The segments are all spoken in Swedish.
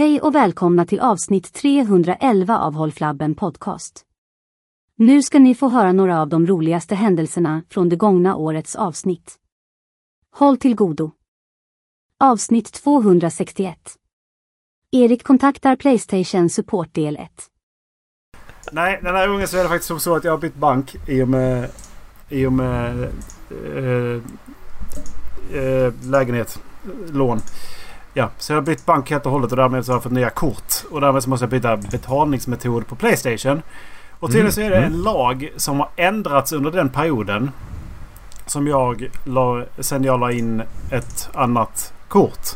Hej och välkomna till avsnitt 311 av Håll Flabben Podcast. Nu ska ni få höra några av de roligaste händelserna från det gångna årets avsnitt. Håll till godo. Avsnitt 261. Erik kontaktar Playstation Support del 1. Nej, den här gången så är det faktiskt som så att jag har bytt bank i och med, i och med eh, eh, äh, äh, lägenhet, lån. Ja, så jag har bytt bank helt och hållet och därmed så har jag fått nya kort. Och därmed så måste jag byta betalningsmetod på Playstation. Och tydligen Mm, så är det mm. en lag som har ändrats under den perioden. Som jag la, sen jag la in ett annat kort.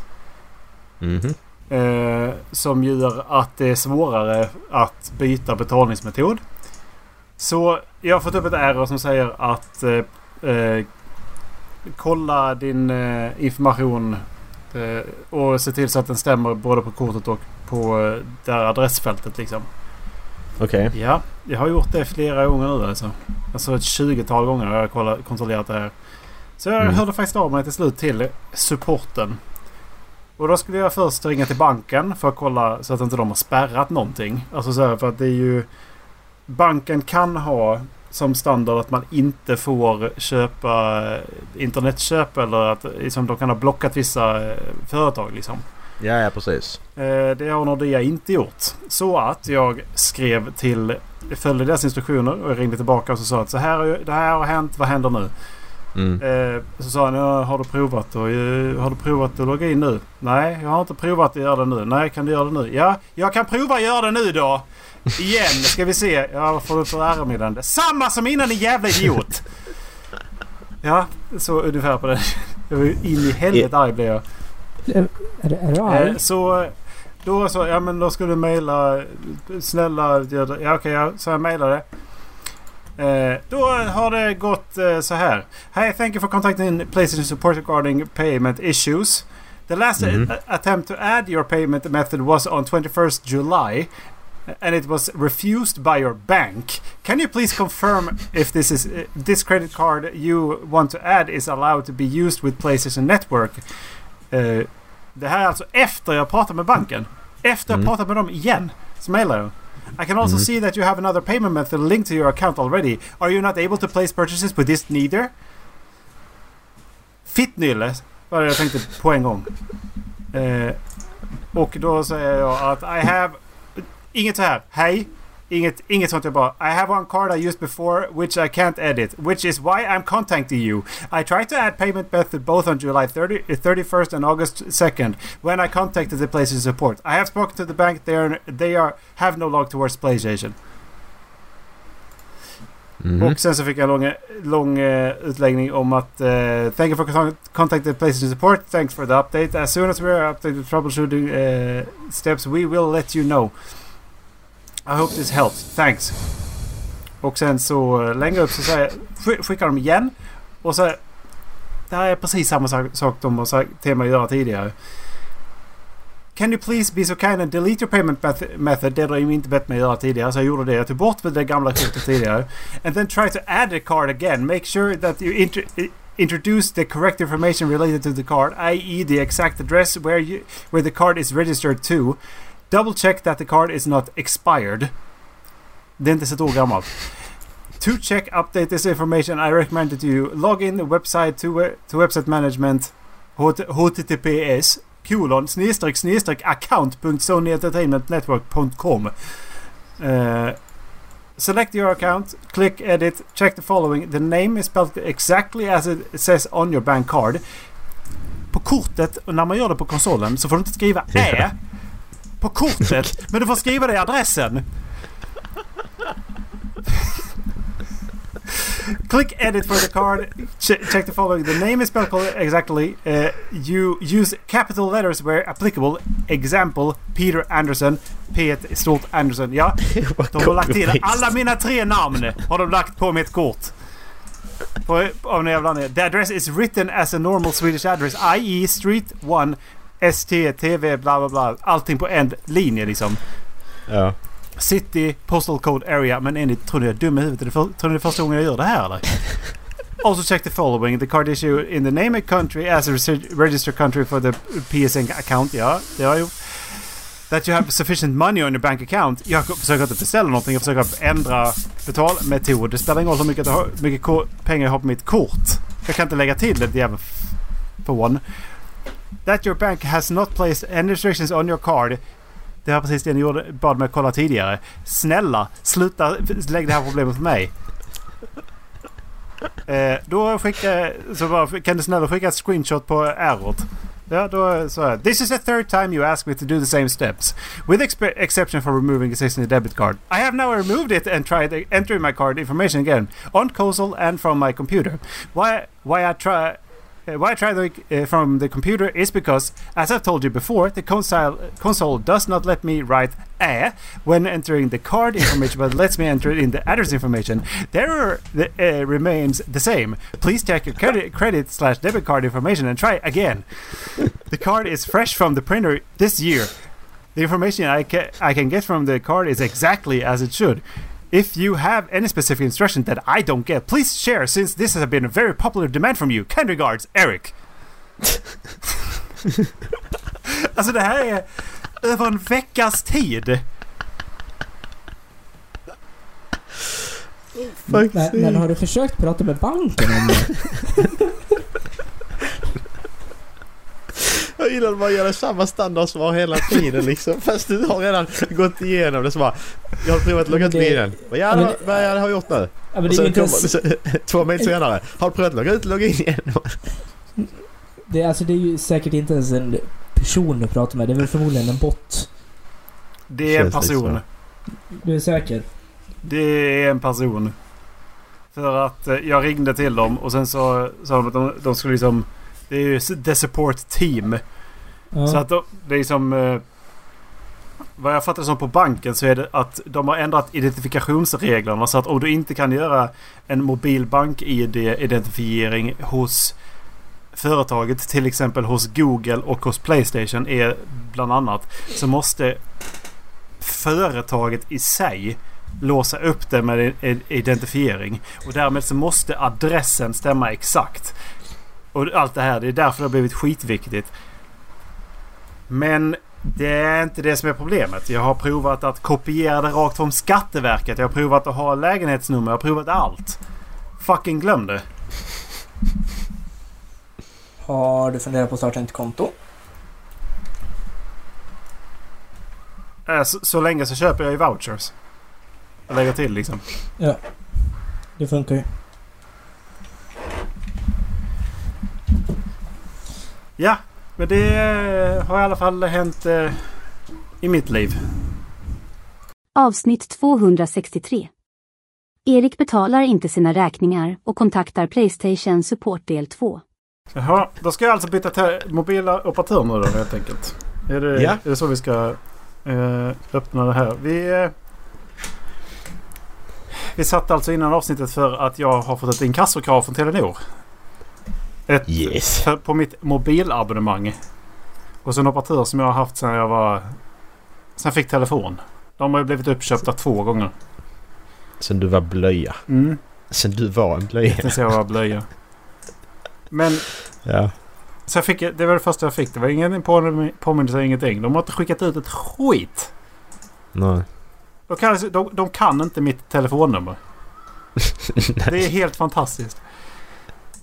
Mhm. Eh, som gör att det är svårare att byta betalningsmetod. Så jag har fått upp ett error som säger att eh, eh, kolla din eh, information och se till så att den stämmer både på kortet och på eh, det här adressfältet liksom. Okej. Ja, jag har gjort det flera gånger nu alltså. Alltså ett 20-tal gånger har jag kollat, kontrollerat det här. Så jag Mm. hörde faktiskt av mig till slut till supporten. Och då skulle jag först ringa till banken för att kolla så att inte de har spärrat någonting. Alltså så här, för att det är ju... Banken kan ha som standard att man inte får köpa eh, internetköp eller att liksom, de kan ha blockat vissa eh, företag liksom. Ja, ja precis. Eh, Det har Nordea inte gjort. Så att jag skrev till... Följde deras instruktioner och ringde tillbaka och så sa att så här, det här har hänt. Vad händer nu? Mm. Så sa han ja, har du provat och, Har du provat att logga in nu? Nej, jag har inte provat att göra det nu. Nej, kan du göra det nu? Ja, jag kan prova att göra det nu då. Igen, ska vi se. Ja, vad får du för äremeddelande? Samma som innan din jävla idiot! Ja, så ungefär på det. Jag var ju in i helvete arg blev jag. Är, är, du arg? Eh, så då så, ja men då skulle du mejla. Snälla. Ja okej, ja, så jag mejlade. Eh, då har det gått eh, så här. Hi, thank you for contacting PlayStation Support regarding payment issues. The last Mhm. a- attempt to add your payment method was on 21st July. And it was refused by your bank. Can you please confirm if this is uh, this credit card you want to add is allowed to be used with PlayStation Network? Eh, det här är alltså efter jag pratat med banken. Efter jag Mm. pratat med dem igen. Så mejlar jag. I can also Mhm. see that you have another payment method linked to your account already. Are you not able to place purchases with this neither? Fittnylle var det jag tänkte på en gång. Eh, och då säger jag att I have... Inget så här. Hej. Inget, inget sånt. Jag bara I have one card I used before which I can't edit. Which is why I'm contacting you. I tried to add payment method both on July 30, 31st and August 2nd when I contacted the PlayStation support. I have spoken to the bank. They are, they are have no log towards PlayStation. Mhm. Och sen så fick jag lång, lång eh, utläggning om att eh, Thank you for con- contacting PlayStation support. Thanks for the update. As soon as we are updated troubleshooting eh, steps we will let you know. I hope this helps. Thanks. Och sen så eh, längre upp så säger, skickar de igen. Och så... Det här är precis samma sak, sak de har sagt till mig att göra tidigare. Can you please be so kind and delete your payment meth- method? Det har de inte bett mig göra tidigare. Så jag gjorde det. Jag tog bort det gamla kortet tidigare. And then try to add the card again. Make sure that you intro- introduce the correct information related to the card, i.e. the exact address where you where the card is registered to. Double check that the card is not expired. Det är inte så ett år gammalt. To check update this information I recommend that you log in the website to, we- to website management HT- https kolon snedstreck snedstreck account.sonyentertainmentnetwork.com uh, Select your account, click edit, check the following. The name is spelled exactly as it says on your bank card. På kortet, och när man gör det på konsolen, så får du inte skriva ä på kortet. Men du får skriva det i adressen. Click edit for the card. Ch- check the following. The name is spelled exactly. Uh, you use capital letters where applicable. Example Peter Anderson. P ett stort Anderson. Ja, de har lagt till alla mina tre namn. Har de lagt på mitt kort. På, av en jävla. The address is written as a normal Swedish address. I.e. Street 1 ST, TV, bla bla bla. Allting på en linje liksom. Ja. City, postal code area. Men ni, tror ni jag är dum i huvudet? Är det för, tror ni det är första gången jag gör det här eller? Also check the following. The card issue in the name of country as a registered country for the PSN account. Ja, det har jag gjort. that you have sufficient money on your bank account. Jag försöker inte beställa någonting. Jag försöker ändra betalmetod. Det spelar ingen roll hur mycket, mycket pengar jag har på mitt kort. Jag kan inte lägga till det jävla för one. That your bank has not placed any restrictions on your card. Det var precis det ni gjorde, bad mig kolla tidigare. Snälla, sluta lägg det här problemet på mig. Eh, då skickar så bara, kan du snälla skicka ett screenshot på errort. Ja, då sa här. This is the third time you ask me to do the same steps. With expe- exception for removing existing debit card. I have now removed it and tried entering my card information again. On console and from my computer. Why, why I try... Uh, why I try the, uh, from the computer is because, as I've told you before, the console console does not let me write "ä" when entering the card information, but lets me enter it in the address information. The error uh, remains the same. Please check your credit credit slash debit card information and try again. the card is fresh from the printer this year. The information I can I can get from the card is exactly as it should. If you have any specific instruction that I don't get, please share since this has been a very popular demand from you. Kind regards, Eric. alltså det här är över en veckas tid. Men, men har du försökt prata med banken om det? Jag gillar att man gör samma standardsvar hela tiden liksom. Fast du har redan gått igenom det så bara. Jag har provat logga ut bilen. Vad Ja, men- vad jag har gjort nu? Ja, men Och det är ju sen kommer, två mil senare. Har du provat logga ut logga in igen? det, är- alltså, det är ju säkert inte ens en person du pratar med. Det är väl förmodligen en bot. Det är en person. Du är säker? Det är en person. För att eh, jag ringde till dem och sen så sa de att de, de skulle liksom... Det är ju the support team. Ja. Så att de, det är som... Eh, vad jag fattar som på banken så är det att de har ändrat identifikationsreglerna så att om du inte kan göra en mobil bank-id-identifiering hos företaget, till exempel hos Google och hos Playstation är bland annat, så måste företaget i sig låsa upp det med en identifiering. Och därmed så måste adressen stämma exakt. Och allt det här, det är därför det har blivit skitviktigt. Men det är inte det som är problemet. Jag har provat att kopiera det rakt från Skatteverket. Jag har provat att ha lägenhetsnummer. Jag har provat allt. Fucking glöm det. Har du funderat på att starta ett konto? Äh, Så, så länge så köper jag ju vouchers. Jag lägger till liksom. Det funkar ju. Ja, men det eh, har i alla fall hänt eh, i mitt liv. Avsnitt 263. Erik betalar inte sina räkningar och kontaktar Playstation Support del 2. Jaha, då ska jag alltså byta till mobila operatör nu då helt enkelt. Är det, Ja. är det så vi ska eh, öppna det här? Vi, eh, vi satt alltså innan avsnittet för att jag har fått ett inkassokrav från Telenor. Ett, Yes. på mitt mobilabonnemang. Och en operatör som jag har haft sedan jag var... Sen jag fick telefon. De har ju blivit uppköpta två gånger. Sen du var blöja. Mm. Sen du var en blöja. Tills jag var blöja. Men Ja. Så jag fick, det var det första jag fick. Det var ingen på- påminnelse, ingenting. De har inte skickat ut ett skit. Nej. De kan, de, de kan inte mitt telefonnummer. Det är helt fantastiskt.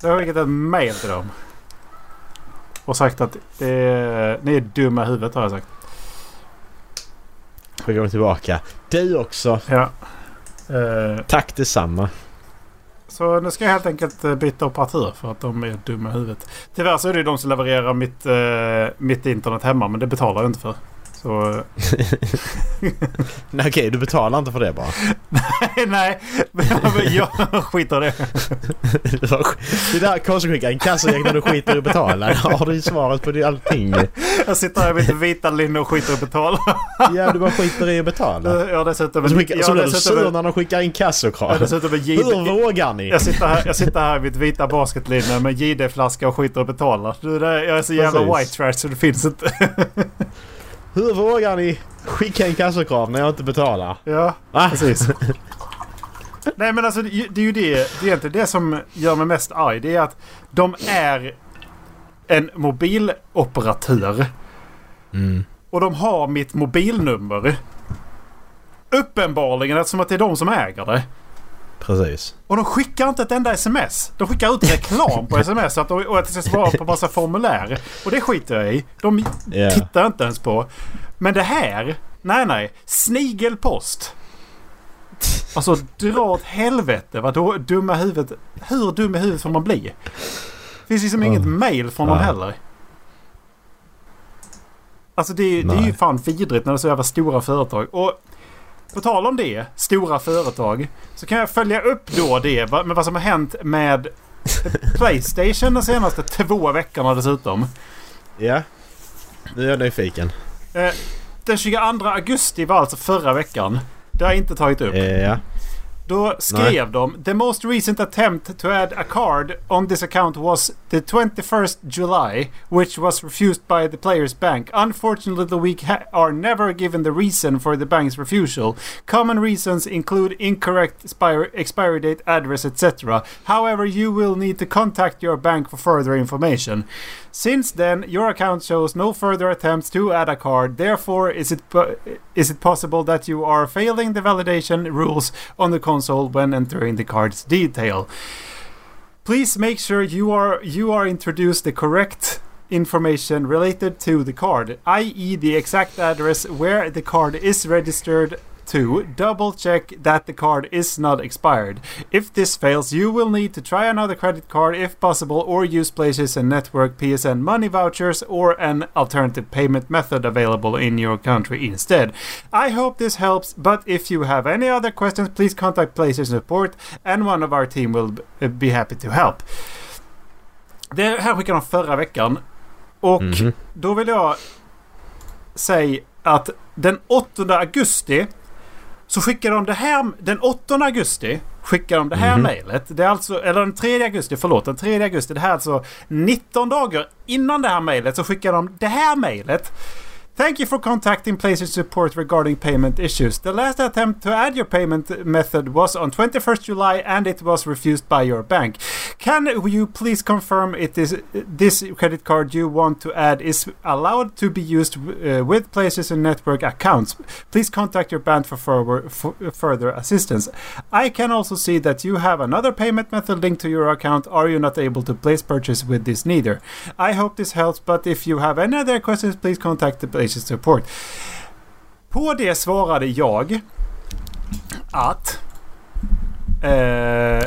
Jag har skickat ett mail till dem. Och sagt att det är, ni är dumma i huvudet har jag sagt. Skickar de tillbaka. Du också. Ja. Eh, Tack detsamma. så nu ska jag helt enkelt eh, byta operatör för att de är dumma i huvudet. Tyvärr så är det ju de som levererar mitt, eh, mitt internet hemma men det betalar jag inte för. Så Nej, Okej, du betalar inte för det bara. nej, men jag skiter i det. Det där konstigt att skicka en kassaräkning när du skiter i att betala. Har du svaret på allting? Jag sitter här i mitt vita linne och skiter i att betala. Ja, du bara skiter i att betala. Jag har dessutom så, skickar, jag så blir du sur när de skickar in kassokrav. Hur vågar ni? Jag sitter, här, jag sitter här i mitt vita basketlinne med JD-flaska och skiter och betalar. Du, det, jag är så jävla Precis. white trash så det finns inte. Hur vågar ni skicka in kassokrav när jag inte betalar? Ja, Va? precis. Nej men alltså det, det är ju det. Det är egentligen det som gör mig mest arg. Det är att de är en mobiloperatör. Mm. Och de har mitt mobilnummer. Uppenbarligen eftersom att det är de som äger det. Precis. Och de skickar inte ett enda sms. De skickar ut reklam på sms att, och att det ska svara på massa formulär. Och det skiter jag i. De Ja. tittar inte ens på. Men det här? Nej, nej. Snigelpost. Alltså dra åt helvete vad då, dumma huvudet... Hur dum i huvudet får man bli? Det finns liksom inget mail från dem heller. Alltså det, det är ju fan vidrigt när det är så jävla stora företag. Och på tal om det, stora företag. Så kan jag följa upp då det med vad som har hänt med Playstation de senaste två veckorna dessutom. Ja. Nu är jag nyfiken. Eh, den 22 augusti var alltså förra veckan. Det har jag inte tagit upp. Eh, ja. Då skrev de The most recent attempt to add a card on this account was the 21st July which was refused by the player's bank. Unfortunately the we are never given the reason for the bank's refusal. Common reasons include incorrect expiry date, address, etc. However, you will need to contact your bank for further information. Since then, your account shows no further attempts to add a card. Therefore, is it po- is it possible that you are failing the validation rules on the console when entering the card's detail? Please make sure you are you are introduced the correct information related to the card, i.e., the exact address where the card is registered to. Double check that the card is not expired. If this fails, you will need to try another credit card if possible, or use PlayStation Network PSN money vouchers or an alternative payment method available in your country instead. I hope this helps, but if you have any other questions, please contact PlayStation Support and one of our team will be happy to help. Det här skickade de förra veckan. Och Mhm. då vill jag säga att den 8 augusti så skickar de det här... Den 8 augusti skickar de det här Mhm. mejlet. Det är alltså... Eller den 3 augusti, förlåt. Den 3 augusti. Det här är alltså 19 dagar innan det här mejlet så skickar de det här mejlet. Thank you for contacting PlayStation Support regarding payment issues. The last attempt to add your payment method was on 21st July and it was refused by your bank. Can you please confirm it is this credit card you want to add is allowed to be used uh, with PlayStation Network accounts? Please contact your bank for for further assistance. I can also see that you have another payment method linked to your account. Are you not able to place purchase with this neither? I hope this helps, but if you have any other questions, please contact the PlayStation Support. På det svarade jag att eh,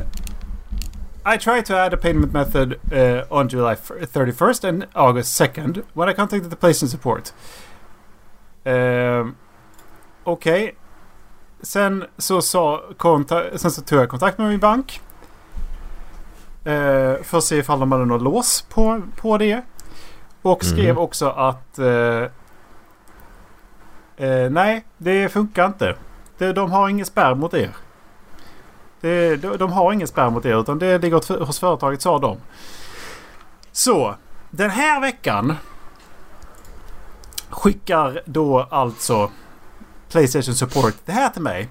I tried to add a payment method uh, on July f- 31st and August 2nd when I contacted the PlayStation Support. Um, Okej. Sen så sa sen så tog jag kontakt med min bank. Uh, för att se ifall de hade något lås på, på det. Och skrev Mhm. också att eh, eh, nej, det funkar inte. Det, de har ingen spärr mot er. Det, de, de har ingen spärr mot er utan det ligger åt, hos företaget sa de. Så, den här veckan skickar då alltså Playstation Support det här till mig.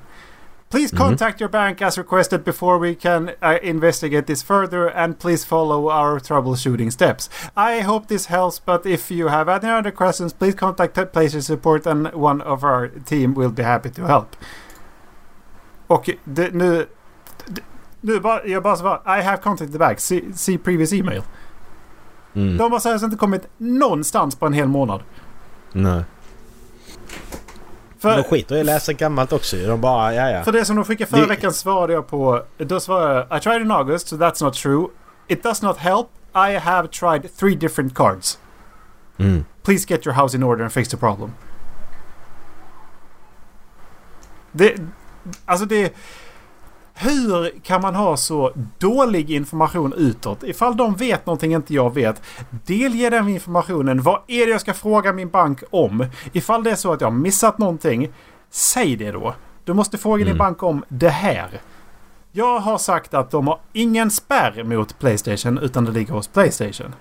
Please Mhm. contact your bank as requested before we can uh, investigate this further and please follow our troubleshooting steps. I hope this helps but if you have any other questions please contact PlayStation Support and one of our team will be happy to help. Och det, nu... Nu bara, jag bara så bara, I have contacted the bank. See, see previous email. Mm. De har här inte kommit någonstans på en hel månad. Nej. För, De skiter i att läsa gammalt också. De bara, ja ja. För det som de skickade förra Det- veckan svarade jag på. Då svarade jag I tried in August so that's not true. It does not help. I have tried three different cards. Mm. Please get your house in order and fix the problem. Det... Alltså det... Hur kan man ha så dålig information utåt? Ifall de vet någonting inte jag vet. Delge den informationen. Vad är det jag ska fråga min bank om? Ifall det är så att jag har missat någonting. Säg det då. Du måste fråga din Mm. bank om det här. Jag har sagt att de har ingen spärr mot Playstation utan det ligger hos Playstation.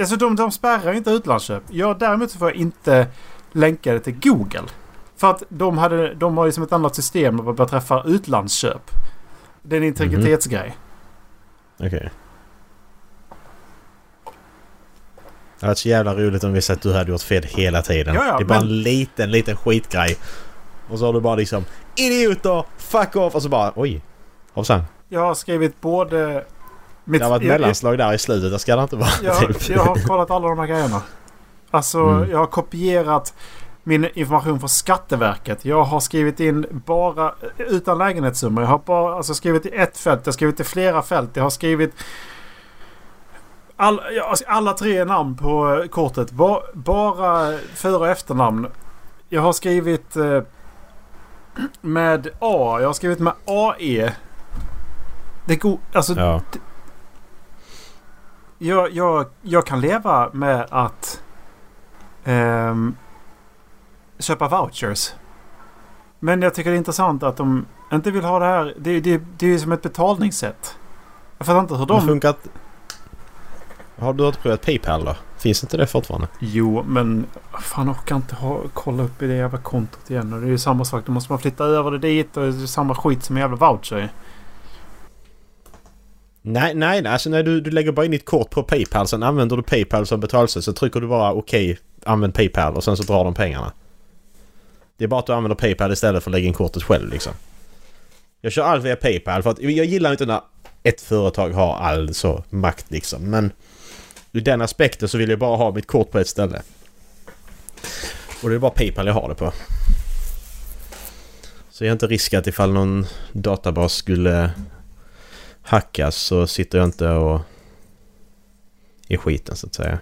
Alltså de, de spärrar inte utlandsköp. Jag däremot får jag inte länka det till Google. För att de, hade, de har ju som ett annat system vad beträffar utlandsköp. Det är en integritetsgrej. Okej. Det hade varit så jävla roligt om vi sett att du hade gjort fel hela tiden. Ja, ja, det är bara men- en liten, liten skitgrej. Och så har du bara liksom idioter, fuck off och så bara oj. Hoppsan. Jag har skrivit både... Mitt, Det har varit jag, mellanslag där i slutet. Det ska det inte vara. jag, typ. jag har kollat alla de här grejerna. Alltså, Mm. jag har kopierat min information från Skatteverket. Jag har skrivit in bara utan lägenhetssummor. Jag har bara alltså, skrivit i ett fält. Jag har skrivit i flera fält. Jag har skrivit all, alltså, alla tre namn på eh, kortet. Ba, bara för och efternamn. Jag har skrivit eh, med A. Jag har skrivit med AE. Det går... Alltså, Ja. jag, jag, jag kan leva med att ehm, köpa vouchers. Men jag tycker det är intressant att de inte vill ha det här. Det, det, det är ju som ett betalningssätt. Jag fattar inte hur Det de... funkar inte. Har du inte provat Paypal då? Finns inte det fortfarande? Jo, men fan orkar inte ha, kolla upp i det jävla kontot igen. Och det är ju samma sak. Då måste man flytta över det dit och det är samma skit som en jävla voucher. Nej, nej, nej. Alltså när du, du lägger bara in ditt kort på Paypal. Sen använder du Paypal som betalsätt. Så trycker du bara okej, använd Paypal och sen så drar de pengarna. Det är bara att du använder Paypal istället för att lägga in kortet själv liksom. Jag kör allt via Paypal för att jag gillar inte när ett företag har all så makt liksom. Men ur den aspekten så vill jag bara ha mitt kort på ett ställe. Och det är bara Paypal jag har det på. Så jag är inte risk att ifall någon databas skulle hackas så sitter jag inte och i skiten så att säga.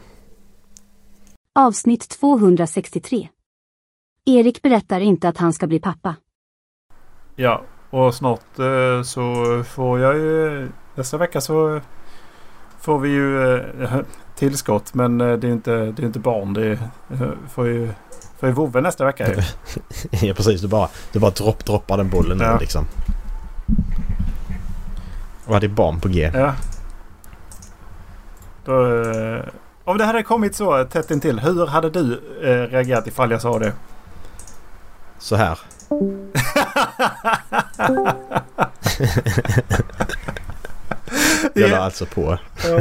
Avsnitt 263. Erik berättar inte att han ska bli pappa. Ja, och snart eh, så får jag ju... Nästa vecka så får vi ju eh, tillskott. Men eh, det är ju inte, det är inte barn. Det är, får ju, får ju vovve nästa vecka ju. ja precis, du bara, du bara dropp, droppar den bollen Ja. liksom. Och hade barn på G. Ja. Då, eh, om det hade kommit så tätt intill. Hur hade du eh, reagerat ifall jag sa det? Så här. Jag la alltså på. Ja.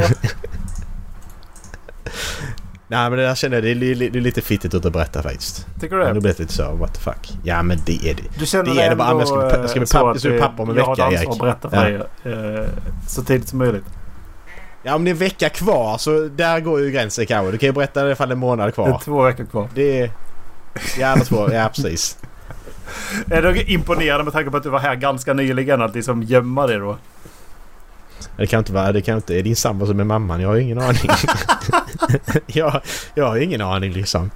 Nej men det där känner jag, det är, det är lite fittigt att berätta faktiskt. Tycker Ja, du nu det? blir det lite så, what the fuck. Ja men det är det. Du känner Det är det bara, ändå, ska bli- ska bli pappa- jag ska bli pappa om en jag har vecka, ett ansvar Erik. att berätta för dig eh, så tidigt som möjligt. Ja om det är en vecka kvar så där går ju gränsen kanske. Du kan ju berätta ifall det är en månad Det är kvar. två veckor kvar. Det är... Ja eller två, ja precis. Är du imponerad med tanke på att du var här ganska nyligen att liksom gömma det då? Det kan inte vara, det kan inte, är din sambo som är mamman? Jag har ingen aning. jag, jag har ingen aning liksom.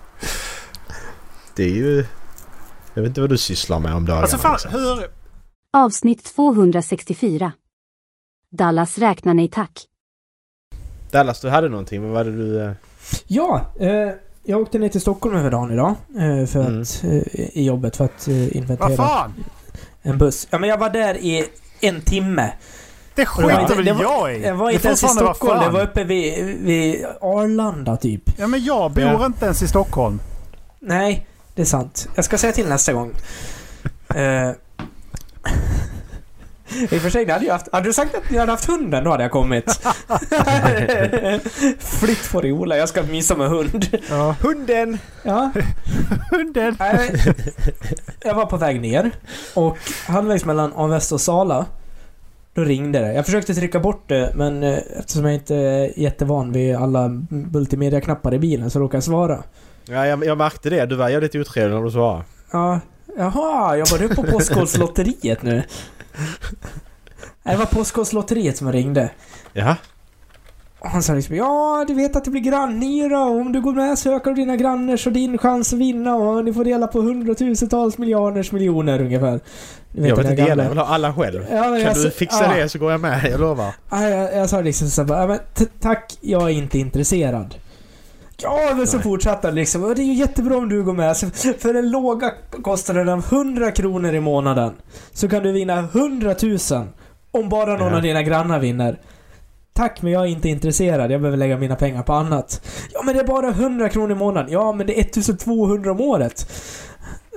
Det är ju... Jag vet inte vad du sysslar med om dagarna. Alltså fan, liksom. hur... Avsnitt 264. Dallas räknar nej tack. Dallas, du hade någonting. Vad var det du... eh, Ja, eh, jag åkte ner till Stockholm över dagen idag. Eh, för Mm. att, eh, I jobbet för att eh, inventera Vad fan? en buss. Ja men jag var där i en timme. Det det skiter inte- väl det var- jag i? Jag var Det inte ens i Stockholm, jag var uppe vid, vid Arlanda typ. Ja men jag bor Ja. inte ens i Stockholm. Nej, det är sant. Jag ska säga till nästa gång. I och för sig, hade jag haft... Hade du sagt att ni hade haft hunden, då hade jag kommit. Flytt på dig Ola, jag ska mysa med hund. Ja. Hunden! Ja, Hunden. nej. jag var på väg ner och halvvägs mellan Avesta och Sala då ringde det. Jag försökte trycka bort det men eh, eftersom jag inte är jättevan vid alla multimedia-knappar i bilen så råkade jag svara. Ja, jag, jag märkte det. Du var jävligt otrevlig när du svarade. Ja, jaha, jobbar du på Postkodlotteriet nu? Det var Postkodlotteriet som ringde. Jaha? Och han sa liksom Ja, du vet att det blir grannyra och om du går med så ökar dina grannar så din chans att vinna och ni får dela på hundratusentals miljarders miljoner ungefär. Du jag vet inte dela, jag vill ha alla själv. Ja, Kan jag du sa- fixa ja. det så går jag med, jag lovar. Ja, jag, jag sa liksom så bara, ja, men tack, jag är inte intresserad. Ja, men så fortsatte han liksom. "Och Det är ju jättebra om du går med. Så för den låga kostnaden av 100 kronor i månaden så kan du vinna 100 000 om bara någon Ja. av dina grannar vinner. Tack, men jag är inte intresserad. Jag behöver lägga mina pengar på annat. Ja, men det är bara 100 kronor i månaden. Ja, men det är 1200 om året.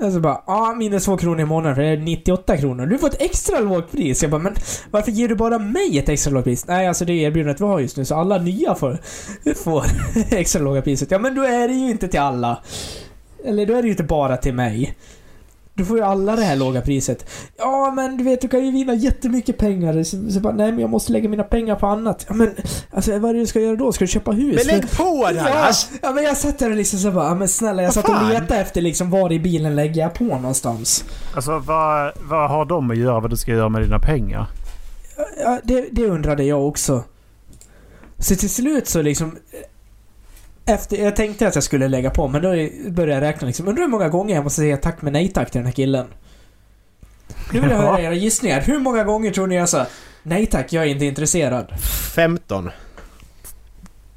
Alltså bara, ja minus två kronor i månaden för det är 98 kronor. Du får ett extra lågt pris. Jag bara, men varför ger du bara mig ett extra lågt pris? Nej, alltså det är erbjudandet vi har just nu så alla nya får, får extra låga priset. Ja men då är det ju inte till alla. Eller då är det ju inte bara till mig. Du får ju alla det här låga priset. Ja, men du vet, du kan ju vinna jättemycket pengar. Så, så bara, nej men jag måste lägga mina pengar på annat. Ja, men alltså vad är det du ska göra då? Ska du köpa hus? Men lägg på ja, Dallas! ja, men jag satt där och liksom så bara, ja, men snälla jag satt och letade efter liksom var i bilen lägger jag på någonstans. Alltså vad, vad har de att göra vad du ska göra med dina pengar? Ja, det, det undrade jag också. Så till slut så liksom... Efter, jag tänkte att jag skulle lägga på, men då började jag räkna liksom. Undrar hur många gånger jag måste säga tack men nej tack till den här killen. Nu vill jag höra era gissningar. Hur många gånger tror ni jag sa nej tack, jag är inte intresserad? 15.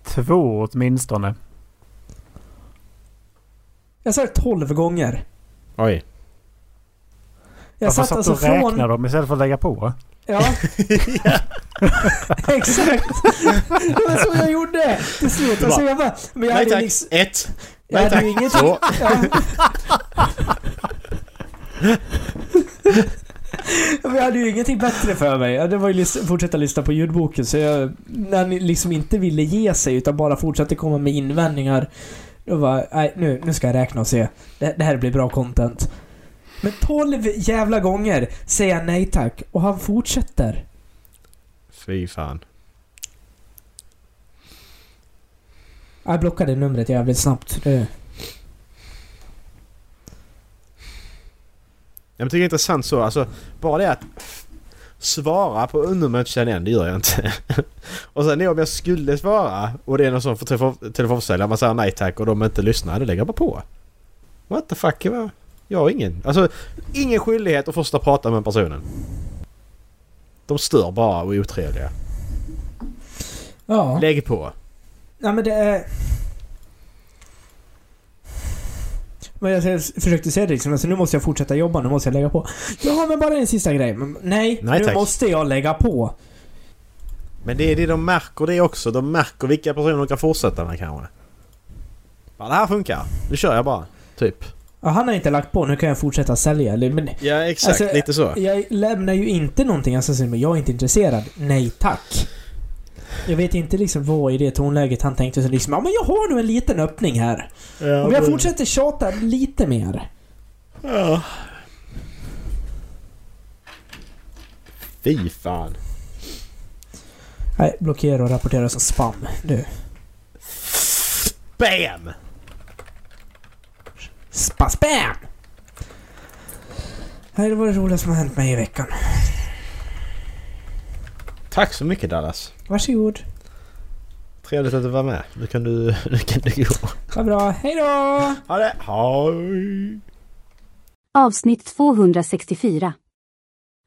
Två åtminstone. Jag sa det 12 gånger. Oj. Jag Varför satt satt alltså och från... räknade dem istället för att lägga på? Ja. Exakt. Det var så jag gjorde till slut. Alltså jag bara... Men jag Nej hade tack. liksom... Ett. Jag Nej hade tack. ju inget... Två. Ja. Jag hade ju ingenting bättre för mig. Det var ju lys- fortsätta lyssna på ljudboken. Så jag, när ni liksom inte ville ge sig utan bara fortsatte komma med invändningar. Då var nej nu, nu ska jag räkna och se. Det, det här blir bra content. Men 12 jävla gånger säger jag nej tack och han fortsätter. Fy fan. Jag blockade numret jävligt snabbt. Det, Jag tycker det är intressant så. Alltså, bara det att svara på undermatchen igen, det gör jag inte. och sen om jag skulle svara och det är någon som får telefon- telefonförsäljare, man säger nej tack och de inte lyssnar, då lägger jag bara på. What the fuck? Jag, jag har ingen... Alltså, ingen skyldighet att första prata med personen. De stör bara och är otrevliga. ja. Lägg på. Nej men det är... Men jag försökte säga det liksom, alltså nu måste jag fortsätta jobba, nu måste jag lägga på. Ja men bara en sista grej. Men nej, Nej, nu tack. måste jag lägga på. Men det är det de märker det också. De märker vilka personer de kan fortsätta med kanske. Ja, det här funkar. Nu kör jag bara. Typ. Ja, han har inte lagt på, nu kan jag fortsätta sälja. Men Ja, exakt. Alltså, lite så. jag lämnar ju inte någonting, alltså men jag är inte intresserad. Nej tack. Jag vet inte liksom vad i det tonläget han tänkte så liksom, ja men jag har nu en liten öppning här. Ja, Om jag fortsätter tjata lite mer. Ja. Fy fan. Nej, blockera och rapportera som spam. Du. BAM! Spa spam! Det var det roligaste som har hänt mig i veckan. Tack så mycket Dallas. Varsågod. Trevligt att du var med. Nu kan du, nu kan du gå. Vad bra. Hej då! Ha det. Hej! Avsnitt 264.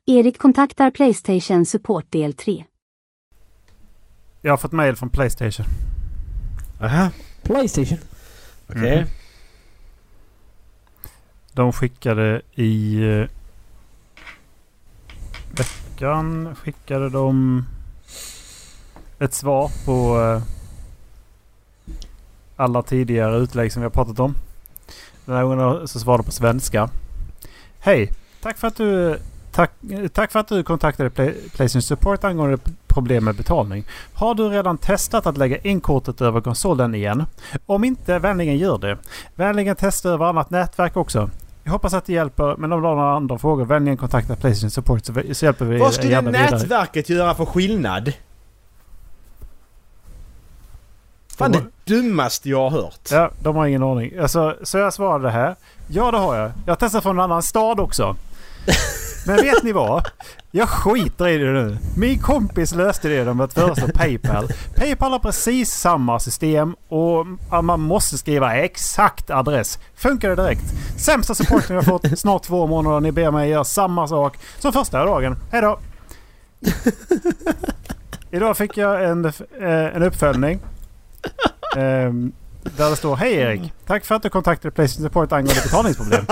Erik kontaktar Playstation Support del 3. Jag har fått mail från Playstation. Aha. Playstation. Okej. Mhm. De skickade i eh, veckan skickade de ett svar på eh, alla tidigare utlägg som vi har pratat om. Den här gången så svarade de på svenska. Hej! Tack för att du, tack, tack för att du kontaktade Play, Playstation Support angående problem med betalning. Har du redan testat att lägga in kortet över konsolen igen? Om inte, vänligen gör det. Vänligen testa över annat nätverk också. Jag hoppas att det hjälper, men om du har några andra frågor, vänligen kontakta Playstation Support så, så hjälper vi Vad skulle gärna vidare. nätverket göra för skillnad? Fan det dummaste jag har hört. Ja, de har ingen aning. Alltså, så jag svarade här. Ja, det har jag. Jag har testat från en annan stad också. Men vet ni vad? Jag skiter i det nu. Min kompis löste det genom att föreslå Paypal. Paypal har precis samma system och man måste skriva exakt adress. Funkar det direkt. Sämsta supporten jag fått snart två månader. Ni ber mig göra samma sak som första dagen. Hejdå! Idag fick jag en, eh, en uppföljning. Ehm, där det står Hej Erik! Tack för att du kontaktade Playstation Support angående betalningsproblem.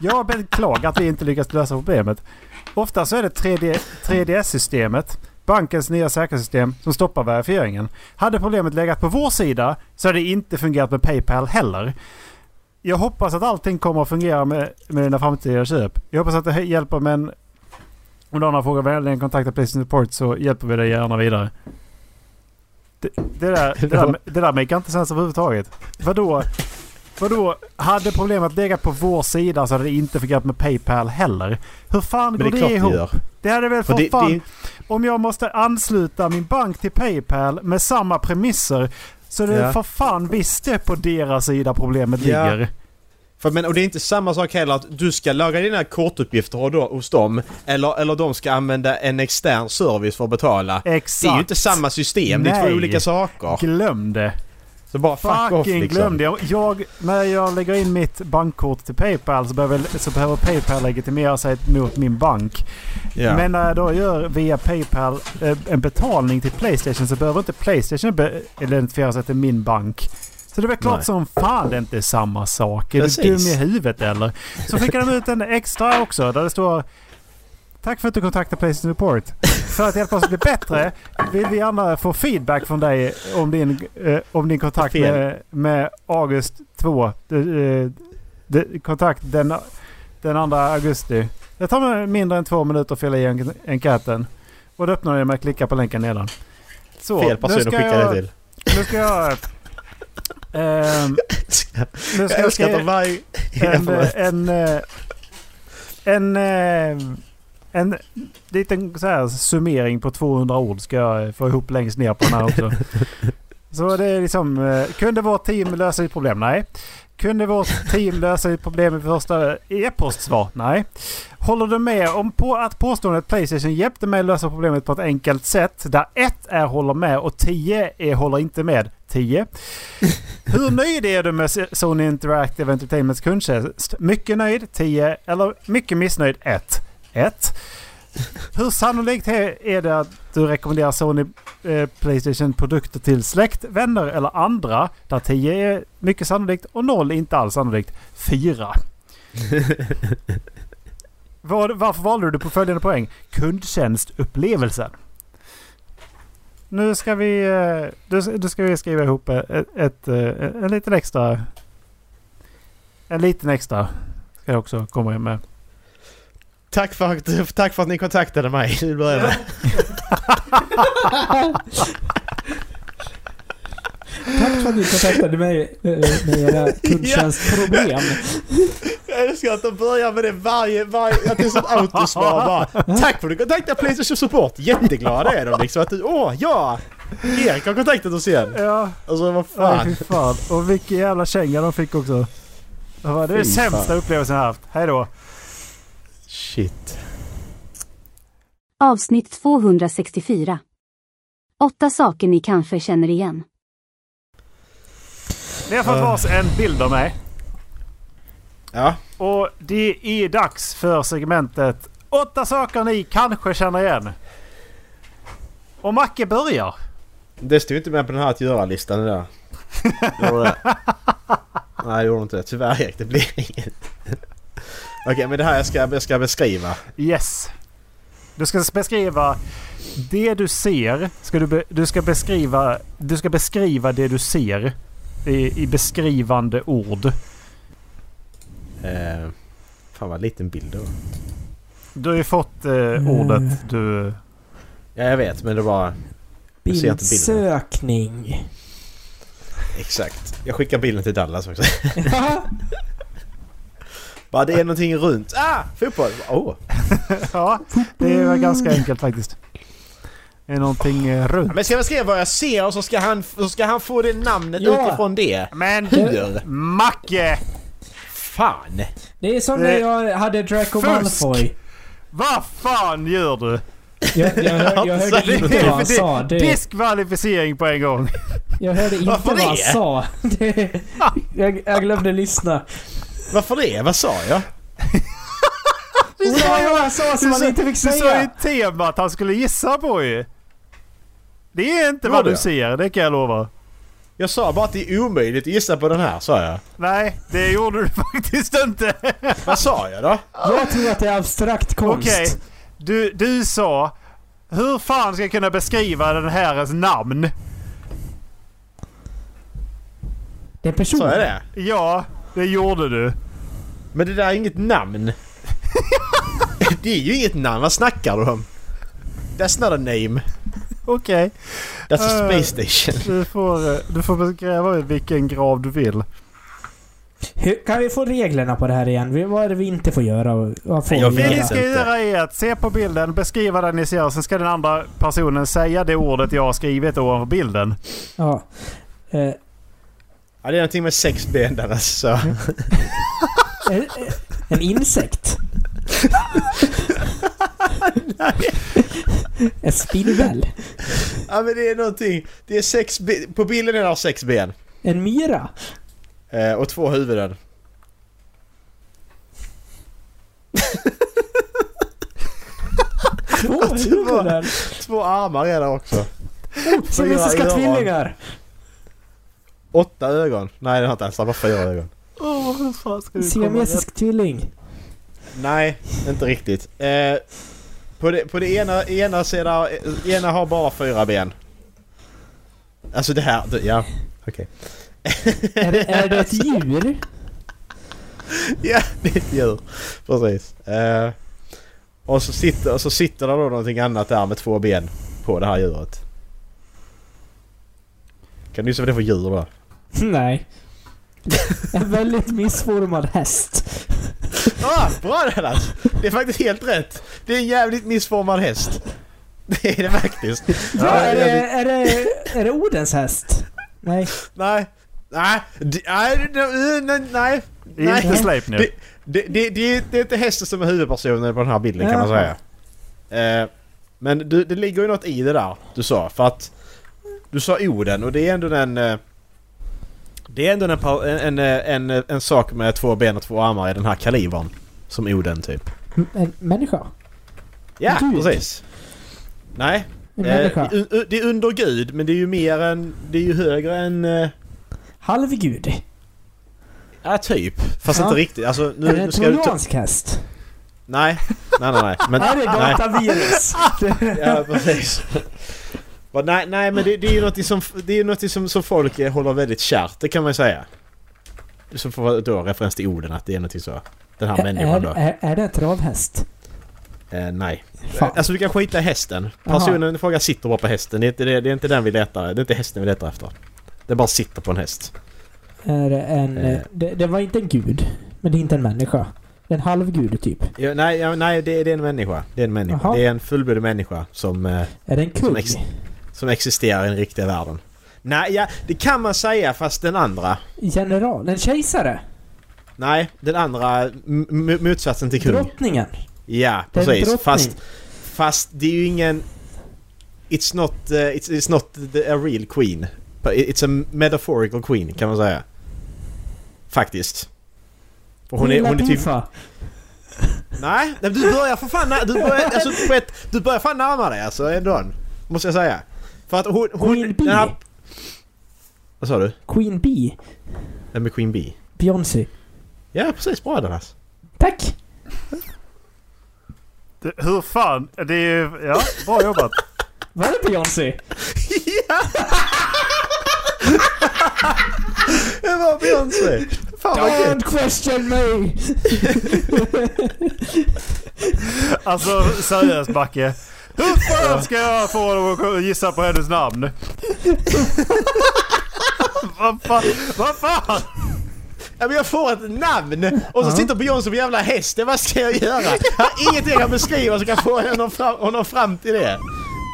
Jag beklagar att vi inte lyckats lösa problemet. Ofta så är det 3D, 3DS-systemet, bankens nya säkerhetssystem, som stoppar verifieringen. Hade problemet legat på vår sida så hade det inte fungerat med Paypal heller. jag hoppas att allting kommer att fungera med, med dina framtida köp. Jag hoppas att det hjälper men om du har några frågor vänligen kontakta Playstation Support så hjälper vi dig gärna vidare. Det, det, där, det, där, det där make inte sens överhuvudtaget. Vadå? Vadå? Hade problemet legat på vår sida så hade det inte fungerat med Paypal heller. Hur fan Men går det det, det ihop? gör. Det hade väl För för det, fan... det, Om jag måste ansluta min bank till Paypal med samma premisser så det är Ja. för fan visst det på deras sida problemet Ja. ligger. för, men, och det är inte samma sak heller att du ska laga dina kortuppgifter då, hos dem. Eller, eller de ska använda en extern service för att betala. Exakt. Det är ju inte samma system. Det är Nej. två olika saker. Glöm det. Så bara fuck off liksom. glöm det. Jag, när jag lägger in mitt bankkort till Paypal så behöver, så behöver Paypal legitimera sig mot min bank. Ja. Men när jag då gör via Paypal eh, en betalning till Playstation så behöver inte Playstation identifiera sig till min bank. Så det är väl klart Nej. som fan det inte är samma sak. Är du dum i huvudet eller? Så skickar de ut en extra också där det står Tack för att du kontaktade Playstation Support. För att hjälpa oss att bli bättre vill vi gärna få feedback från dig om din, eh, om din kontakt med, med August 2. Eh, de, kontakt den, den 2 augusti. Det tar mig mindre än två minuter att fylla i en- enkäten. Och då öppnar jag med att klicka på länken nedan. Så, Fel person att skicka jag, det till. Nu ska jag... ehm, nu ska Jag älskar att de varje... en, en, eh, en, eh, en liten så här summering på 200 ord ska jag få ihop längst ner på den här också. Så det är liksom, eh, kunde vårt team lösa ditt problem? Nej. Kunde vårt team lösa ditt problem i första e-postsvar? Nej. Håller du med om på att påståendet Playstation hjälpte mig lösa problemet på ett enkelt sätt? Där 1 är håller med och 10 är håller inte med. 10. Hur nöjd är du med Sony Interactive Entertainments kundtjänst? Mycket nöjd? 10. Eller mycket missnöjd? 1. 1. Hur sannolikt är det att du rekommenderar Sony eh, Playstation produkter till släkt, vänner eller andra? Där 10 är mycket sannolikt och 0 inte alls sannolikt. 4. Var, varför valde du på följande poäng? Kundtjänstupplevelsen. Nu ska vi, eh, nu, nu ska vi skriva ihop ett, ett, eh, en liten extra... En liten extra ska jag också komma med. Tack för, att, tack för att ni kontaktade mig. Det. Tack för att ni kontaktade mig eh, med era kundtjänstproblem. Jag älskar att de börjar med det varje... varje att det är sånt autosvar bara. Tack för att du kontaktade Playstation Support. Jätteglada är de liksom. Att du, åh ja! Erik har kontaktat oss igen. Ja, Alltså vad fan. fy fan. Och vilken jävla känga de fick också. Det var det sämsta upplevelsen jag haft. Hej då. Shit. Avsnitt 264. Åtta saker ni kanske känner igen. Ni har fått Uh. varsin bild av mig. Ja. Och det är dags för segmentet Åtta saker ni kanske känner igen. Och Macke börjar. Det stod inte med på den här att göra-listan där. Gjorde det? Nej, det gjorde inte det. Tyvärr Erik, det blir inget. Okej, men det här jag ska, jag ska beskriva. Yes. Du ska beskriva det du ser. Ska du, be, du, ska beskriva, du ska beskriva det du ser i, i beskrivande ord. Eh, fan vad liten bild var. Du har ju fått eh, Mm. ordet du... Ja, jag vet, men det var... Bildsökning. Exakt. Jag skickar bilden till Dallas också. Bara det är någonting runt. Ah! Fotboll! Åh! Ja, det var ganska enkelt faktiskt. Det är någonting eh, runt. Men ska jag beskriva vad jag ser och så ska han, så ska han få det namnet Ja. utifrån det. Men Hur? Macke! Fan! Det är som Det- när jag hade Draco Fusk! Malfoy. Vad fan gör du? Jag, jag, hör, jag hörde Det- inte vad han sa. Det, Diskvalificering på en gång. jag hörde inte Varför vad han sa. Det, jag, jag glömde lyssna. Varför det? Vad sa jag? Du sa ju vad han sa som han inte fick Du sa ju säga. temat han skulle gissa på ju. Det är inte Var vad du det? ser, det kan jag lova. Jag sa bara att det är omöjligt att gissa på den här, sa jag. Nej, det gjorde du faktiskt inte. Vad sa jag då? Jag tror att det är abstrakt konst. Okej, du, du sa... Hur fan ska jag kunna beskriva den här namn? Det är person. Sa jag det? Ja, Det gjorde du. Men det där är inget namn. det är ju inget namn. Vad snackar du om? That's not a name. Okej. That's a Eh. space station. Du får, eh, du får gräva i vilken grav du vill. Hur, kan vi få reglerna på det här igen? Vad är det vi inte får göra och vad får Jag vi göra? ska göra är att se på bilden, beskriva det ni ser. Sen ska den andra personen säga det ordet jag har skrivit ovanför bilden. Ja. Eh, Ja, det är någonting med sex ben där alltså. eh, en insekt? En spindel? Ja men det är någonting. Det är sex ben. På bilden är det sex ben. En myra? Eh, och två huvuden. Två huvuden? Två armar är det också. Fyra öron. tvillingar? Åtta ögon. Nej det har inte alls. Det har fyra ögon. Åh, hur fan ska du komma? Siamesisk tvilling? Nej, inte riktigt. Eh, på, det, på det ena, ena sidan, ena har bara fyra ben. Alltså det här, ja. Okej. Är det, är det ett djur? Ja, det är ett djur. Precis. Eh, och, så sitter, och så sitter det då någonting annat där med två ben på det här djuret. Kan du gissa vad det är för djur då? Nej. En väldigt missformad häst. Ah, bra Dallas! Det är faktiskt helt rätt. Det är en jävligt missformad häst. Det är det faktiskt. Ja, är, det, är, det, är det Odens häst? Nej. Nej. Nej. Nej. nej, nej, Nej. Inte Nej. Sleipnir. Det, det, det, det, är, det är inte hästen som är huvudpersonen på den här bilden kan man säga. Eh, men du, det ligger ju något i det där du sa. För att du sa Oden och det är ändå den... Det är ändå en, en, en, en, en sak med två ben och två armar i den här kalibern. Som Oden typ. En människa? Ja, Gud. precis. Nej. En Eh, människa? det är under Gud men det är ju mer än... Det är ju högre än... eh, Halvgud? Ja, typ. Fast Ja. inte riktigt. Alltså nu, är det nu ska trojansk häst? Nej. Nej, nej, nej. Men, är det nej. datavirus? Ja, precis. Va, nej, nej, men det, det är ju något som, det är något som, som folk eh, håller väldigt kärt. Det kan man ju säga. Som får då referens till orden att det är något så. Den här människan då. är, är det en travhäst? Eh, nej. Fan. Alltså du kan skita i hästen. Personen i fråga sitter bara på hästen. Det är, inte, det, det är inte den vi letar Det är inte hästen vi letar efter. Det bara sitter på en häst. Är det en... Eh. Det, det var inte en gud. Men det är inte en människa. Det är en halvgud typ. Ja, nej, ja, nej det, det är en människa. Det är en människa. Jaha. Det är en fullblodig människa som, eh, Är det en kung? ex- som existerar i den riktiga världen. Nej, ja, det kan man säga fast den andra. General? En kejsare? Nej, den andra motsatsen till kung. Drottningen? Ja, precis. Fast, fast det är ju ingen... It's not, uh, it's, it's not the, a real queen. But It's a metaphorical queen kan man säga. Faktiskt. Och hon är, hon är typ... Nej, du börjar för fan... Du börjar, alltså, du börjar fan närma dig alltså ändå. Måste jag säga. För att hon... hon Queen den här- Bee? Vad sa du? Queen Bee? Vem är Queen Bee? Beyoncé? Ja, precis. Bra Dallas. Tack! Det, hur fan? Det är ju... Ja, bra jobbat. Var det Beyoncé? ja! det var Beyoncé. Fan vad Don't gött. question me! Alltså seriöst Backe. Hur fan ska jag få dem att gissa på hennes namn? Vad fan? Vad fan? Ja, men jag får ett namn och så Ja. sitter Beyoncé på jävla hästen. Vad ska jag göra? Jag har ingenting jag kan beskriva som kan få honom fram, honom fram till det.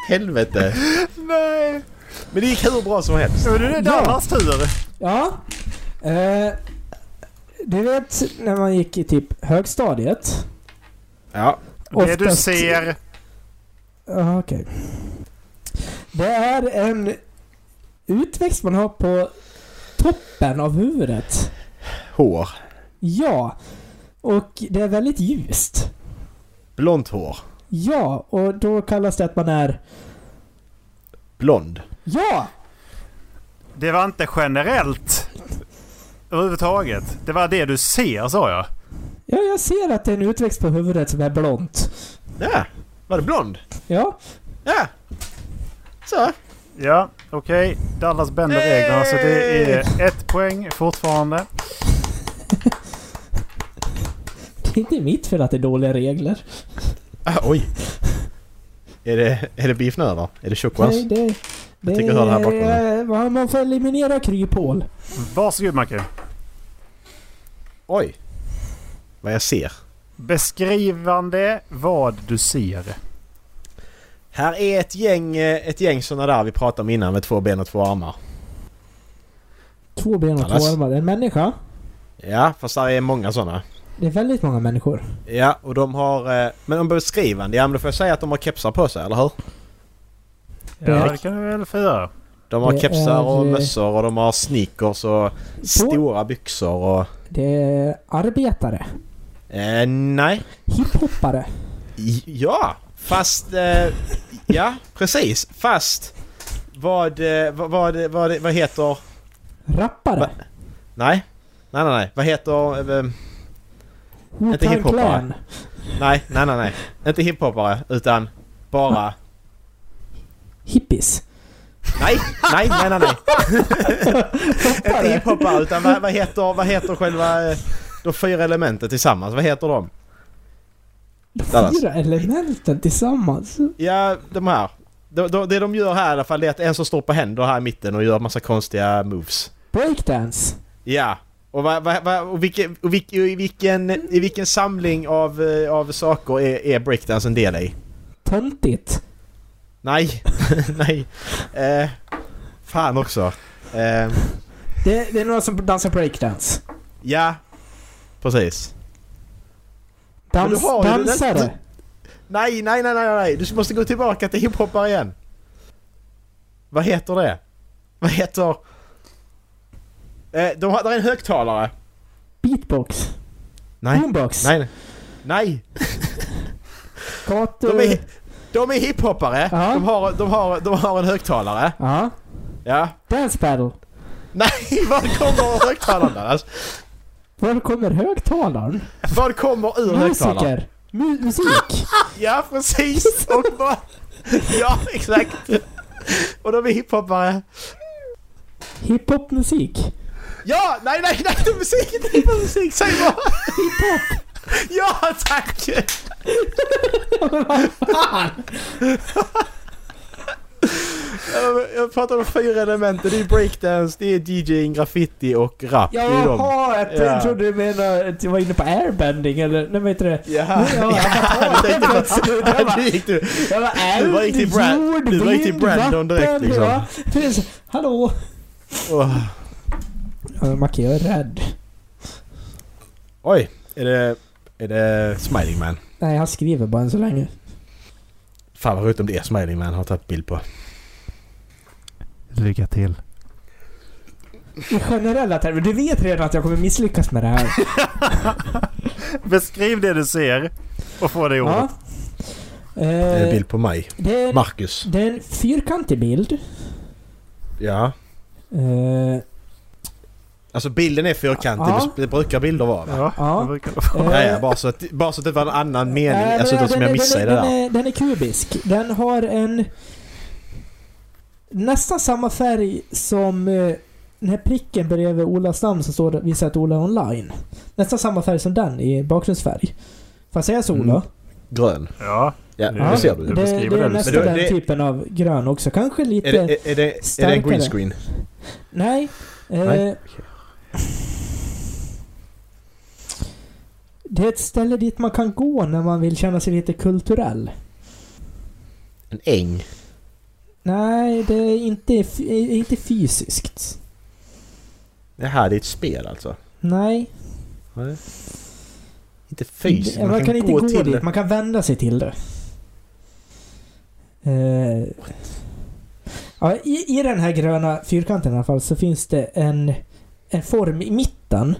Helvete. Nej. Men det gick hur bra som helst. Men det är Dallas tur. Ja. Eh, du vet när man gick i typ högstadiet? Ja. Det du Oftast- ser. Ja, okej. Det är en utväxt man har på toppen av huvudet. Hår. Ja. Och det är väldigt ljust. Blont hår. Ja, och då kallas det att man är... Blond. Ja! Det var inte generellt. Överhuvudtaget. Det var det du ser sa jag. Ja, jag ser att det är en utväxt på huvudet som är blont. Ja. Var det blond? Ja. Ja. Så. Ja, okej. Dallas bänder reglerna så det är ett poäng fortfarande. Det är inte mitt fel att det är dåliga regler. Ah, oj! Är det, är det beef nu eller? Är det tjockvass? Nej, det... Det tycker jag hör det här bakom är vad man får eliminera kryphål. Varsågod Macke. Oj! Vad jag ser. Beskrivande vad du ser. Här är ett gäng, eh, ett gäng såna där vi pratade om innan med två ben och två armar. Två ben och Annars- två armar. En människa. Ja, fast där är många såna. Det är väldigt många människor. Ja, och de har... eh, Men de beskrivande, ja men då får jag säga att de har kepsar på sig, eller hur? Ja, det kan du väl få göra. De har Det kepsar och är, mössor och de har sneakers och stora byxor och... Det är arbetare. Eh, nej. Hiphoppare. Ja! Fast... Eh, ja, precis. Fast... Vad... eh, Vad, vad, vad, vad heter... Rappare. Va? Nej. Nej, nej, nej. Vad heter... Eh, Inte hiphoppare. Nej, nej, nej, nej. Inte hiphoppare, utan bara... Hippies. Nej, nej, nej, nej, nej. Inte hiphoppare, utan vad, vad, heter, vad heter själva... De fyra elementen tillsammans, vad heter de? Dallas. Fyra elementen tillsammans. Ja, de här. Det, det, det de gör här i alla fall är att en som står på händer här i mitten och gör massa konstiga moves. Breakdance. Ja. Och, vad, vad, vad, och, vilken, och vilk, i, vilken, i vilken samling av, eh, av saker är, är breakdance en del i? Töntigt. Nej. Nej. Eh, fan också. Eh, Det, det är några som dansar breakdance. ja. Precis. Dans, dansare. Nej, nej, nej, nej, nej. Du måste gå tillbaka till hiphoppare igen. Vad heter det? Vad heter... Eh, de har, där är en högtalare. Beatbox. Nej. Boombox. Nej. Nej. De är, de är hiphoppare. Ja. De, har, de, har, de har en högtalare. Ja. Ja. Dance battle. Nej, var kommer högtalaren? Alltså, Var kommer högtalaren? vad kommer ur högtalaren? Mu- musik. Ja, precis. Och vad... Ja, exakt. Och de är hiphoppare. Hiphopmusik. Ja! Nej, nej, nej! Det är musik! Det är musik! Säg bara! Hiphop. Ja, tack! Jag- Jag pratar om fyra element. Det är breakdance, det är DJing, graffiti och rap. Jaha, jag Ja. trodde du menade att jag var inne på airbending eller... Nej, vad heter det? Jaha. Ja, Ja, du tänkte Du var riktigt Brand- du var riktigt Brandon direkt, liksom. Hallå! Macke, jag är rädd. Oj, är det... Är det Smiling Man? Nej, han skriver bara än så länge. Fan vad roligt om det är Smiling Man har tagit bild på. Lycka till. I generella termer, du vet redan att jag kommer misslyckas med det här. Beskriv det du ser och få det ordet. Ja. Det är en Eh, bild på mig. det, är, Marcus. det är en fyrkantig bild. Ja. Eh, Alltså bilden är fyrkantig. Ja. Det brukar bilder vara va? Ja, det brukar det vara. eh, Ja, ja, bara, så att, bara så att det var en annan mening. eh, alltså men det som den jag är- missade den, är, där. den, är, den är kubisk. Den har en... Nästan samma färg som eh, den här pricken bredvid Olas namn som står visar att Ola är online. Nästan samma färg som den i bakgrundsfärg. Får jag säga så Ola? Mm. Grön. Ja, Ja, Ja, det ser du. Det, beskriver det är det. nästan den det- typen av grön också. Kanske lite... Är det, är, det, är det en starkare. green screen? Nej. Eh, Nej, Det är ett ställe dit man kan gå när man vill känna sig lite kulturell. En äng? Nej, det är inte, inte fysiskt. Det här är ett spel alltså? Nej. Nej. Inte fysiskt? man, man kan, inte gå, till dit, det. man kan vända sig till det. Eh, ja, i, I den här gröna fyrkanten i alla fall så finns det en, en form i mitten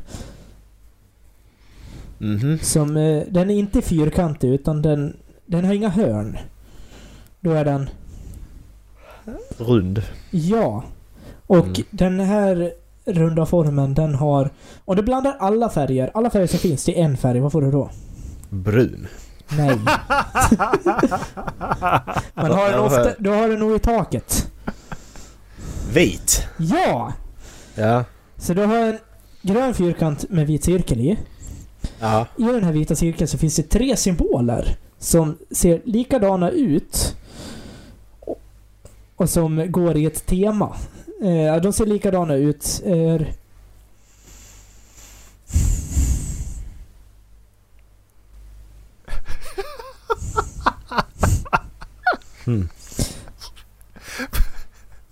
Mhm. som... Eh, den är inte fyrkantig utan den, den har inga hörn. Då är den... Rund. Ja. Och Mm. den här runda formen den har... Om du blandar alla färger, alla färger som finns till en färg, vad får du då? Brun. Nej. Man har den ofta, du har den nog i taket. Vit. Ja! Ja. Så du har en grön fyrkant med vit cirkel i. Ja. I den här vita cirkeln så finns det tre symboler som ser likadana ut. Och- som går i ett tema. Eh, de ser likadana ut. Eh, Mm.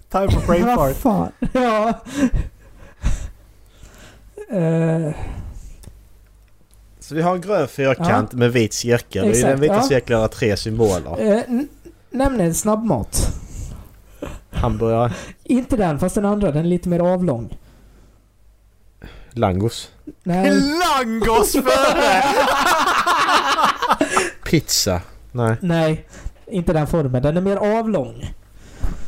Time for brain fart. fan. Ja. Eh, Så vi har en grön fyrkant med vit cirkel. Och i Exakt, den vita ja. cirkeln det tre symboler. nämn en snabbmat. Hamburgare, Inte den, fast den andra. Den är lite mer avlång. langos, Nej. Langos före! pizza. Nej. Nej. Inte den formen. Den är mer avlång.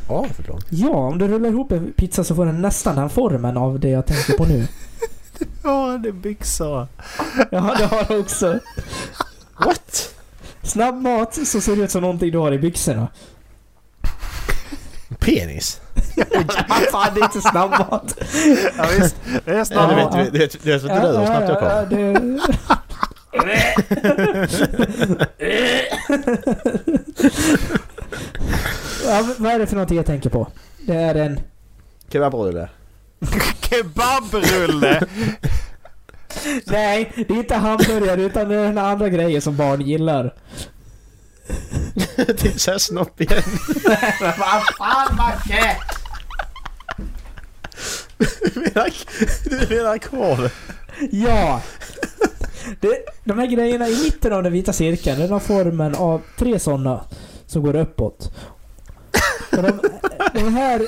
Avlång? Ja, om du rullar ihop en pizza så får den nästan den formen av det jag tänker på nu. Ja, det är byxor. Ja, det har du också. What? Snabbmat så ser det ut som någonting du har i byxorna. Penis? Vad fan, det är inte snabbmat. Ja, visst. Det är Ja, snart. du vet, du vet, du vet, hur snabbt jag ja, kom? det... ja, vad är det för någonting jag tänker på? Det är en... Kebabrulle. Kebabrulle! Nej, det är inte hamburgare utan det är den andra grejen som barn gillar. det är såhär snopp igen. Men vad fan Macke! Du menar, du menar korv? Ja! Det, de här grejerna i mitten av den vita cirkeln, den har formen av tre sådana som går uppåt. Och de, de här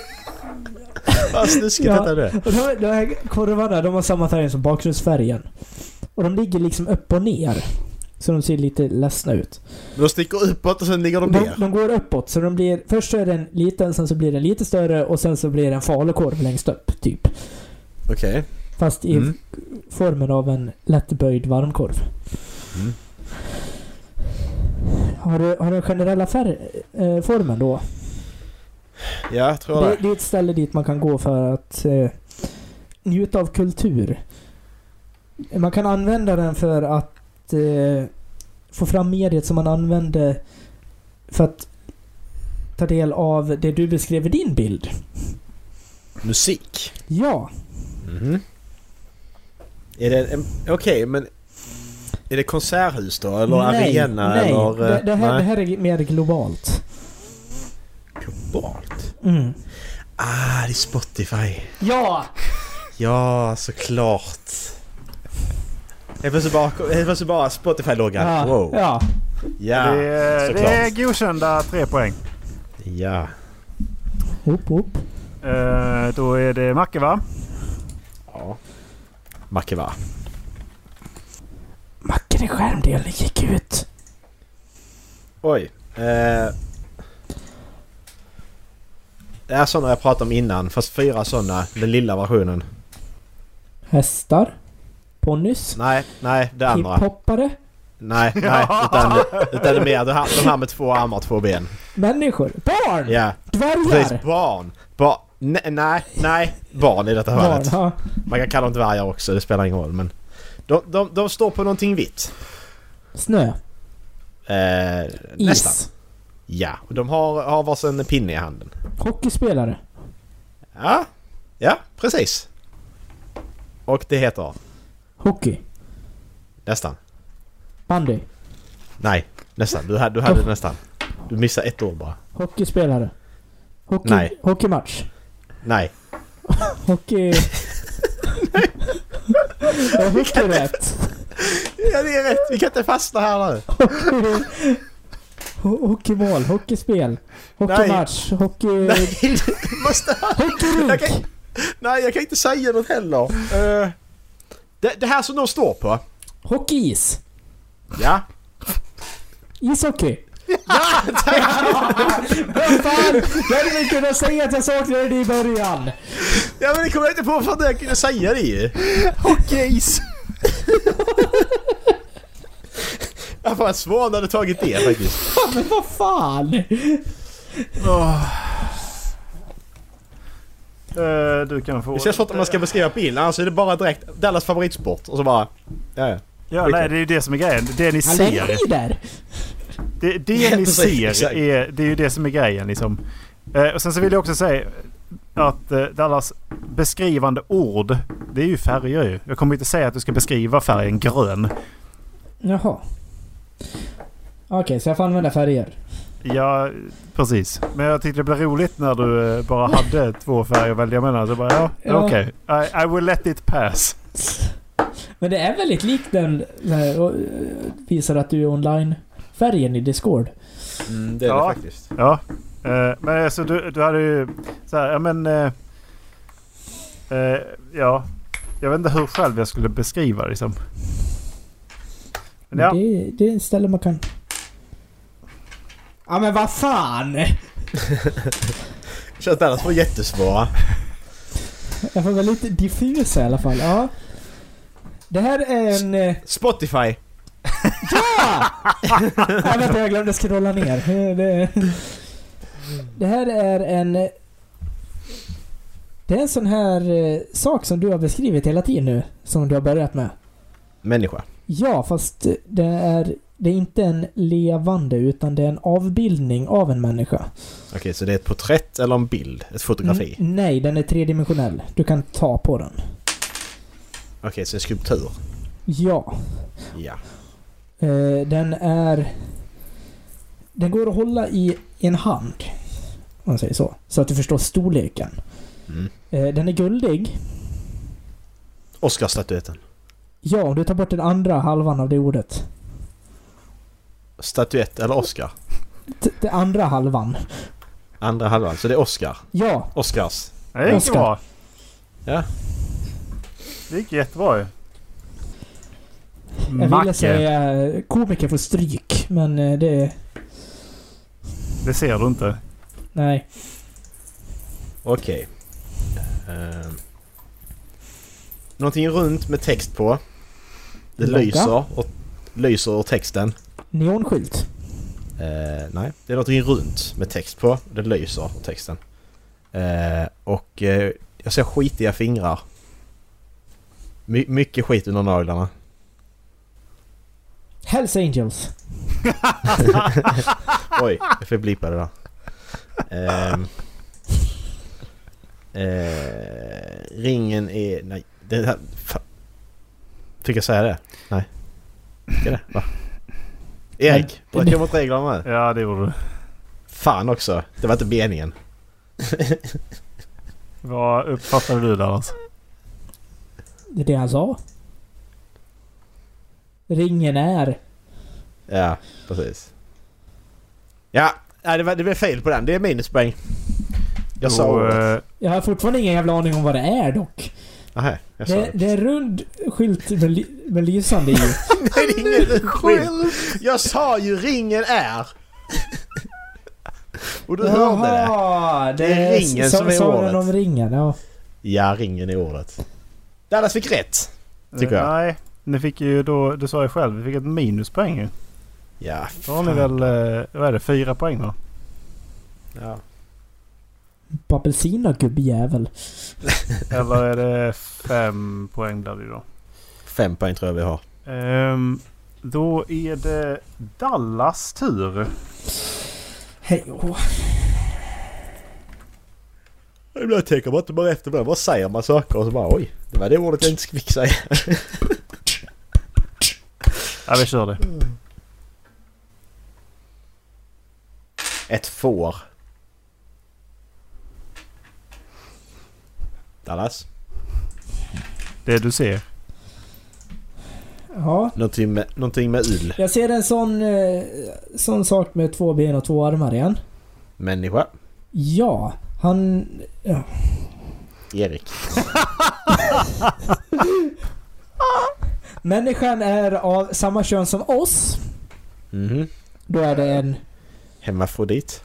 Vad snuskigt Ja. detta är det. Och de, de här korvarna, de har samma färg som bakgrundsfärgen. Och de ligger liksom upp och ner. Så de ser lite ledsna ut. De sticker uppåt och sen ligger de De, ner. de går uppåt, så de blir... Först så är den liten, sen så blir den lite större och sen så blir det en falukorv längst upp, typ. Okej. Fast i Mm. formen av en lättböjd varmkorv. Mm. Har du, har du den generella färg, eh, formen då? Ja, jag tror Det, det. det är ett ställe dit man kan gå för att eh, njuta av kultur. Man kan använda den för att eh, få fram mediet som man använde för att ta del av det du beskrev i din bild. Musik. Ja, Mhm. Är det en... Okej, men... Är det konserthus då? Eller arena? nej. Eller... Det, det, här, nej. det här är mer globalt. Globalt. Mm. Ah, det är Spotify. Ja! Ja, såklart. Helt plötsligt bara, helt plötsligt bara Spotify-loggan. Ja, Wow. ja. Ja, det, är, det är godkända tre poäng. Ja. Upp, upp. Eh, då är det Macke va? Ja. Macke va? Macken i skärmdelen gick ut. Oj. Eh, det är sådana jag pratade om innan. Fast fyra sådana. Den lilla versionen. Hästar. Ponnys. Nej, nej. Det andra. Hiphoppare. Nej, nej. Utan, utan det är mer de här, de här med två armar och två ben. Människor. Barn! Ja. Dvärgar! Precis. Barn. Ba nej, nej, nej. Barn i detta fallet. ja. Man kan kalla dem dvärgar också. Det spelar ingen roll. Men de, de, de står på någonting vitt. Snö. Eh, Is. nästan. Ja. Och de har, har varsin pinne i handen. Hockeyspelare. Ja. Ja, precis. Och det heter... Hockey. Nästan. Bandy. Nej, nästan. Du hade, du hade nästan. Du missade ett ord bara. Hockeyspelare. Hockey, Nej. Hockeymatch. Nej. Hockey... Ja, hockeyrätt. Ja, det är rätt. Vi kan inte fastna här nu. Hockey... Ho- Hockeymål. Hockeyspel. Hockeymatch. Hockey... Nej, du måste... Jag Hockeyrink. kan, nej, jag kan inte säga något heller. Eh, det, det här som de står på. Hockeyis. Ja. Ishockey. Vad fan! Jag hade väl kunnat säga att jag saknade det i början. Ja, men det kommer jag inte på för att jag kunde säga det ju. Hockeys! Jag var svår när du tagit det faktiskt. Men vad fan! Eh, du kan få... Det känns svårt om man ska beskriva bilden. Annars är det bara direkt Dallas favoritsport och så bara... Ja, ja. Ja, nej, det är ju det som är grejen. Det ni Han ser, skidor! det, det ni ser är, det är ju det som är grejen liksom. Eh, och sen så vill jag också säga att eh, Dallas beskrivande ord, det är ju färger ju. Jag kommer inte säga att du ska beskriva färgen grön. Jaha. Okej, så jag får använda färger. Ja, precis. Men jag tyckte det blev roligt när du eh, bara hade två färger att välja mellan. Så bara, ja, Ja. okej. I, I will let it pass. Men det är väldigt likt den, här, eh, visar att du är online-färgen i Discord. Mm, det är Ja. det faktiskt. Ja. Eh, men alltså du, du hade ju så här, ja men... eh, eh, ja. Jag vet inte hur själv jag skulle beskriva liksom. Men ja. Det, det är ett ställe man kan... Ja men vad fan! Känns det annars var jättesvåra. Jag får vara lite diffusa i alla fall. Ja. Det här är en... eh, Spotify! Ja! ja vänta, jag glömde scrolla ner. Det, det här är en... Det är en sån här eh, sak som du har beskrivit hela tiden nu. Som du har börjat med. Människa. Ja, fast det är, det är inte en levande utan det är en avbildning av en människa. Okej, så det är ett porträtt eller en bild? Ett fotografi? N- nej, den är tredimensionell. Du kan ta på den. Okej, så är skulptur? Ja. Ja. Eh, den är... Den går att hålla i en hand. Om man säger så. Så att du förstår storleken. Mm. Eh, den är guldig. Oscarsstatyetten. Ja, om du tar bort den andra halvan av det ordet. Statyett eller Oscar? T- den andra halvan. Andra halvan. Så det är Oscar. Ja, Oscars. Det gick Oscar. bra. Ja. Det gick jättebra ju. jag ville säga eh, komiker får stryk. Men eh, det... Det ser du inte. Nej. Okej. Ehm. någonting runt med text på. Det lyser och lyser ur texten. Neonskylt. Eh, nej, det är någonting runt med text på. Det lyser texten. Eh, och eh, jag ser skitiga fingrar. My- mycket skit under naglarna. Hells Angels. Oj, jag får blipa det där. Ehm. Eh, ringen är... Nej, det här... Fick jag säga det? Nej. Jag det? Va? Erik, bröt jag mot reglerna nu? Ja, det gjorde du. Fan också. Det var inte meningen. Vad uppfattade du Dallas? Det är det han sa. Ringen är... Ja, precis. Ja, det, var, det blev fel på den. Det är minuspoäng. Jag sa ordet. eh, Jag har fortfarande ingen jävla aning om vad det är dock. Nähä, jag sa Det, det. är en rund skylt med, med lysande i. Nej, det är ingen skylt. Jag sa ju ringen är. Och du hörde det. Jaha, Det är ringen som är sagan ordet. om ringen, ja. Ja, ringen är ordet. Dallas fick rätt. Tycker jag. Nej, ni fick ju då... Du sa ju själv, vi fick ett minuspoäng ju. Ja, Då har ni väl... eh, Vad är det? Fyra poäng då? Ja. På apelsiner gubbjävel. Eller är det fem poäng där då? Fem poäng tror jag vi har. Ehm, då är det Dallas tur. Hej. Ibland tänker man inte bara efter det. Bara säger man saker och så bara oj. Det var det ordet jag inte fick säga. Ja, vi kör det. Ett får. Dallas? Det du ser. Ja. Någonting med, någonting med ull. Jag ser en sån, eh, sån sak med två ben och två armar igen. Människa. Ja, han... Ja. Erik. Människan är av samma kön som oss. Mhm. Då är det en... Hemmafrodit.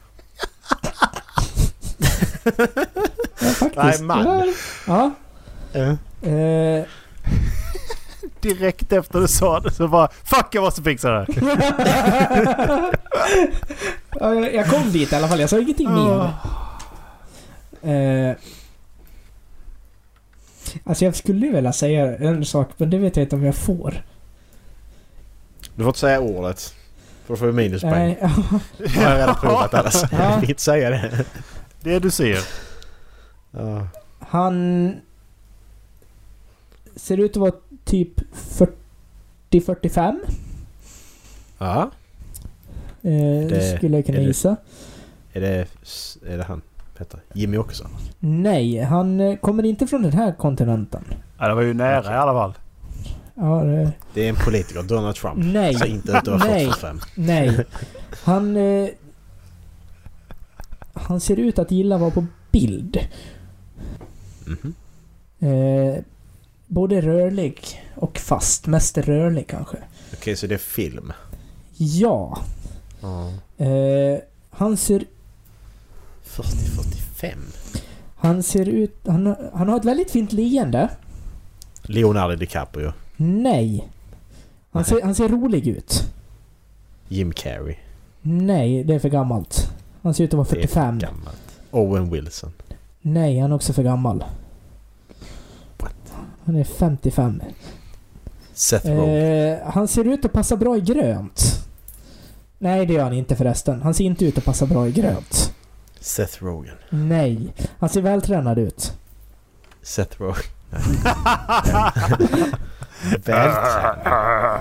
Ja, faktiskt. Nej, man. Ja. Ja. Eh, Direkt efter du sa det så bara Fuck jag måste fixa det här. ja, jag- jag kom dit i alla fall. Jag sa ingenting mer. Eh, alltså jag skulle vilja säga en sak, men det vet jag inte om jag får. Du får inte säga ordet. För då får vi minuspoäng. Nej, ja. Det har jag redan provat annars. Ja. Jag fick inte säga det. Det du ser. Ja. Han ser ut att vara typ 40-45. ja. Eh, Det- skulle jag kunna är det- gissa. Är det, är det han? Heter Jimmy Åkesson? Nej, han eh, kommer inte från den här kontinenten. Ja, det var ju nära i alla fall. Ja, det, Det är en politiker, Donald Trump. Nej. Ser inte ut vara Nej. 45. nej. Han... Eh, han ser ut att gilla att vara på bild. Mhm. Eh, både rörlig och fast. Mest rörlig kanske. Okej, så det är film. Ja. Ja. Eh, han ser 40-45. Han ser ut... Han, han har ett väldigt fint leende. Leonardo DiCaprio. Nej. Han ser, han ser rolig ut. Jim Carrey. Nej, det är för gammalt. Han ser ut att vara Det är 45. gammalt. Owen Wilson. Nej, han är också för gammal. What? Han är 55. Seth. Eh, han ser ut att passa bra i grönt. Nej, det gör han inte förresten. Han ser inte ut att passa bra i grönt. Seth Rogen. Nej. Han ser vältränad ut. Seth Rogen. Vältränad.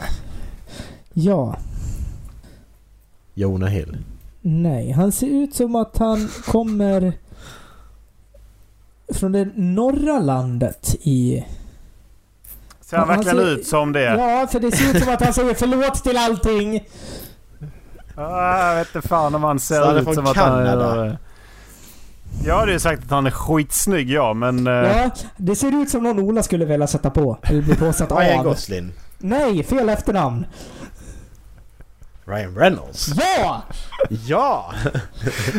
Ja. Jonah Hill. Nej. Han ser ut som att han kommer från det norra landet i... Ser han Han verkligen ser- ut som det? Ja, för det ser ut som att han säger förlåt till allting. Ah, jag vet inte fan om han ser ut som att Kanada. han är... Jag hade ju sagt att han är skitsnygg ja, men... eh, Ja, det ser ut som någon Ola skulle vilja sätta på. Eller bli påsatt Ryan av. Gosling. Nej, fel efternamn. Ryan Reynolds. Ja! Ja!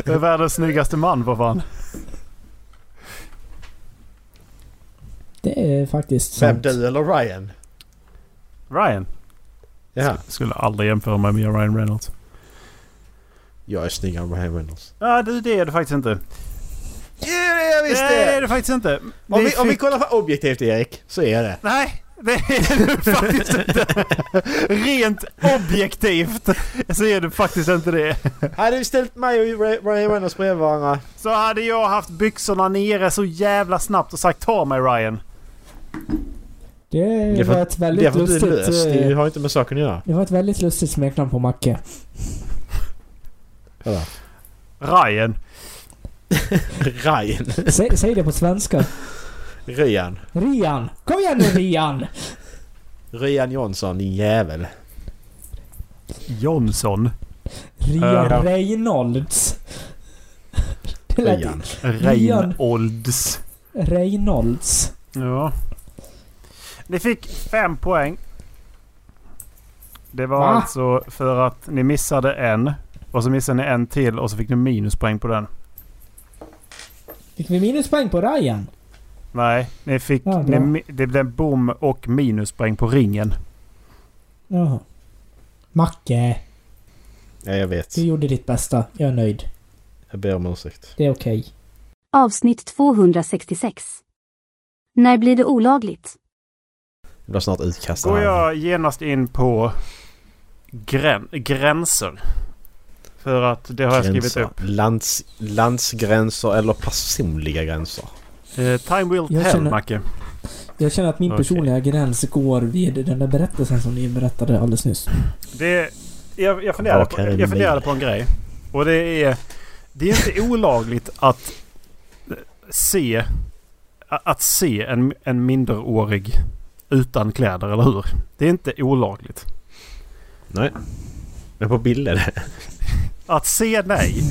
Det är världens snyggaste man för fan. Det är faktiskt Vem sant. du eller Ryan? Ryan. Ja. Skulle aldrig jämföra mig med Ryan Reynolds. Jag är snyggare än Ryan Reynolds. Ja, du det är du faktiskt inte. Ja, det är jag Nej, det är du faktiskt inte. Om Det vi, om vi fick- kollar på objektivt Erik, så är det. Nej, det är du faktiskt inte. Rent objektivt så är du faktiskt inte det. Hade vi ställt mig och Ryan Reynolds bredvid varandra. Så hade jag haft byxorna nere så jävla snabbt och sagt ta mig Ryan. Det Det är för var att- ett Det väldigt för du är lustigt... lös. eh, Det har inte med saken att göra. Det var ett väldigt lustigt smeknamn på Macke. Kolla. Ryan. Ryan. Säg, säg det på svenska. Ryan. Rian! Kom igen nu Rian! Ryan Johnson, din jävel. Johnson. Rian Ja. Reynolds. Det lät Ryan. Reynolds. Reynolds. Ja. Ni fick fem poäng. Det var Va? alltså för att ni missade en. Och så missade ni en till och så fick ni minuspoäng på den. Fick vi minuspoäng på Ryan? Nej, ni fick... Ja, ni, det blev bom och minuspoäng på ringen. Jaha. Macke, Ja, jag vet. du gjorde ditt bästa. Jag är nöjd. Jag ber om ursäkt. Det är okej. Avsnitt 266. När blir det olagligt? Jag blir snart utkastad. Går jag genast in på grän, gränser. För att det har jag skrivit Gränser. upp. Lands, landsgränser eller personliga gränser. Eh, time will Jag tell, känner- Macke. Jag känner att min Okej. personliga gräns går vid den där berättelsen som ni berättade alldeles nyss. Det, jag, jag, funderade på, jag funderade på en grej. Och det är... Det är inte olagligt att se... Att se en, en minderårig utan kläder, eller hur? Det är inte olagligt. Nej. Men på bild är det. Att se nej.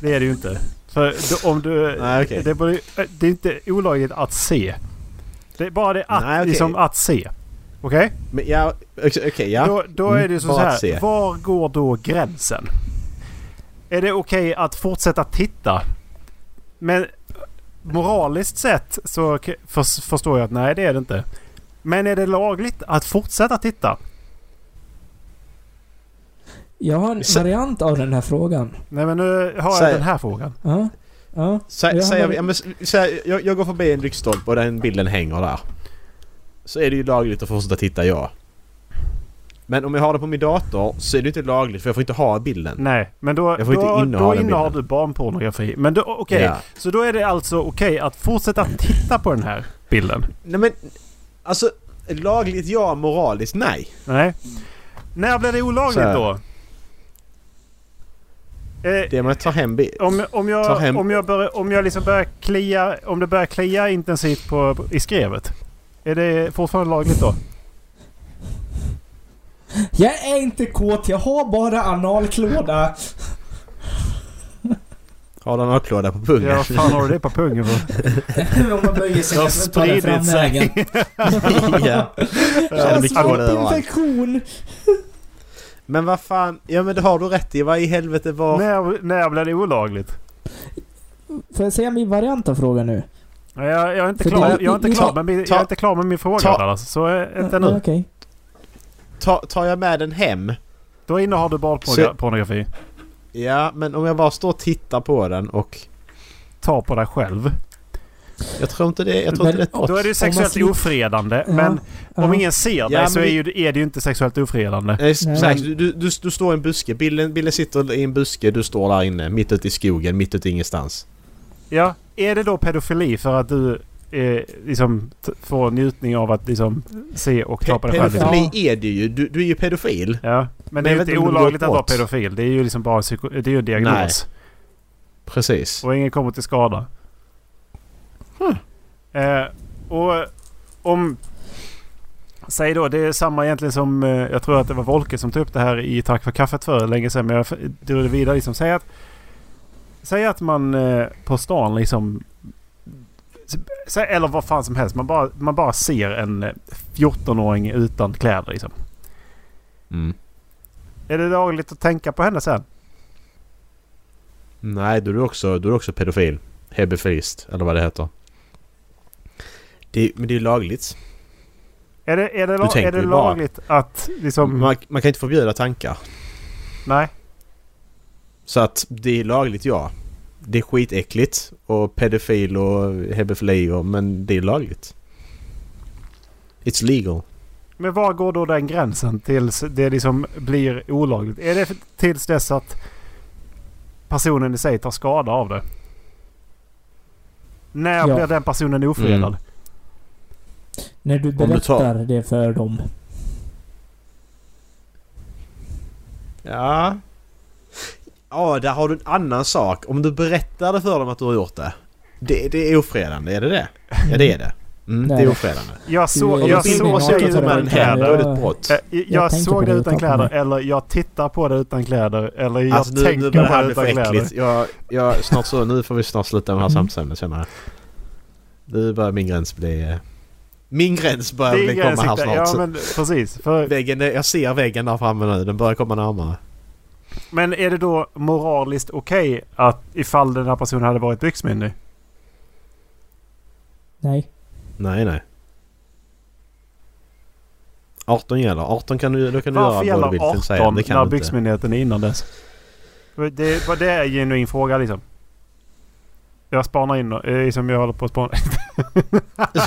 Det är det ju inte. För om du... Nej, okej. det, är det är inte olagligt att se. Det är bara det att, Nej, okej. liksom att se. Okej? Men ja, okej okej, ja. Då, då är det så, Mm, så här. Var går då gränsen? Är det okej att fortsätta titta? Men moraliskt sett så förstår jag att nej det är det inte. Men är det lagligt att fortsätta titta? Jag har en variant av den här frågan. Nej men nu har jag Säg- den här frågan. Ja. Ja. Sä, Jag säger har- vi, ja, men, säg, jag, jag går förbi en lyktstolpe och den bilden hänger där. Så är det ju lagligt att fortsätta titta ja. Men om jag har det på min dator så är det inte lagligt för jag får inte ha bilden. Nej, men då, Jag får inte då, inneha då innehar du barnpornografi. Men då, okej. Ja. Så då är det alltså okej att fortsätta titta på den här bilden? Nej men alltså lagligt ja, moraliskt nej. Nej. När blir det Så olagligt här. då? Eh, Det är att ta hem om, om jag, hem- om jag, börjar, om jag liksom börjar klia, om det börjar klia intensivt på, i skrevet. Är det fortfarande lagligt då? Jag är inte kåt, jag har bara analklåda. Har du analklåda på pungen? Ja, vad fan har du det på pungen för? Om man böjer sig har så tar det spridit sig. framvägen. ja. Svampinfektion. Men vad fan, ja men det har du rätt i. Vad i helvete var... När, när blir det olagligt? Får jag säga min variant av frågan nu? Ja, Jag, jag är inte klar, jag är inte klar, med min, jag är inte klar med min fråga ta- Dallas. Så inte nu. Okej. Ta, tar jag med den hem? Då innehar du barnpornografi. Ja, men om jag bara står och tittar på den och... Ta på dig själv. Jag tror inte det, jag tror Men- inte det är. Då är det ju sexuellt slip- ofredande. Ja, Men om ja. ingen ser dig Ja, så är, ju, är det ju inte sexuellt ofredande. Nej, exakt. men- Du, du, du står i en buske. Bilden, bilden sitter i en buske. Du står där inne. Mitt ute i skogen. Mitt ute i ingenstans. Ja, är det då pedofili för att du eh, liksom får njutning av att liksom se och ta på dig själv? pedofili Liksom? är det ju. Du, du är ju pedofil. Ja, men Men det är ju inte det olagligt att vara pedofil. Det är ju liksom bara en psyko- det är ju en diagnos. Precis. Och ingen kommer till skada. Hmm. Eh, och om... Säg då, det är samma egentligen som... Eh, jag tror att det var Volke som tog upp det här i Tack för kaffet för länge sedan. Men jag drog det vidare liksom. Säg att... Säg att man eh, på stan liksom... Eller vad fan som helst. Man bara, man bara ser en eh, 14-åring utan kläder liksom. Mm. Är det lagligt att tänka på henne sen? Nej, då är du också, då är du också pedofil. Hebefilist, eller vad det heter. Det, men det är ju lagligt. Är det, är det, la- är det ju bara- lagligt att liksom... Man, man kan inte förbjuda tankar. Nej. Så att det är lagligt, ja. Det är skitäckligt och pedofil och hebefili och, men det är lagligt. It's legal. Men var går då den gränsen tills det liksom blir olagligt? Är det tills dess att personen i sig tar skada av det? När Ja. blir den personen ofredad? Mm. När du du tar- berättar det för dem. Ja. Ja, där har du en annan sak. Om du berättar det för dem att du har gjort det. Det, det är ofredande, är det det? Ja, det är det. Mm, det är ofredande. Jag, så, såg det för utan här, kläder. då är det ett brott. Eh, Jag, såg det utan kläder eller jag tittar på det utan kläder eller jag Alltså nu, tänker nu börjar det på här det för utan kläder. Jag, jag, snart så, nu får vi snart sluta med det här Mm. samtalsämnet känner jag. Nu börjar min gräns bli... eh, Min gräns börjar bli komma här snart. Ja men precis. För, väggen, jag ser väggen där framme nu. Den börjar komma närmare. Men är det då moraliskt okej att ifall den här personen hade varit byxmyndig? Nej. Nej, nej. 18 gäller. 18 kan du, då kan du Varför göra vad du gäller vill. till säga. 18 Det kan när byxmyndigheten är innan dess? Det, det är en genuin fråga liksom. Jag spanar in och- eh, som jag håller på att spana.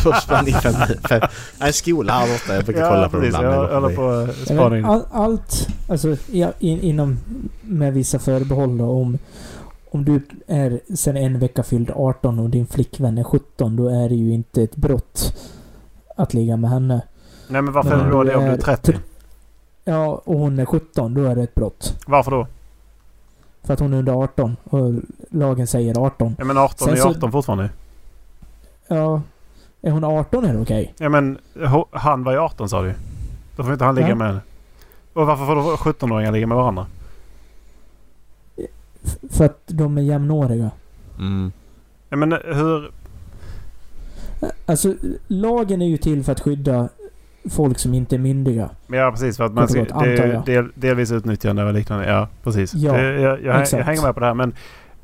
Så sprang in fem, fem, en skola här borta. Jag brukar kolla på dem precis. ibland. Jag håller på att Ja, spana in. all, allt, alltså ja, in, inom, med vissa förbehåll då, om, om du är sen en vecka fylld 18 och din flickvän är 17, då är det ju inte ett brott att ligga med henne. Nej men varför Men är det då du det om du är är 30? tr- Ja, och hon är 17, då är det ett brott. Varför då? För att hon är under 18 och lagen säger 18. Ja men 18 Sen är så- 18 fortfarande. Ja, är hon 18 är det okej. Ja men han var ju 18 sa du. Då får inte han ligga Ja. med henne. Och varför får då 17-åringar ligga med varandra? För att de är jämnåriga. Mm. Ja men hur... Alltså, lagen är ju till för att skydda folk som inte är myndiga. Ja precis för att man gott, det är del, delvis utnyttjande och liknande. Ja precis. Ja, det, jag, jag, jag hänger med på det här men...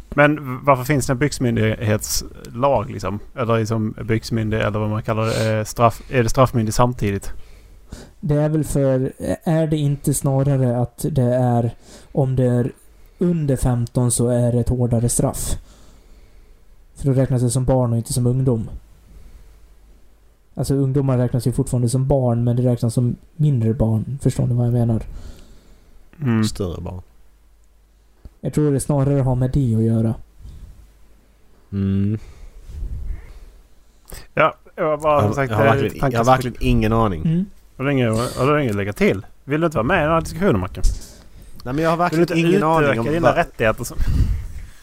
Men varför finns det en byxmyndighetslag liksom? Eller liksom byxmyndig eller vad man kallar det. Eh, straff, är det straffmyndig samtidigt? Det är väl för... Är det inte snarare att det är... Om det är under 15 så är det ett hårdare straff? För då räknas det som barn och inte som ungdom. Alltså ungdomar räknas ju fortfarande som barn, men det räknas som mindre barn. Förstår ni vad jag menar? Mm. Större barn. Jag tror det snarare har med det att göra. Mm. Ja, jag har bara Jag, sagt... jag, har verkligen, jag har verkligen ingen aning. Mm. Har du inget, har du inget att lägga till? Vill du inte vara med i den här diskussionen Macke? Nej men jag har Vill du verkligen inte ingen aning utöka om... dina vad- rättigheter? Som...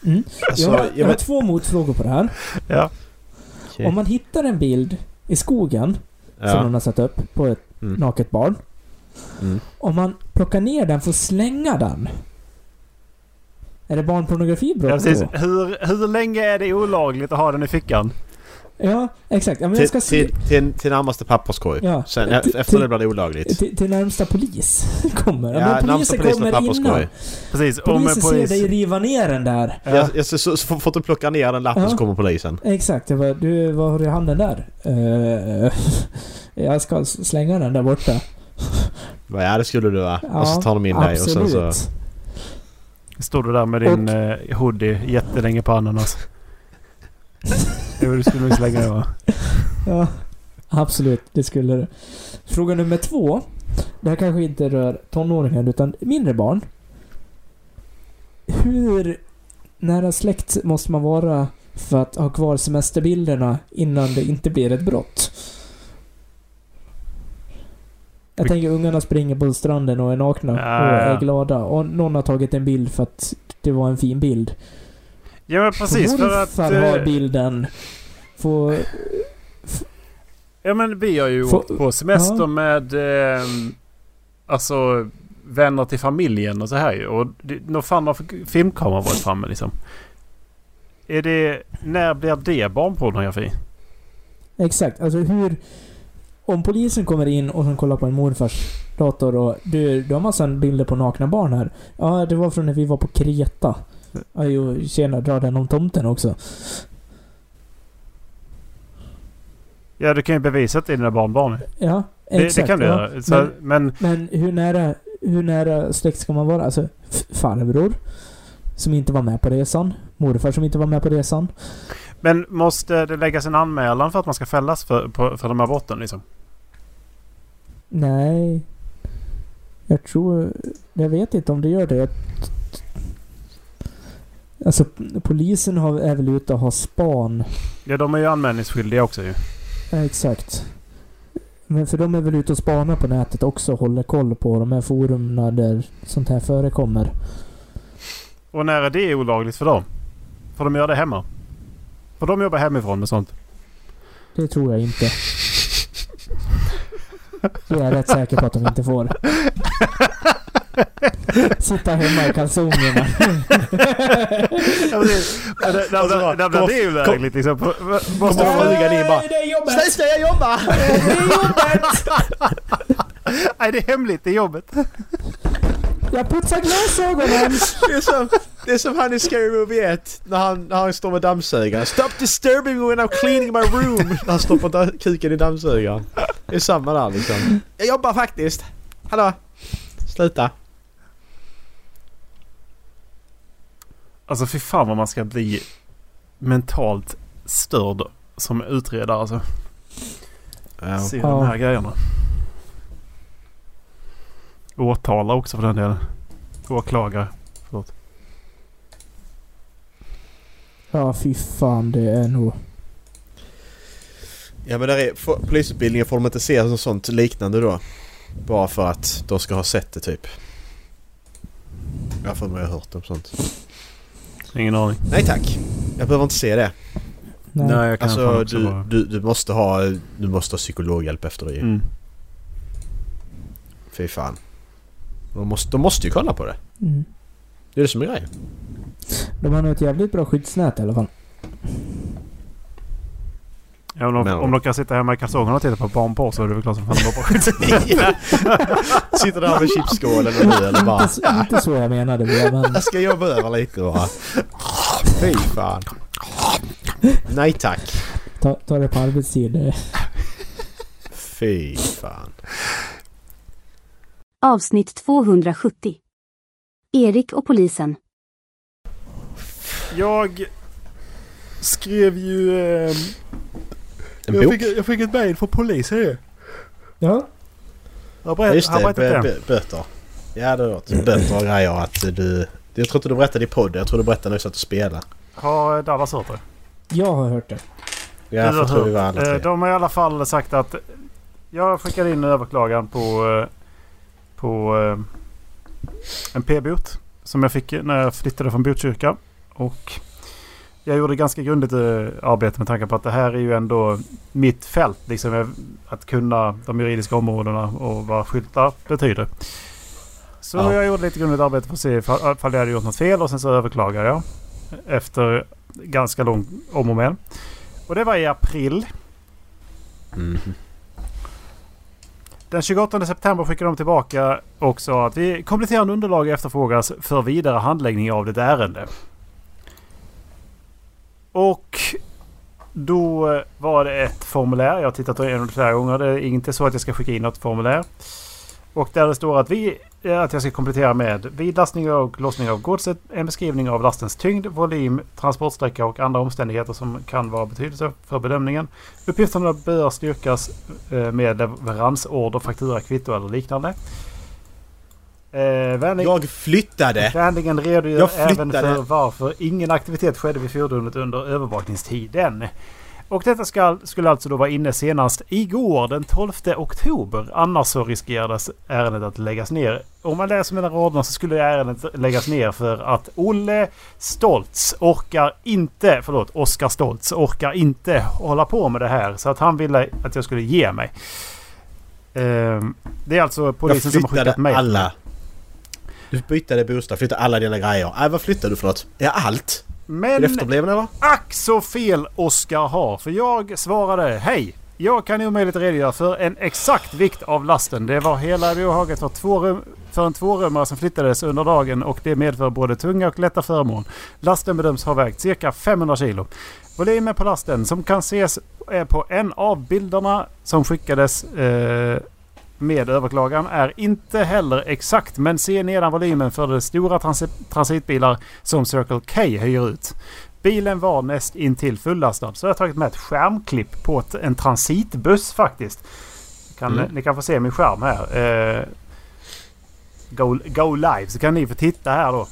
Mm. Alltså, jag, har, jag jag har två motfrågor på det här. Ja. Okej. Om man hittar en bild i skogen som Ja. någon har satt upp på ett Mm. naket barn. Mm. Om man plockar ner den för att slänga den. Är det Ja, barnpornografibrott precis. då? Hur, hur länge är det olagligt att ha den i fickan? Ja, exakt. Ja, men jag Till, ska se... till, till, till närmaste papperskorg. Ja. Sen, efter till- det blir det olagligt. Till, till närmsta polis kommer. Ja, Ja, men närmsta polisen polisen kommer innan. Precis. Polisen ser polis... dig riva ner den där. Ja. Jag, så, så, så får du plocka ner den lappen Ja. så kommer polisen. Exakt. Jag bara, du, vad har du i handen där? Eh, jag ska slänga den där borta. Ja det skulle du va? och så tar de in dig och sen så... absolut. Står du där med din eh, hoodie jättelänge på ananas. jo, du skulle nog slänga det va? Ja, absolut. Det skulle det. Fråga nummer två. Det här kanske inte rör tonåringar utan mindre barn. Hur nära släkt måste man vara för att ha kvar semesterbilderna innan det inte blir ett brott? Jag Vi- tänker ungarna springer på stranden och är nakna och är glada. Och någon har tagit en bild för att det var en fin bild. Ja men precis för att... Morfar har eh, bilden. Får... Ja men vi har ju Få- åkt på semester Ja. med... Eh, alltså vänner till familjen och så här ju. Och nog fan har filmkameran varit framme liksom. Är det... När blir det barnpornografi? Exakt. Alltså hur... Om polisen kommer in och sen kollar på en morfars dator och du, du har massa bilder på nakna barn här. Ja, det var från när vi var på Kreta. Ja, jo, tjena, dra den om tomten också. Ja du kan ju bevisa att det är dina barnbarn. Ja, Det, exakt. det kan du ja. göra. Så, Men, men men hur nära, hur nära släkt ska man vara? Alltså, farbror som inte var med på resan. Morfar som inte var med på resan. Men måste det läggas en anmälan för att man ska fällas för, på, för de här brotten liksom? Nej. Jag tror... Jag vet inte om det gör det. Jag- Alltså polisen har, är väl ute och har span. Ja, de är ju anmälningsskyldiga också ju. Ja, exakt. Men för de är väl ute och spanar på nätet också och håller koll på de här forumna där sånt här förekommer. Och när är det olagligt för dem? Får de göra det hemma? Får de jobba hemifrån med sånt? Det tror jag inte. Det är jag rätt säker på att de inte får. Sitta hemma i kalsongerna. Ja, det- kom- det olagligt liksom? Måste man... frugan in bara... Det är jobbet! ska jag jobba! Det är jobbet! Nej, det är hemligt. Det är jobbet. Jag putsar glasögonen! Det är som, det är som han i Scary Movie 1 när han, när han står med dammsugaren. Stop disturbing me when I'm cleaning my room! När han stoppar kuken i dammsugaren. Det är samma där liksom. Jag jobbar faktiskt. Hallå? Sluta. Alltså fy fan vad man ska bli mentalt störd som utredare alltså. Ja. Se Ja. de här grejerna. Åtala också för den delen. Åklagare. Ja, fy fan. Det är nog... Ja men där är, för, polisutbildningen får de inte se som sånt liknande då. Bara för att de ska ha sett det typ. Jag får nog ha hört om sånt. Ingen aning. Nej tack. Jag behöver inte se det. Nej. jag kan Alltså du, bara- du, du måste ha du måste ha psykologhjälp efter det ju. Mm. Fy fan. De måste, de måste ju kolla på det. Mm. Det är det som är grejen. De har nog ett jävligt bra skyddsnät i alla fall. Ja, om, de, Men- om de kan sitta hemma i kalsongerna och titta på barn på så är det väl klart som fan de bara ja. Sitter där med chipsskålen och nu eller bara... inte, inte så jag menade men... Jag ska jobba över lite bara. Fy fan. Nej tack. Ta, ta det på arbetstid. Fy fan. Avsnitt 270. Erik och polisen. Jag skrev ju... Eh, En Jag bok? fick, jag fick ett mail från polisen ju. Ja. Jag Ja, berätt, just det. det. bö, böter. Ja, det har varit böter och grejer. Att du... Jag tror inte du berättade i podden. Jag tror du berättade när vi satt och spelade. Har Dallas hört det? Jag har hört det. Ja, jag tror vi var alla Eh, tre. De har i alla fall sagt att jag skickade in en överklagan på, eh, på eh, en p-bot som jag fick när jag flyttade från Botkyrka. Och jag gjorde ganska grundligt eh, arbete med tanke på att det här är ju ändå mitt fält. Liksom, eh, att kunna de juridiska områdena och vad skyltar betyder. Så Ja. jag gjorde lite grundligt arbete för att se ifall ifall jag hade gjort något fel och sen så överklagade jag. Efter ganska lång om och men. Och det var i april. Mhm. Den 28 september skickade de tillbaka och sa att vi kompletterande underlag efterfrågas för vidare handläggning av det ärende. Och då var det ett formulär. Jag har tittat igenom det flera gånger. Det är inte så att jag ska skicka in något formulär. Och där det står att, vi, eh, att jag ska komplettera med vid lastning och lossning av godset en beskrivning av lastens tyngd, volym, transportsträcka och andra omständigheter som kan vara betydelse för bedömningen. Uppgifterna bör styrkas eh, med leveransorder, faktura, kvitto eller liknande. Eh, vänlig, Jag flyttade! Vänligen redogör Jag även flyttade. för varför ingen aktivitet skedde vid fordonet under övervakningstiden. Och detta ska, skulle alltså då vara inne senast igår den 12 oktober. Annars så riskerades ärendet att läggas ner. Om man läser mellan raderna så skulle ärendet läggas ner för att Olle Stoltz orkar inte, förlåt, Oskar Stoltz orkar inte hålla på med det här. Så att han ville att jag skulle ge mig. Ehm, det är alltså Jag polisen som har flyttade skickat mig. alla. Du bytte bostad, flyttade alla dina grejer. Äh, vad flyttade du för något? Ja, allt. Men eller? Ack så fel Oskar har. För jag svarade Hej! Jag kan omöjligt redogöra för en exakt vikt av lasten. Det var hela bohaget för, två rum, för en tvårummare som flyttades under dagen och det medför både tunga och lätta föremål. Lasten bedöms ha vägt cirka 500 kilo. Volymen på lasten som kan ses är på en av bilderna som skickades eh, med överklagan är inte heller exakt men se nedan volymen för de stora transi- transitbilar som Circle K hyr ut. Bilen var näst intill fullastad så jag har tagit med ett skärmklipp på ett, en transitbuss faktiskt. Kan, Mm. Ni kan få se min skärm här. Eh, go, go live så kan ni få titta här då.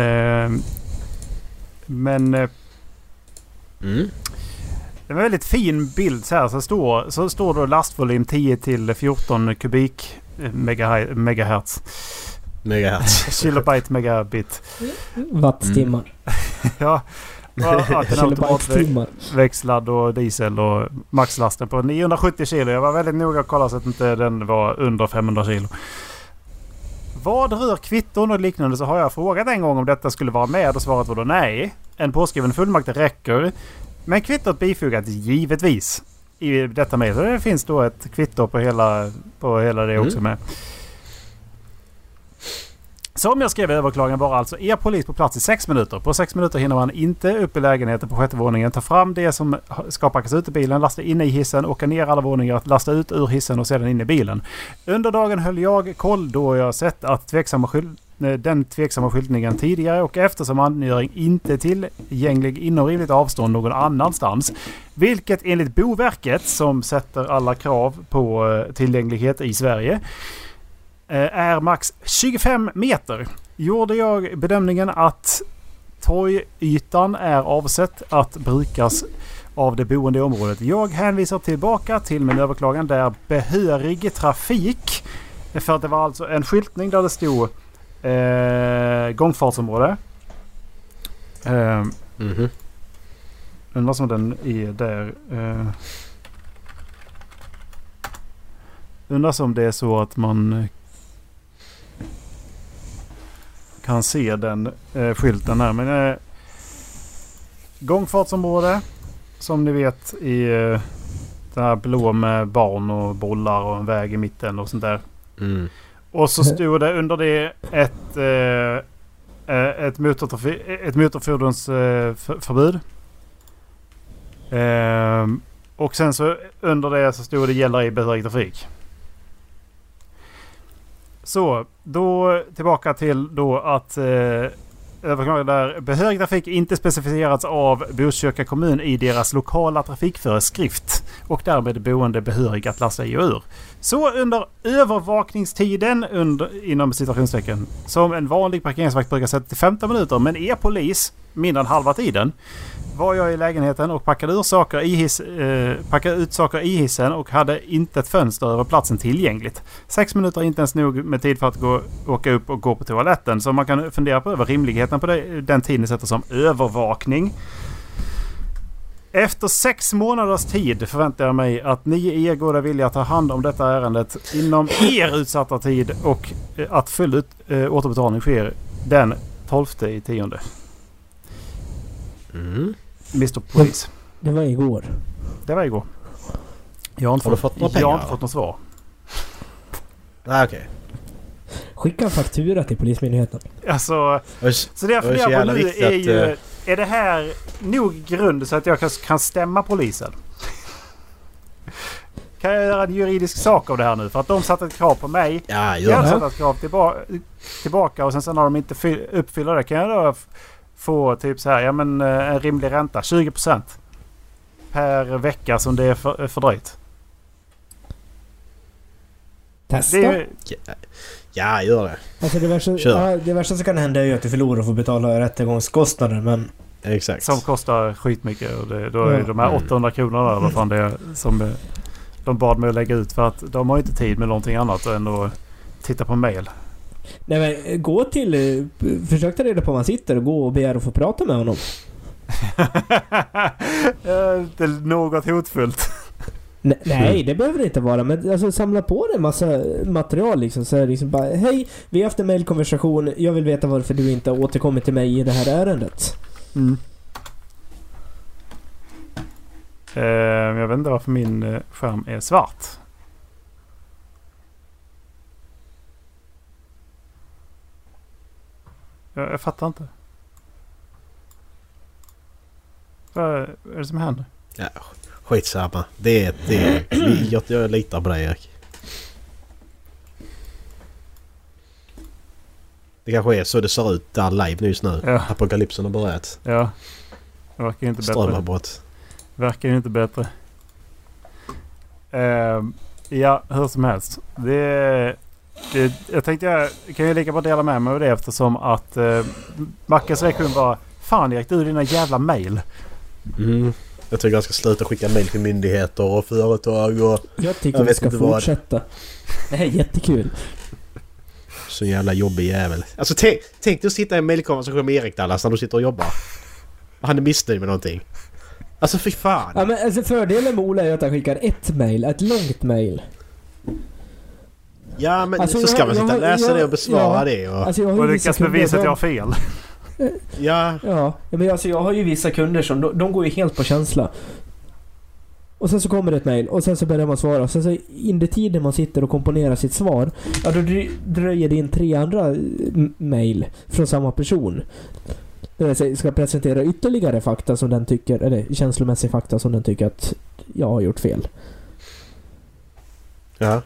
Eh, men eh, Mm. Det var en väldigt fin bild så här. Så står, så står då lastvolym 10 till 14 kubik eh, megahertz. Megahertz. Kilobyte megabit. Ja. Att den Kilobyte-timmar. automatväxlad och diesel och maxlasten på 970 kilo. Jag var väldigt noga och kollade så att inte den var under 500 kilo. Vad rör kvitton och liknande så har jag frågat en gång om detta skulle vara med och svaret var då nej. En påskriven fullmakt räcker. Men kvittot bifogat givetvis i detta. Så det finns då ett kvitto på hela, på hela det också med. Som jag skrev i överklagan var alltså er polis på plats i sex minuter. På sex minuter hinner man inte upp i lägenheten på sjätte våningen, ta fram det som ska packas ut i bilen, lasta in i hissen, åka ner alla våningar, lasta ut ur hissen och sedan in i bilen. Under dagen höll jag koll då jag sett att tveksamma skyl- eh, Eh, den tveksamma skyltningen tidigare och eftersom angöring inte är tillgänglig inom rimligt avstånd någon annanstans. Vilket enligt Boverket som sätter alla krav på eh, tillgänglighet i Sverige eh, är max 25 meter. Gjorde jag bedömningen att torgytan är avsett att brukas av det boende i området. Jag hänvisar tillbaka till min överklagan där behörig trafik. För att det var alltså en skyltning där det stod eh, gångfartsområde. Eh, Mhm. undrar som den är där. Eh, undrar som det är så att man kan se den eh, skylten här. Men eh, gångfartsområde som ni vet i eh, det här blå med barn och bollar och en väg i mitten och sånt där. Mm. Och så stod det under det ett, eh, eh ett, motortrafi- ett motorfordonsförbud. Eh, ehm, och sen så under det så stod det gäller i behörig trafik. Så, då tillbaka till då att eh, där behörig trafik inte specificerats av Botkyrka kommun i deras lokala trafikföreskrift och därmed boende behörig att lasta i och ur. Så under övervakningstiden under, inom citationstecken, som en vanlig parkeringsvakt brukar sätta till 15 minuter men är polis mindre än halva tiden var jag i lägenheten och packade, ur saker i his, eh, packade ut saker i hissen och hade inte ett fönster över platsen tillgängligt. Sex minuter är inte ens nog med tid för att gå, åka upp och gå på toaletten. Så man kan fundera på över rimligheten på det, den tiden ni sätter som övervakning. Efter sex månaders tid förväntar jag mig att ni i er goda vilja tar hand om detta ärendet inom er utsatta tid och eh, att full ut, äh, återbetalning sker den 12 i tionde. Mm. Mr Police. Det var igår. Det var igår. Jag har inte Har fått, fått några jag har pengar, inte fått något svar. Nej okej. Skicka en faktura till Polismyndigheten. Alltså, Okay. så det jag funderar på nu är att, ju... eh, Är det här nog grund så att jag kan, stämma polisen? Kan jag göra en juridisk sak av det här nu? För att de satte ett krav på mig. Ja, Jag har satt ett krav tillba tillbaka och sen så när de inte fy- uppfyller det kan jag då få typ så här, ja men eh, en rimlig ränta. 20% per vecka som det är för, fördröjt. Testa. Det är, Ja, gör det. Alltså det värsta, Kör. ja, det värsta som kan hända är ju att du förlorar och får betala rättegångskostnader men... Exakt. Som kostar skitmycket. Och det, då är Ja. de här Mm. 800 kronorna eller vad fan det är som de bad mig att lägga ut. För att de har inte tid med någonting annat än att titta på mail. Nej men gå till... Försök ta reda på var han sitter och gå och begär att få prata med honom. Eh, det är något hotfullt. Nej, nej, det behöver det inte vara. Men alltså samla på dig en massa material liksom. Så här, liksom bara, Hej, vi har haft en mailkonversation. Jag vill veta varför du inte har återkommit till mig i det här ärendet. Mm. Eh, jag vet inte varför min eh, skärm är svart. Jag, jag fattar inte. Vad är det som händer? Ja, skitsamma. Det är... Det är jag, jag litar på dig Erik. Det kanske är så det ser ut där live just nu. Ja. Apokalypsen har börjat. Ja. Det verkar ju inte bättre. Strömavbrott. Verkar ju inte bättre. Ehm, ja, hur som helst. Det, det, jag tänkte jag kan ju lika bra dela med mig av det eftersom att uh, Mackes reaktion var Fan Erik, du dina jävla mail. Mm. Jag tycker jag ska sluta skicka mail till myndigheter och företag och Jag tycker Jag vi ska fortsätta. Det här är jättekul. så jävla jobbig jävel. Alltså tänk, tänk dig att sitta i en mailkonversation med Erik Dallas när du sitter och jobbar. Han är missnöjd med någonting. Alltså fy fan. Ja, men alltså fördelen med Ola är att han skickar ett mail, ett långt mail. Ja men Alltså, så jag ska har- man jag sitta och läsa jag- det och besvara ja. det och... Alltså jag Och lyckas bevisa att jag har fel. Ja. Ja, men alltså jag har ju vissa kunder som, de, de går ju helt på känsla. Och sen så kommer det ett mail och sen så börjar man svara. Och sen så under tiden man sitter och komponerar sitt svar, ja då dröjer det in tre andra eh, mail från samma person. Där jag ska presentera ytterligare fakta som den tycker, eller känslomässig fakta som den tycker att jag har gjort fel. Ja.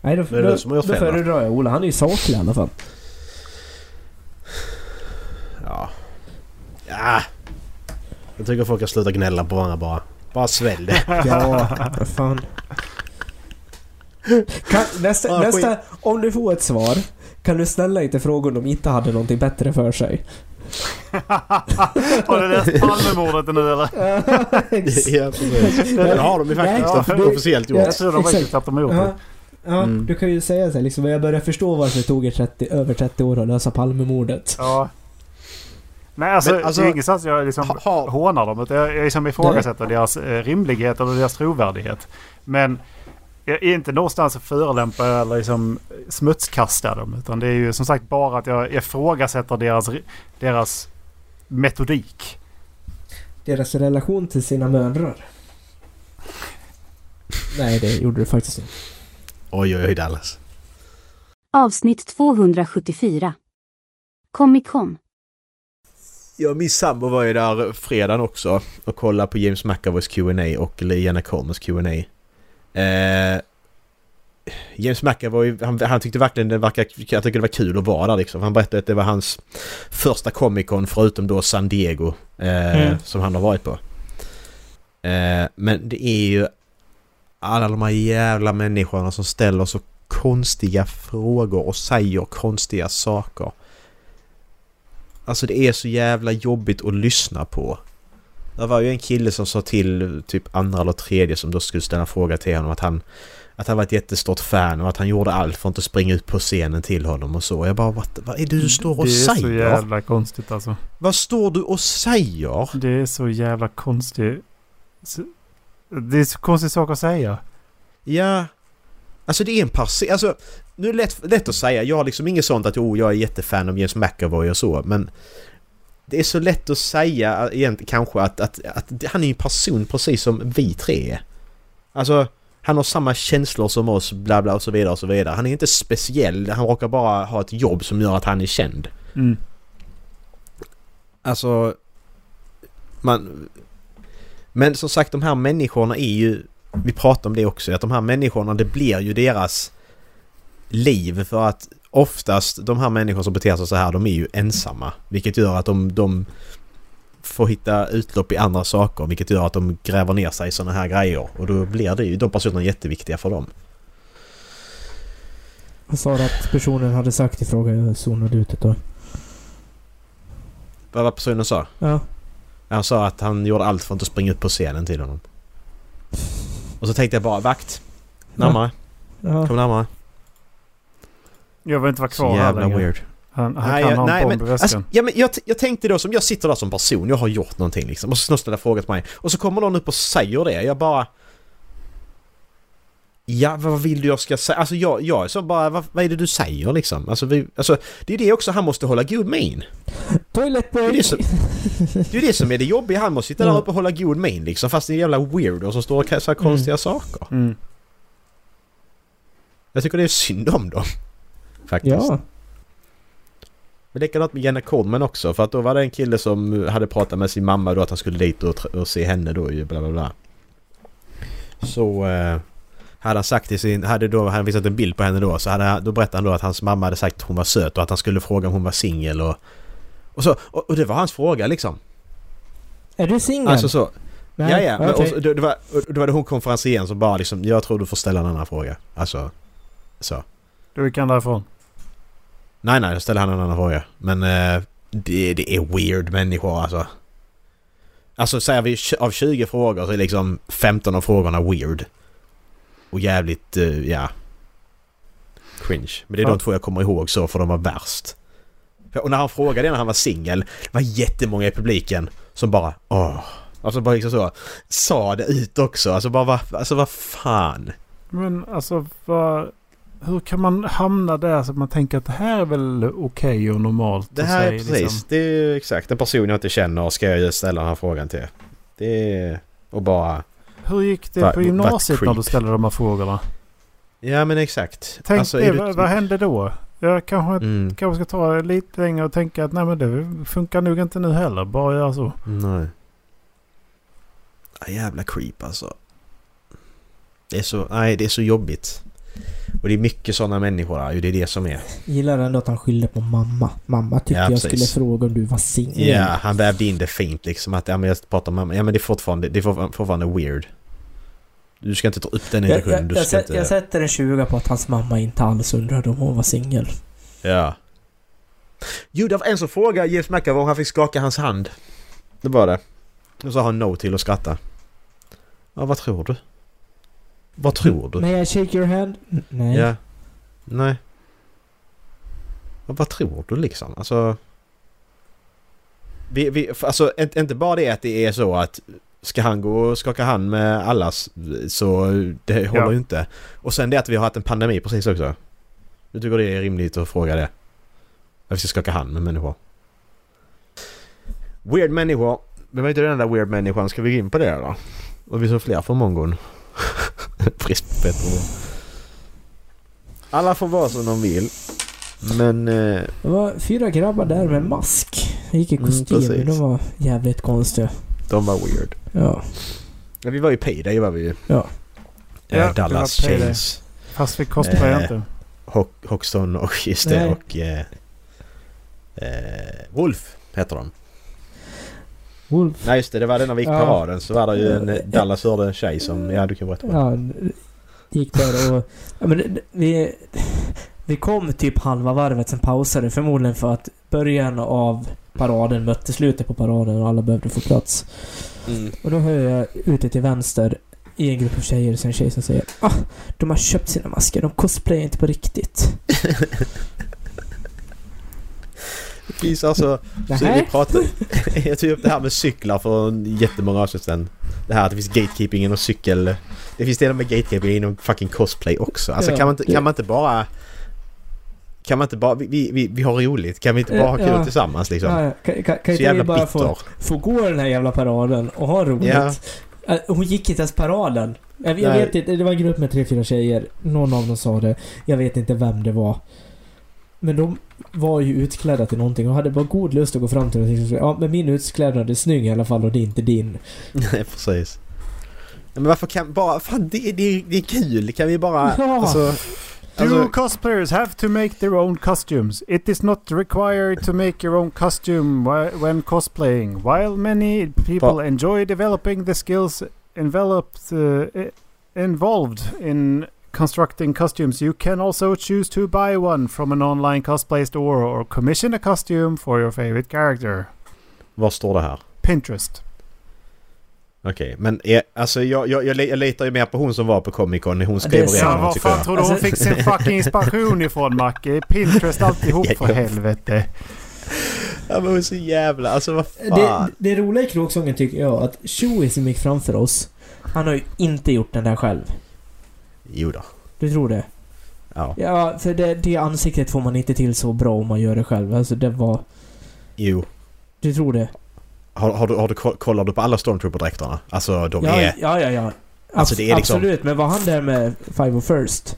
Nej, då, det då, då föredrar jag Ola. Han är ju saklig i alla fall. Ja. Ja. Jag tycker folk ska sluta gnälla på varandra bara. Bara svälj det. Ja, vad fan. Kan, nästa, Ja, nästa, om du får ett svar, kan du snälla inte fråga om de inte hade någonting bättre för sig? Har du läst Palmemordet nu eller? ja, precis. Det har de ju faktiskt Nej, officiellt gjort. Ja, Jag tror de faktiskt att de har gjort Ja, det. ja Mm. du kan ju säga så här, liksom, jag börjar förstå varför det tog er 30, över 30 år att lösa Palmemordet. Ja. Nej alltså, Men, alltså, det är ingenstans jag liksom ha- ha- hånar dem. Utan jag, jag liksom ifrågasätter deras eh, rimlighet eller deras trovärdighet. Men jag är inte någonstans att förolämpa eller liksom smutskasta dem. Utan det är ju som sagt bara att jag ifrågasätter deras, deras metodik. Deras relation till sina mödrar. Nej, det gjorde du faktiskt inte. Oj, oj, oj Dallas. Avsnitt 274. Comic Con. Jag och min sambo var ju där fredagen också och kollade på James McAvoys Q&A och Liana Coleman's Q&A. Eh, James McAvoy, han, han tyckte verkligen det verkar, jag tycker det var kul att vara där liksom. Han berättade att det var hans första Comic Con förutom då San Diego. Eh, Mm. Som han har varit på. Eh, men det är ju alla de här jävla människorna som ställer så konstiga frågor och säger konstiga saker. Alltså det är så jävla jobbigt att lyssna på. Det var ju en kille som sa till typ andra eller tredje som då skulle ställa en fråga till honom att han att han var ett jättestort fan och att han gjorde allt för att inte springa ut på scenen till honom och så. Jag bara vad, vad är det du står och det är så säger? jävla konstigt alltså. Vad står du och säger? Det är så jävla konstigt. Så- Det är så konstig sak att säga. Ja. Alltså det är en person... Alltså, nu är det lätt, lätt att säga. Jag har liksom inget sånt att oh, jag är jättefan av James McAvoy och så, men... Det är så lätt att säga egentligen kanske att, att, att han är en person precis som vi tre är. Alltså, han har samma känslor som oss, bla bla och så vidare och så vidare. Han är inte speciell, han råkar bara ha ett jobb som gör att han är känd. Mm. Alltså... Man... Men som sagt, de här människorna är ju... Vi pratar om det också, att de här människorna, det blir ju deras liv för att oftast de här människorna som beter sig så här, de är ju ensamma. Vilket gör att de, de får hitta utlopp i andra saker, vilket gör att de gräver ner sig i sådana här grejer. Och då blir det ju de personerna jätteviktiga för dem. Vad sa att personen hade sagt i fråga? Jag zonade ut ett tag. Vad var personen sa? Ja. Han sa att han gjorde allt för att inte springa ut på scenen till honom. Och så tänkte jag bara, vakt! Närmare, Ja. kom närmare. Jag vill inte vara Så kvar här längre. weird. Han, han Nej, kan jag, ha en nej bomb i väskan. alltså, ja, men jag, jag tänkte då som jag sitter där som person, jag har gjort någonting liksom. Och så någon ställer fråga till mig. Och så kommer någon upp och säger det. Jag bara... Ja, vad vill du jag ska säga? Alltså jag, jag är så bara, vad, vad är det du säger liksom? Alltså, vi, alltså det är det också, han måste hålla god min. Toilet Det är break! det som, det är det som är det jobbiga, han måste sitta där Ja. uppe och hålla god min liksom. Fast det är en jävla weirdo som står och säger konstiga saker. Mm. Jag tycker det är synd om dem. Faktiskt. Ja. Men likadant med Jenna Coleman också för att då var det en kille som hade pratat med sin mamma då att han skulle dit och, och se henne då ju bla bla bla. Så eh, hade han sagt till sin, hade då, hade han visat en bild på henne då så hade, då berättade han då att hans mamma hade sagt att hon var söt och att han skulle fråga om hon var singel och och så, och, och det var hans fråga liksom. Är du singel? Alltså så. Nej, ja ja, men, okej. och, det, det var, och det var det hon konferencieren som bara liksom, jag tror du får ställa en annan fråga. Alltså, så. Då gick han därifrån. Nej, nej, då ställer han en annan fråga. Men eh, det, det är weird människor alltså. Alltså säger vi av 20 frågor så är liksom 15 av frågorna weird. Och jävligt, eh, ja... Cringe. Men det är Ja. de två jag kommer ihåg så för de var värst. Och när han frågade när han var singel, det var jättemånga i publiken som bara åh. Alltså bara liksom så. Sa det ut också. Alltså bara vad, alltså vad fan. Men alltså vad... Hur kan man hamna där så att man tänker att det här är väl okej och normalt Det här är säga, precis, liksom. det är ju exakt en person jag inte känner ska jag ställa den här frågan till. Det är... Och bara... Hur gick det Va- på gymnasiet när du ställde de här frågorna? Ja men exakt. Tänk Alltså, det, vad, vad hände då? Jag kanske, Mm, kanske ska ta lite längre och tänka att nej men det funkar nog inte nu heller. Bara göra så. nej. Ja, jävla creep alltså. Det är så... Nej, det är så jobbigt. Och det är mycket sådana människor ju, det är det som är. Gillar ändå att han skyller på mamma. Mamma tyckte Ja, jag skulle fråga om du var singel. Ja, han vävde in det fint liksom att ja men jag pratar om mamma. Ja men det är fortfarande, det är fortfarande- weird. Du ska inte ta upp den Jag, illusionen. jag, jag, sä- inte... jag sätter en 20 på att hans mamma inte alls undrade om hon var singel. Ja. Jo, det var en som frågade James McAvoy om han fick skaka hans hand. Det var det. Och så sa han no till att skratta. Ja, vad tror du? Vad tror du? May I shake your hand? Nej. Ja. Nej. Vad tror du liksom? Alltså... Vi, vi, för alltså inte bara det att det är så att ska han gå och skaka hand med allas så det håller Ja. ju inte. Och sen det att vi har haft en pandemi precis också. Du tycker det är rimligt att fråga det? Att vi ska skaka hand med människor. Weird människor. Men var inte den där weird människan? Ska vi gå in på det då? Och vi så fler från mongon. Bättre ord. Alla får vara som de vill. Men... Eh, Det var fyra grabbar där med mask. De gick i Mm, kostym. precis. de var jävligt konstiga. de var weird. Ja. Ja, vi var ju Payday var vi ju. Ja. Eh, Ja, det Dallas. Chains. Fast vi cosplayar Eh, inte. Hock- Hoxton och just det och... Eh, eh, Wolf heter de. Wolf. Nej just det, det var det när vi gick Ja. paraden så var det ju en eh, Dallas hörde en tjej som... Ja du kan berätta. Ja. Gick där och... Ja, men vi, vi kom typ halva varvet, sen pausade förmodligen för att början av paraden mötte slutet på paraden och alla behövde få plats. Mm. Och då hör jag ute till vänster i en grupp av tjejer är en tjej som säger ah, de har köpt sina masker, de cosplayar inte på riktigt. Det finns alltså... Så vi pratade, jag tog upp det här med cyklar för jättemånga avsnitt sedan. Det här att det finns gatekeeping inom cykel... Det finns det med gatekeeping inom fucking cosplay också. Alltså Ja, kan, man inte, kan man inte bara... Kan man inte bara... Vi, vi, vi har roligt. Kan vi inte bara ha kul Ja. tillsammans liksom? Ja, kan, kan, kan Så inte vi jävla bara få, bitter. få gå den här jävla paraden och ha roligt? Ja. Hon gick inte ens paraden. Jag, jag vet inte, det var en grupp med tre, fyra tjejer. Någon av dem sa det. Jag vet inte vem det var. Men de var ju utklädda till någonting och hade bara god lust att gå fram till dem och säga Ja, men min utklädnad är snygg i alla fall och det är inte din. Nej precis. Men varför kan bara... Fan det, det, det är kul. Kan vi bara... Ja. Alltså, Do alltså, cosplayers have to make their own costumes? It is not required to make your own costume when cosplaying. While many people enjoy developing the skills enveloped, uh, i- involved in constructing costumes, you can also choose to buy one from an online cosplay store or commission a costume for your favorite character. vad står det här? Pinterest. Okej, men är, alltså jag, jag, jag, litar ju mer på hon som var på Comic Con. Hon skriver det det Ja, var fan tror du hon Alltså- fick sin fucking inspiration ifrån Macke? Pinterest alltihop för helvete. Ja men hon är så jävla... Alltså vad Det, fan. det roliga i kråksången tycker jag att Chewie som gick framför oss, han har ju inte gjort den där själv. Jo då. Du tror det? Ja. Ja, för det, det ansiktet får man inte till så bra om man gör det själv. Alltså det var... Jo. Du tror det? Har, har, du, har du, kollar du på alla Stormtrooper-dräkterna? Alltså de ja, är... ja, ja, ja. Alltså, det är liksom- Absolut, men var han där med Five of First?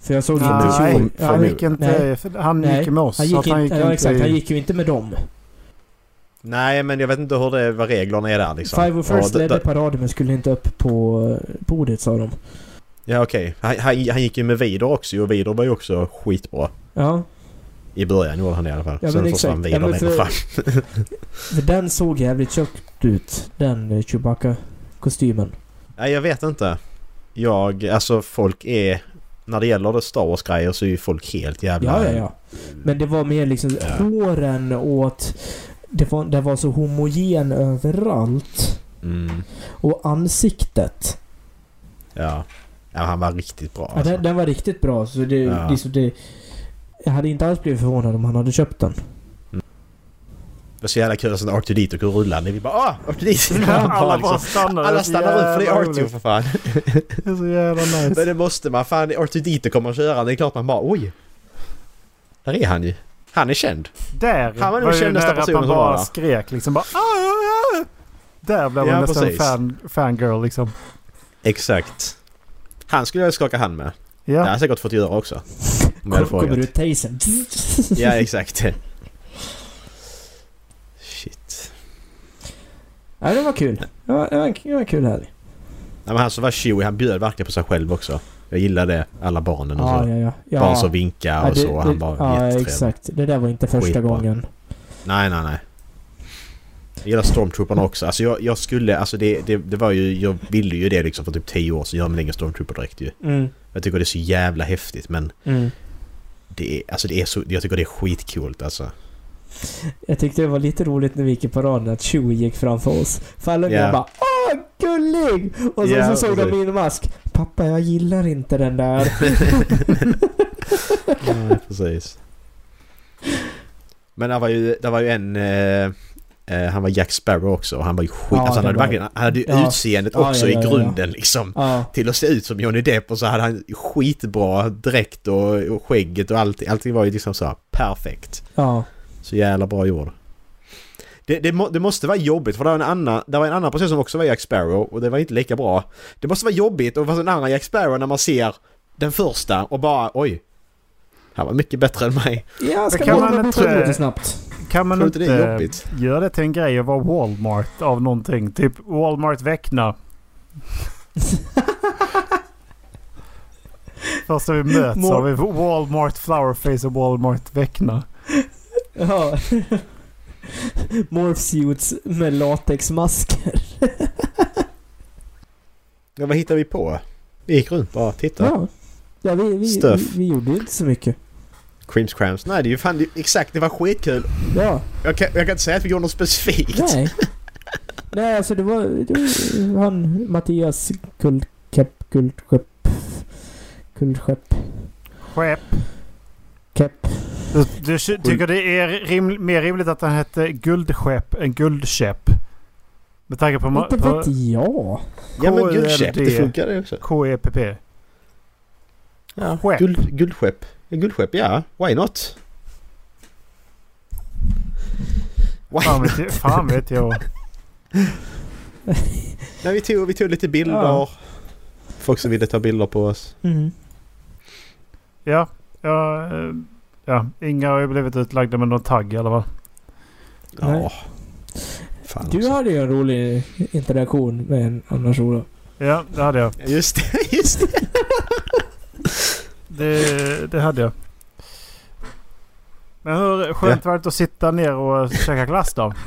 För jag såg inte Nej, han gick inte... Nej. Han gick med oss. Han gick, han inte, gick ja, inte exakt. i- Han gick ju inte med dem. Nej men jag vet inte hur det, vad reglerna är där liksom. Five of First ledde paraden men skulle inte upp på eh, podiet sa de. Ja okej. Han, han, han gick ju med Vidor också och Vidor var ju också skitbra. Ja, I början gjorde han det i alla fall. Ja, Sen försvann. Ja, Vidor längre fram. för den såg jävligt tjockt ut. Den eh, Chewbacca-kostymen. Nej jag vet inte. Jag, alltså folk är... När det gäller det Star Wars-grejer så är ju folk helt jävla... Ja, ja, ja. Men det var mer liksom Ja. håren åt... Det var, det var så homogen överallt. Mm, Och ansiktet. ja. Ja han var riktigt bra Ja, alltså. den, den var riktigt bra. Så det, Ja. det, så det, jag hade inte alls blivit förvånad om han hade köpt den. Det var så jävla kul att R2D2 kunde rulla. Vi bara ah! R2D2! Ja, alla liksom- stannar. Alla stannar ut för det är Jävla R2 roligt. för fan. Det är så jävla Men nice. det måste man. Fan R2D2 kommer att köra. Det är klart man bara oj! Där är han ju. Han är känd. Där Han var var ju nära att man bara skrek liksom bara "Ah, ah, ah." Där blev man Ja, nästan precis. fan, fangirl liksom. Exakt. Han skulle jag skaka hand med. Det har Ja. jag säkert fått göra också. Om jag hade Kom, kommer frågat. ut tasern. Ja, exakt. Shit. Ja, det var kul. Det var, det var, det var kul här. Nej, men han som var Chewie, han bjöd verkligen på sig själv också. Jag gillar det. Alla barnen och Ja, så. ja, ja. Barn som vinkar och det- så. Han var Ja, jättetrevlig. exakt. Det där var inte första Skitbra. gången. Nej, nej, nej. Jag gillar Stormtrooperna också. Alltså jag, jag skulle, alltså det, det, det var ju, jag ville ju det liksom för typ 10 år sedan. Göra min egen Stormtrooper direkt ju. Mm. Jag tycker det är så jävla häftigt men Mm. det är, alltså det är så, jag tycker det är skitcoolt alltså. Jag tyckte det var lite roligt när vi gick i paraden att Chewie gick framför oss. För alla Ja. bara Åh, gullig! Och så, Ja, så såg de min mask. Pappa, jag gillar inte den där. Ja, precis. Men det var ju, det var ju en... Eh, eh, han var Jack Sparrow också och han var ju skit... Ja, alltså han hade var- verkligen... Han hade ju Ja. utseendet Ja, också i grunden liksom. Till att se ut som Johnny Depp och så hade han skitbra dräkt och, och skägget och allting. Allting var ju liksom så här perfekt. Så jävla bra gjord. Det, det, må, det måste vara jobbigt för det var en annan, det var en annan person som också var Jack Sparrow och det var inte lika bra. Det måste vara jobbigt att vara en annan Jack Sparrow när man ser den första och bara oj. Han var mycket bättre än mig. Jag ska kan man inte- lite snabbt. Kan man inte det göra det till en grej att vara Walmart av någonting? Typ Walmart Väckna. Första vi möts Mor- har vi Walmart Flowerface och Walmart Väckna. Ja. Morphsuits med latexmasker. Ja, vad hittade vi på? Vi gick runt bara titta. Ja. Ja, vi, vi, vi, vi gjorde ju inte så mycket. Crims crams. Nej det är ju fan det, exakt det var skitkul. Ja, Jag kan, jag kan inte säga att vi gjorde något specifikt. nej. Nej, alltså det var, det var han Mattias Kuldkepp, Kuldskepp, Kuldskepp, Skepp. Kepp. Du, du tycker det är rim, mer rimligt att han hette Guldskepp än Guldkäpp? Med tanke på... Inte på vet jag. Ja men KLD. guldkäpp, det funkar det också. KEPP. Ja, Skepp. guld, guldskepp. Ja, Guldskepp, ja. Why not? Why Fan not? vet, jag- fan vet jag. Nej, vi, tog, vi tog lite bilder. Ja. Folk som ville ta bilder på oss. Mm. Ja, ja, eh, ja. Inga har ju blivit utlagda med någon tagg i alla fall. Ja. Nej. Fan Du också. hade ju en rolig interaktion med en Anna Shora. Ja, det hade jag. Just det, just det. Det, det hade jag. Men hur skönt var det att sitta ner och käka glass då?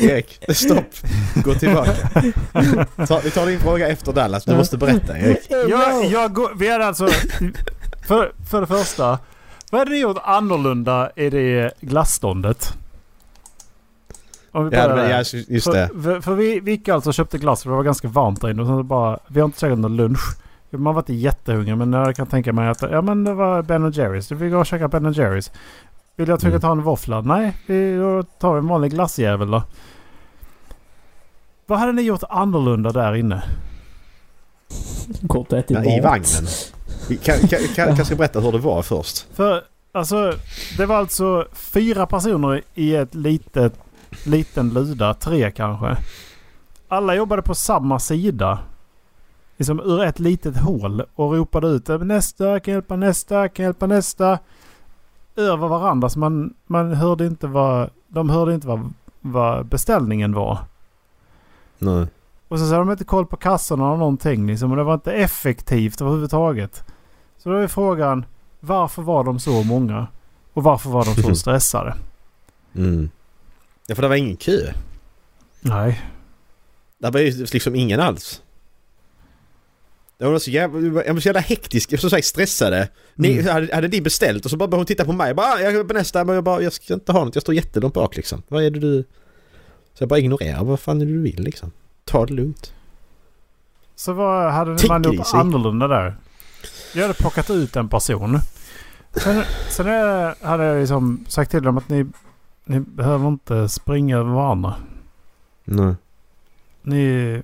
Erik, stopp. Gå tillbaka. Ta, vi tar din fråga efter Dallas. Du måste berätta Erik. Jag, jag går, vi hade alltså... För, för det första. Vad hade ni gjort annorlunda i det glassståndet? Om vi Ja, men, ja, just det. För, för, för vi, vi gick alltså och köpte glass för det var ganska varmt där inne. Och så bara, vi har inte käkat någon lunch. Man var inte jättehungrig men jag kan tänka mig att ja, men det var Ben Jerrys. Vi går och käkar Ben Jerrys. Vill jag trycka Mm. ta en våffla? Nej, då tar vi en vanlig glassjävel då. Vad hade ni gjort annorlunda där inne? Och ätit Ja, I vagnen. Vi Kan, kan, kan, kanske berätta hur det var först. För alltså, det var alltså fyra personer i ett litet, liten luda. Tre kanske. Alla jobbade på samma sida. Liksom ur ett litet hål och ropade ut nästa, kan hjälpa nästa, kan hjälpa nästa. Över varandra så man, man hörde inte vad, de hörde inte vad, vad beställningen var. Nej. Och så hade de inte koll på kassorna eller någonting liksom. Och det var inte effektivt överhuvudtaget. Så då är frågan. Varför var de så många? Och varför var de så stressade? Mm. Ja, för det var ingen kö. Nej. Det var ju liksom ingen alls. Jag var så jävla, jag var så jävla hektisk, som sagt stressade. Ni, Mm. hade, hade ni beställt och så bara började hon titta på mig. Bara, "Ah, jag är på nästa, men jag bara, jag ska inte ha något. Jag står jättelångt bak liksom. Vad är det du... Så jag bara ignorerar. Vad fan är det du vill liksom? Ta det lugnt. Så vad hade man gjort annorlunda där? Jag hade plockat ut en person. Sen, sen hade jag liksom sagt till dem att ni, ni behöver inte springa över varandra. Nej. Ni,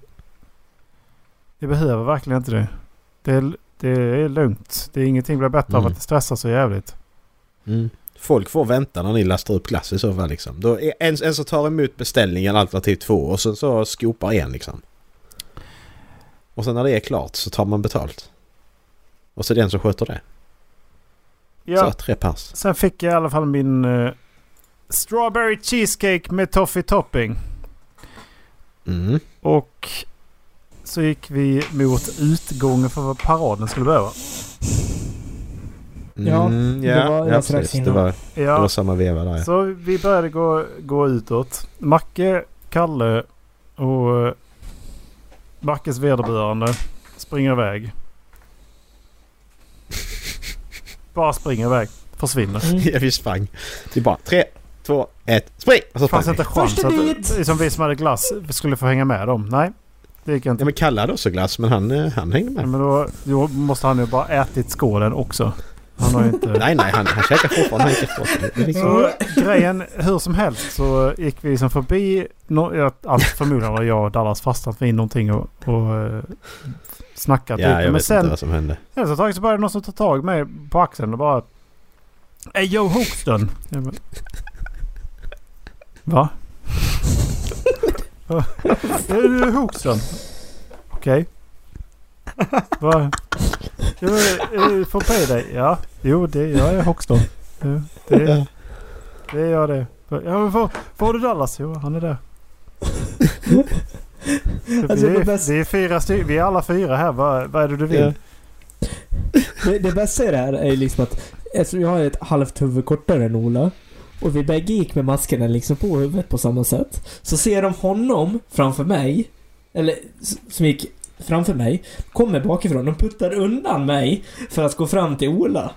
ni behöver verkligen inte det. Det är, det är lugnt. Det är ingenting blir bättre av Mm. att det stressar så jävligt. Mm. Folk får vänta när ni lastar upp glass i så fall liksom. Då är en, en som tar emot beställningen alternativ två och sen så skopar en liksom. Och sen när det är klart så tar man betalt. Och så är det en som sköter det. Ja, Så tre pass. sen fick jag i alla fall min eh, Strawberry Cheesecake med toffee topping. Mm. Och så gick vi mot utgången för vad paraden skulle behöva. Ja, Mm, det ja, var ja, strax precis. Det innan. var, det var Ja, samma veva där ja. så vi började gå, gå utåt. Macke, Kalle och eh, Mackes vederbörande springer iväg. Bara springer iväg. Försvinner. Mm. Ja, vi sprang. Vi bara tre, två, ett, spring! Och så Det sprang fanns vi. inte chans att liksom vi som hade glass skulle få hänga med dem. Nej, det gick inte. Ja men Kalle hade också glass men han, eh, han hängde med. Men då, då måste han ju bara ätit skålen också. Han har inte... Nej nej, han, han käkar fortfarande. Han liksom, Så grejen, hur som helst så gick vi liksom förbi, no, ja, allt förmodligen var jag och Dallas fastnat vid någonting och, och uh, snackat ja, jag lite. vet Men sen, inte vad som hände. sen så tag så började någon som ta tag mig på axeln och bara Ey yo Hoxton! Va? Är du Hoxton? Okej. Va? Jag är från Payday? Ja. Jo, det, jag är Hoxton. Det, det är jag det. Ja, men får, får du Dallas? Jo, han är där. Alltså, vi, det är, det är fyra stycken. Vi är alla fyra här. Vad, vad är det du vill? Ja. Det, det bästa i det här är liksom att eftersom jag har ett halvt huvud kortare än Ola och vi bägge gick med maskerna liksom på huvudet på samma sätt. Så ser de honom framför mig, eller som gick framför mig, kommer bakifrån. De puttar undan mig för att gå fram till Ola.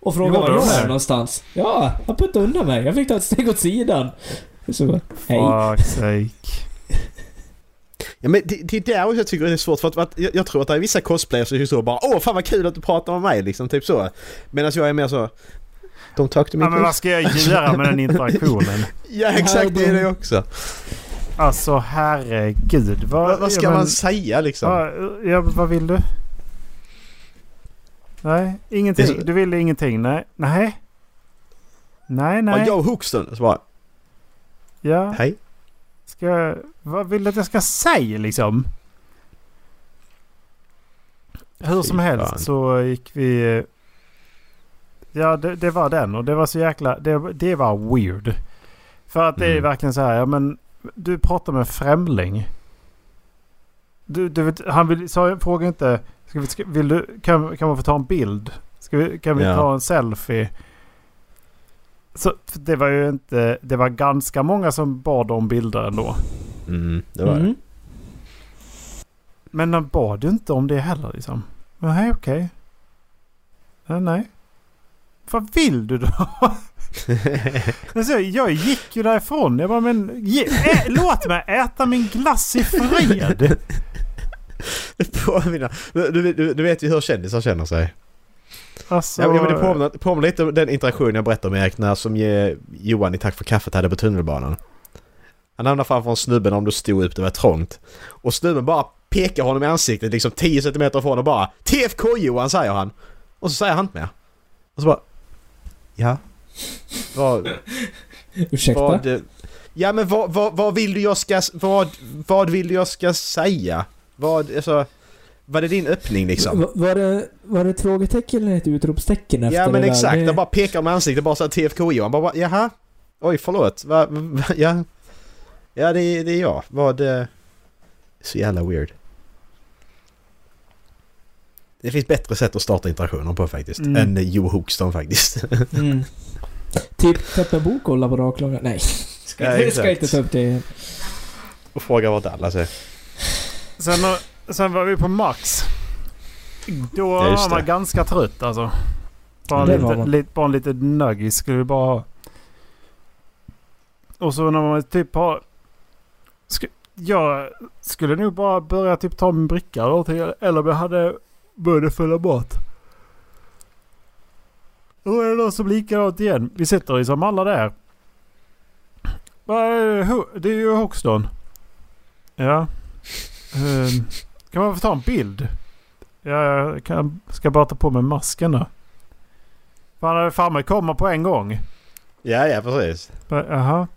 Och frågar var jag är någonstans. Ja, han puttade undan mig. Jag fick ta ett steg åt sidan. Så, hej. Fuck's sake. Ja, men det, det är där också jag tycker det är svårt för att, att jag, jag tror att det är vissa cosplayers som är så bara Åh fan vad kul att du pratar med mig liksom, typ så. Medan jag är mer så Don't talk to me Ja, men vad ska jag göra med den interaktionen? Ja exakt, det är det också. Alltså herregud. Vad, Vad, ska ja, men- man säga liksom? Ja, ja, vad vill du? Nej, ingenting. Så- Du vill ingenting? Nej. Nej. Nej, nej. Ja, jag och Hookstone så bara Ja. Hej. Ska jag, vad vill du att jag ska säga liksom? Hur som helst fan. så gick vi... Ja, det, det var den och det var så jäkla... Det, det var weird. För att det är Mm. verkligen så här, ja men du pratar med en främling. Du, du vet, han vill, sa, fråga inte, ska vi, ska, vill du, kan, kan man få ta en bild? Ska vi, kan vi Ja. ta en selfie? Så det var ju inte, det var ganska många som bad om bilder ändå. Mm, det var det. Mm. Men de bad ju inte om det heller liksom. Nej, okej. Nej, nej. Vad vill du då? alltså, jag gick ju därifrån. Jag bara, men ge, ä, låt mig äta min glass i fred. Det påminner, du, du, du, vet ju hur kändisar känner sig. Alltså, Ja, men det påminner, påminner lite om den interaktion jag berättade om Erik när som Johan i Tack för kaffet hade på tunnelbanan. Han hamnade framför en snubbe om du stod upp, det var trångt. Och snubben bara pekar honom i ansiktet liksom 10 cm ifrån och bara TFK Johan säger han. Och så säger han inte mer. Och så bara... Ja? Vad... Ursäkta? vad ja men vad, vad, vad vill du jag ska... Vad, vad vill du jag ska säga? Vad, alltså... Vad är din öppning liksom? Va- Var det, var det ett frågetecken eller ett utropstecken efter Ja men det exakt, där? jag bara pekar med ansiktet bara såhär TFK Johan bara, bara jaha? Oj förlåt, va, va, ja? Ja det, är- det är jag, vad... eh, Så jävla weird. Det finns bättre sätt att starta interaktioner på faktiskt, Mm. än Joe Hookstone faktiskt. Mm. Typ ta upp en bok och laboratorklaga. Nej. Ska, Ja, jag ska inte ta upp det. Och fråga vart Dallas är. Sen, sen var vi på Max. Då Ja, var man det. ganska trött alltså. Bara, Det lite, var lite, bara en liten nuggis skulle vi bara ha. Och så när man typ har... Sk, jag skulle nog bara börja typ ta min bricka eller någonting. Eller jag hade munnen full av mat. Då är det någon som likadant igen. Vi sitter liksom alla där. Det? Det är ju Hoxton. Ja. Ehm, kan man få ta en bild? Ja, jag kan, ska bara ta på mig masken då. Fan, framme kommer på en gång. Ja, ja precis. Bara, Jaha.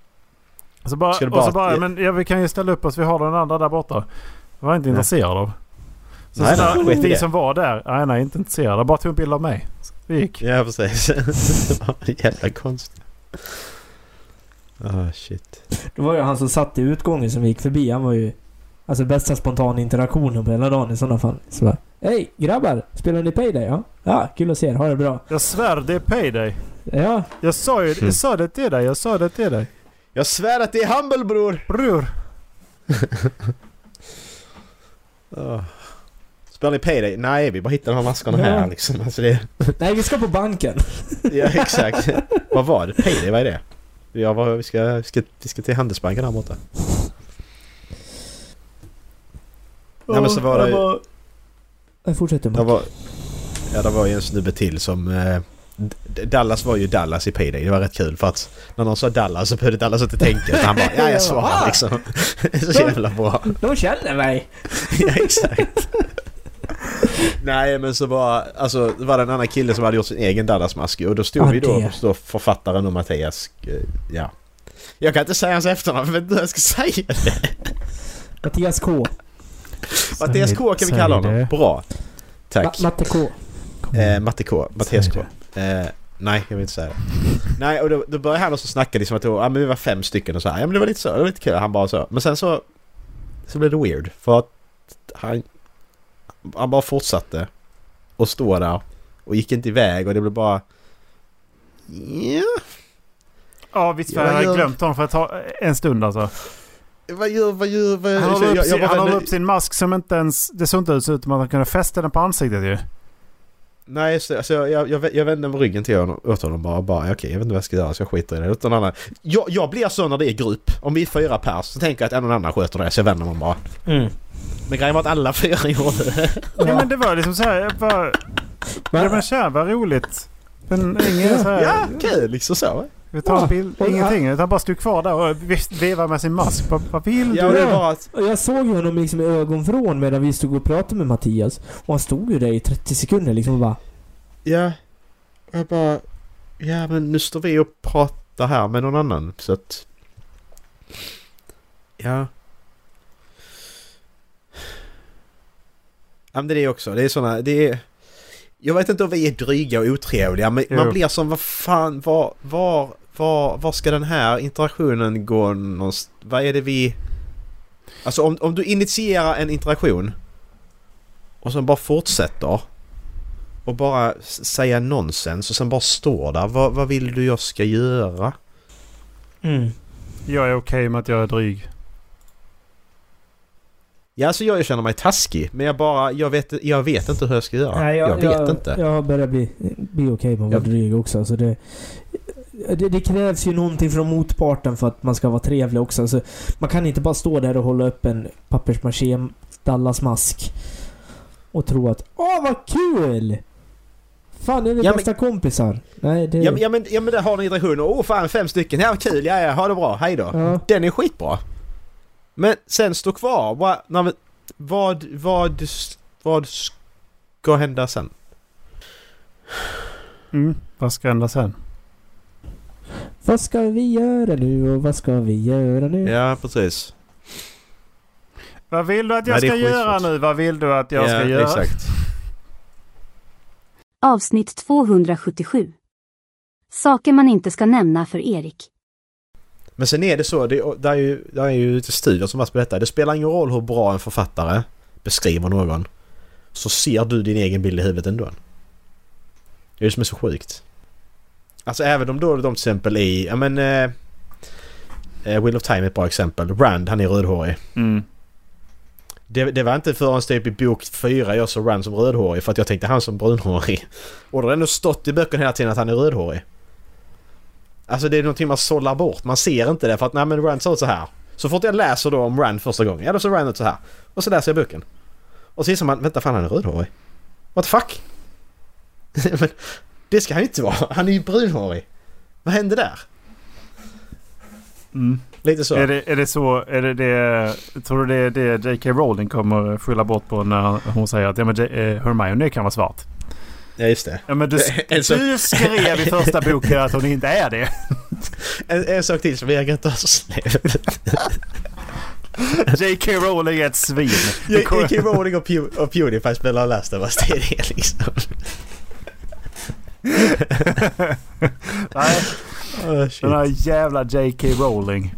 Så bara, du och så bara- bara, men ja, vi kan ju ställa upp oss. Vi har den andra där borta. Jag var inte Ja. intresserad av. Så Nej, så nej, vi som var där, nej, nej, inte intresserade. Bara tog en bild av mig. Så Vi gick. Ja precis. Det var jävla konstigt. Ah shit. Det var ju han som satt i utgången som gick förbi. Han var ju... Alltså bästa spontana interaktionen på hela dagen i sådana fall. Så bara, Hej grabbar! Spelar ni Payday? Ja? Ja, kul att se er. Ha det bra. Jag svär det är payday. Ja, Jag sa ju jag sa det till dig. Jag sa det till dig. Jag svär att det är Humble bror! Bror. Oh. Spelar ni Payday? Nej, vi bara hittar de här maskerna Ja. här liksom. Alltså det... nej vi ska på banken. Ja exakt. vad var det? Payday, vad är det? Ja, vad, vi, ska, vi, ska, vi ska till Handelsbanken här borta. Nej men så var det ju... Jag fortsätter Det var, ja, det var ju en snubbe till som... Eh, Dallas var ju Dallas i Payday. Det var rätt kul för att när någon sa Dallas så behövde Dallas inte tänka. Han bara ja jag svarar liksom. så jävla bra. De känner mig! ja exakt. Nej men så var alltså det var det en annan kille som hade gjort sin egen Dallas-mask och då stod Ah, vi då, det. då författaren och Mattias. eh, Ja. Jag kan inte säga hans efternamn för jag vet inte hur jag ska säga det. Mattias K. Mattias K kan vi kalla honom. Bra. Ma- Tack. Matte K. Eh, Matte K. Mattias K. Eh, nej, jag vill inte säga det. Nej, och då, då började han och så snacka liksom att det ja, men vi var fem stycken och så här. Ja men det var lite så, det var lite kul. Han bara så. Men sen så... så blev det weird. För att han, han bara fortsatte och stå där och gick inte iväg och det blev bara... Ja, Ja visst, för Ja, jag hade jag- glömt honom för ett tag, en stund alltså. vad gör, vad gör, vad Han håller upp, jag han håller upp sin mask som inte ens... Det såg inte ut som att han kunde fästa den på ansiktet ju. Nej, just det. Alltså, jag, jag, jag, jag vände mig ryggen till honom, åt honom bara. bara Okej, jag vet inte vad jag ska göra så jag skiter i det. Utan annan, jag, jag blir så när det är grupp. Om vi är fyra pers så tänker jag att en och annan sköter det så jag vänder mig bara. Mm. Men grejen var att alla fyra gjorde det. Ja. men det var liksom så här, jag bara... Ja men tja, vad roligt. Men ingen så här... Ja, kul liksom så. Vi tar en Ja. bild, ingenting. Utan bara stod kvar där och vevade med sin mask. Vad, vill Ja, du? det var att... Och jag såg ju honom liksom i ögonvrån medan vi stod och pratade med Mattias. Och han stod ju där i 30 sekunder liksom och bara... Ja. Jag bara... Ja, men nu står vi och pratar här med någon annan så att... Ja. Ja men det är också. Det är såna... Det är... Jag vet inte om vi är dryga och otrevliga men Jo. man blir som vad fan var, var, var, var ska den här interaktionen gå någonstans? Vad är det vi... Alltså om, om du initierar en interaktion och sen bara fortsätter och bara säga nonsens och sen bara står där. Vad, vad vill du jag ska göra? Mm. Jag är okej med att jag är dryg. Ja, alltså jag känner mig taskig men jag bara, jag vet, jag vet inte hur jag ska göra. Nej, jag, vet inte. Jag börjar bli, bli okej med att vara Jag- dryg också. Så det, det, det krävs ju någonting från motparten för att man ska vara trevlig också. Så man kan inte bara stå där och hålla upp en pappersmaché Dallas-mask och tro att Åh vad kul! Fan, är det Ja, men- bästa kompisar? Nej, det... Ja, men, ja, men, ja men där har ni interaktioner. Åh fan fem stycken. Ja kul, ja ja, ha det bra, hej då. Ja. Den är skitbra. Men sen stå kvar. Vad, när vi- vad, vad, vad ska hända sen? Mm. Vad ska hända sen? Vad ska vi göra nu och vad ska vi göra nu? Ja, precis. Vad vill du att jag Nej, ska göra nu? Vad vill du att jag ja, ska göra? exakt. Avsnitt 277. Saker man inte ska nämna för Erik. Men sen är det så, det, det, är ju, det är ju lite studier som varit på detta. Det spelar ingen roll hur bra en författare beskriver någon. Så ser du din egen bild i huvudet ändå. Det är det som är så sjukt. Alltså även om då de till exempel i, ja men... Eh, eh, Will of Time är ett bra exempel. Rand, han är rödhårig. Mm. Det, det var inte förrän typ i bok fyra jag såg Rand som rödhårig för att jag tänkte han som brunhårig. Och det har ändå stått i böckerna hela tiden att han är rödhårig. Alltså det är någonting man sållar bort. Man ser inte det för att nej men Rand såg ut så här. Så fort jag läser då om Rand första gången, ja då ser Rand ut så här. Och så läser jag boken. Och så inser man, vänta fan han är rödhårig. What the fuck? men det ska han inte vara. Han är ju brunhårig. Vad hände där? Mm. Lite så. Är, det, är det så? Är det det? Tror du det är det J.K. Rowling kommer skylla bort på när hon säger att ja, men eh, Hermione kan vara svart? Ja just det. Ja men du, du skrev i första boken att hon inte är det. En, en sak till som jag kan ta så snällt. J.K. Rowling är ett svin. J.K. Rowling och, Pew- och Pewdiepie spelar Last of Us. Det är det liksom. Nej, Oh, shit. den här jävla J.K. Rowling.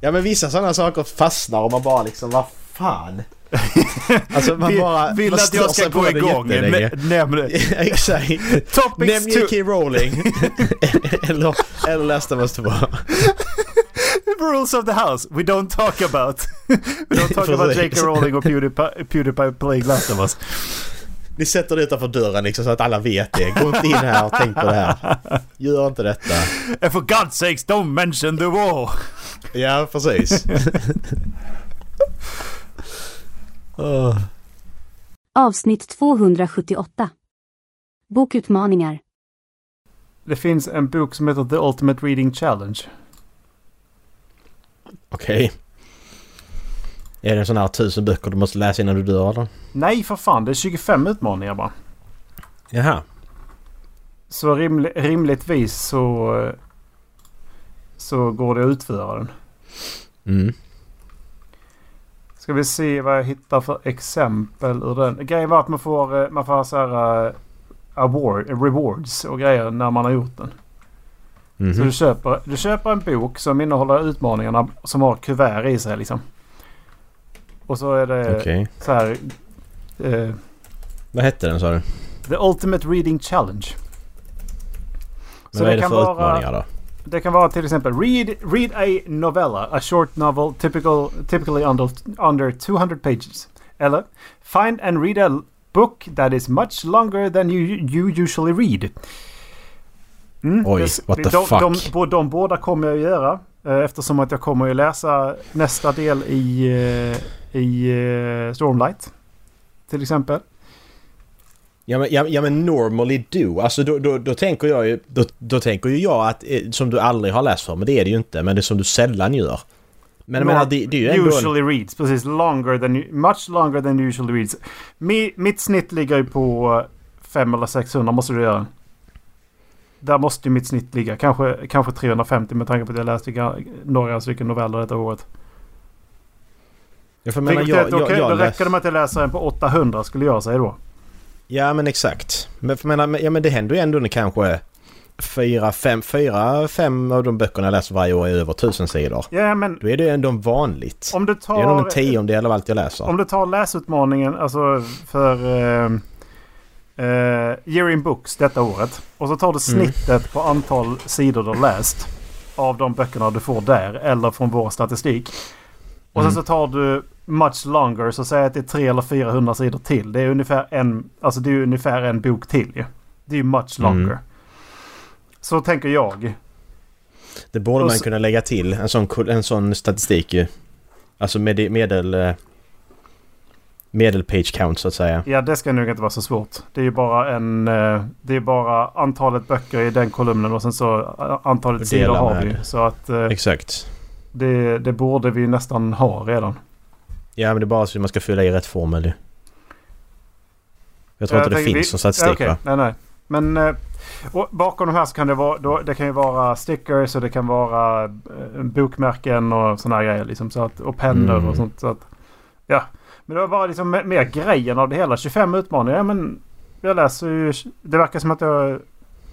Ja men vissa sådana saker fastnar och man bara liksom vad fan. Alltså man bara... vill man att jag ska gå igång? Nämn det. Exakt. Topics Nämn. J.K. Rowling. eller, eller of Us 2. Rules of the house we don't talk about. we don't talk about. J.K. Rowling och Pewdiepie, Pewdiepie playing Last of Us. Ni sätter det utanför dörren liksom så att alla vet det. Gå inte in här och tänk på det här. Gör inte detta. And for God's sakes don't mention the war. Ja, precis. Åh. Avsnitt 278. Bokutmaningar. Det finns en bok som heter The Ultimate Reading Challenge. Okej. Är det en sån här tusen böcker du måste läsa innan du dör eller? Nej för fan, det är 25 utmaningar bara. Jaha. Så rimli, rimligtvis så, så går det att utföra den. Mm. Ska vi se vad jag hittar för exempel ur den. Grejen var att man får, eh, man får så här, eh, award, rewards och grejer när man har gjort den. Mhm. Så du köper, du köper en bok som innehåller utmaningarna som har kuvert i sig liksom. Och så är det Okej. så här... eh, Vad hette den sa du? The Ultimate Reading Challenge. Men Så vad det är det kan för vara- utmaningar då? Det kan vara till exempel read, read a novella, a short novel typical, typically under, under 200 pages. Eller find and read a book that is much longer than you, you usually read. Mm, Oj, det- what the de, fuck? De, de, de båda kommer jag att göra. eh, Eftersom att jag kommer att läsa nästa del i, eh, i eh, Stormlight. Till exempel. Ja men, ja, ja men normally do. Alltså då, då, då tänker jag ju... Då, då tänker ju jag att... eh, Som du aldrig har läst för. Men det är det ju inte. Men det är som du sällan gör. Men jag menar det, det är ju ändå... En, Usually reads. Precis. Longer than, much longer than usually reads. Mi, mitt snitt ligger ju på 500 eller 600 måste du göra. Där måste ju mitt snitt ligga. Kanske, kanske 350 med tanke på att jag läste några stycken noveller detta året. Jag får mena, Vilket jag, är- då jag, jag, då räcker det med att jag läser en på 800 skulle jag säga då. Ja men exakt. Men för jag menar, men- ja men det händer ju ändå när kanske... Fyra, fem, fyra, fem av de böckerna jag läser varje år är över tusen sidor. Ja men Då är det ju ändå vanligt. om du Det är nog en tar... tiondel av allt jag läser. Om du tar läsutmaningen alltså för uh, uh, Year in Books detta året. Och så tar du Mm. snittet på antal sidor du har läst. Av de böckerna du får där eller från vår statistik. Och Mm. sen så tar du much longer så säg att det är 300 eller 400 sidor till. Det är ungefär en, alltså det är ungefär en bok till ju. Det är ju much Mm. longer. Så tänker jag. Det borde Och man så- kunna lägga till. En sån, en sån statistik ju. Alltså med medel... eh, Medel page count så att säga. Ja, det ska nog inte vara så svårt. Det är ju bara en... eh, Det är bara antalet böcker i den kolumnen och sen så eh, antalet sidor har vi. Så att Exakt. det, det borde vi nästan ha redan. Ja men det är bara så att man ska fylla i rätt formel. Jag tror inte det finns vi- som statistik okej. va? Nej, nej. Men eh, bakom de här så kan det vara... Då, det kan ju vara stickers och det kan vara eh, bokmärken och sådana grejer. Liksom, så att, och pennor Mm. och sånt. Så att, ja. Men det var bara liksom mer grejen av det hela. 25 utmaningar. Ja, men jag läser ju... Det verkar som att jag...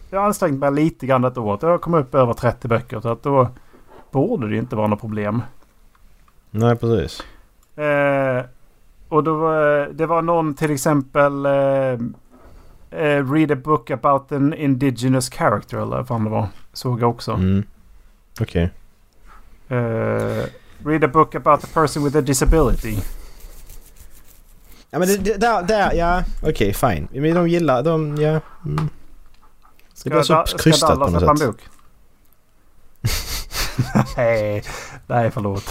Jag har ansträngt mig lite grann detta året. Jag har kommit upp över 30 böcker. Så att då borde det inte vara något problem. Nej precis. Eh, och då var, det var någon till exempel... Eh, eh, read a book about an indigenous character eller vad fan det var. Såg jag också. Mm. Okej. Eh, read a book about a person with a disability. Ja men det, det, där, där, ja okej fine. Men de gillar, de, ja. Mm. Ska, blir så krystat ska på Dallas något släppa en sätt. bok? nej, nej förlåt.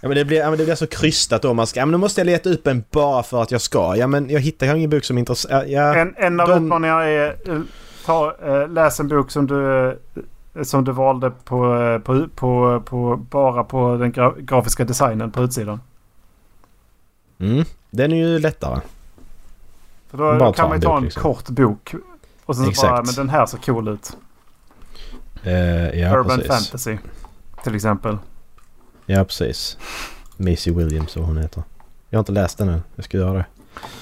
Ja men det blir, ja, men det blir så krystat då. Man ska, ja men då måste jag leta upp en bara för att jag ska. Ja men jag hittar ingen bok som är intressant. Ja, En, en av de- utmaningarna är eh, ta, eh, läs en bok som du, eh, som du valde på, på, på, på, bara på den gra grafiska designen på utsidan. mm, den är ju lättare. För då, då kan man ju ta en liksom. kort bok. Och sen så Exakt. bara, men den här ser cool ut. Eh, ja Urban precis. fantasy. Till exempel. Ja precis. Maisie Williams och hon heter. Jag har inte läst den än. Jag ska göra det.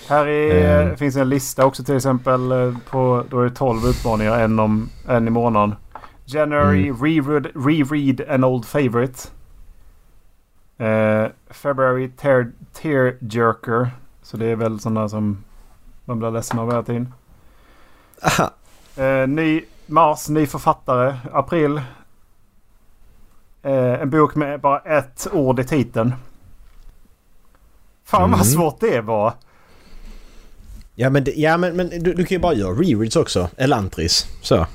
Här är, Eh. finns en lista också till exempel. eh, På, då är det 12 utmaningar. En, om, en i månaden. January Mm. reread, reread an old favorite. Eh, February tear, tear jerker. Så det är väl sådana som man blir ledsen av hela tiden. Aha. Eh, ny Mars, ny författare. April. Eh, en bok med bara ett ord i titeln. Fan Mm. vad svårt det var. Ja men, det, ja, men, men du, du kan ju bara göra rereads också. Elantris. Så.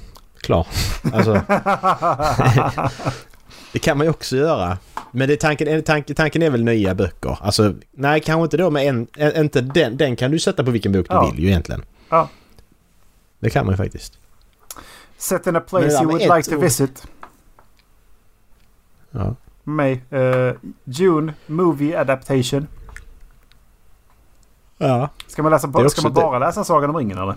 Klar. Alltså, det kan man ju också göra. Men det, tanken, tanken, tanken är väl nya böcker. Alltså, nej kanske inte då med en... en inte den, den kan du sätta på vilken bok du Ja. vill ju egentligen. Ja. Det kan man ju faktiskt. Set in a Men place där you would like to ord. visit. Ja. Mig. Eh, June Movie Adaptation. Ja. Ska man, läsa, Det ska man bara läsa Sagan om ringen eller?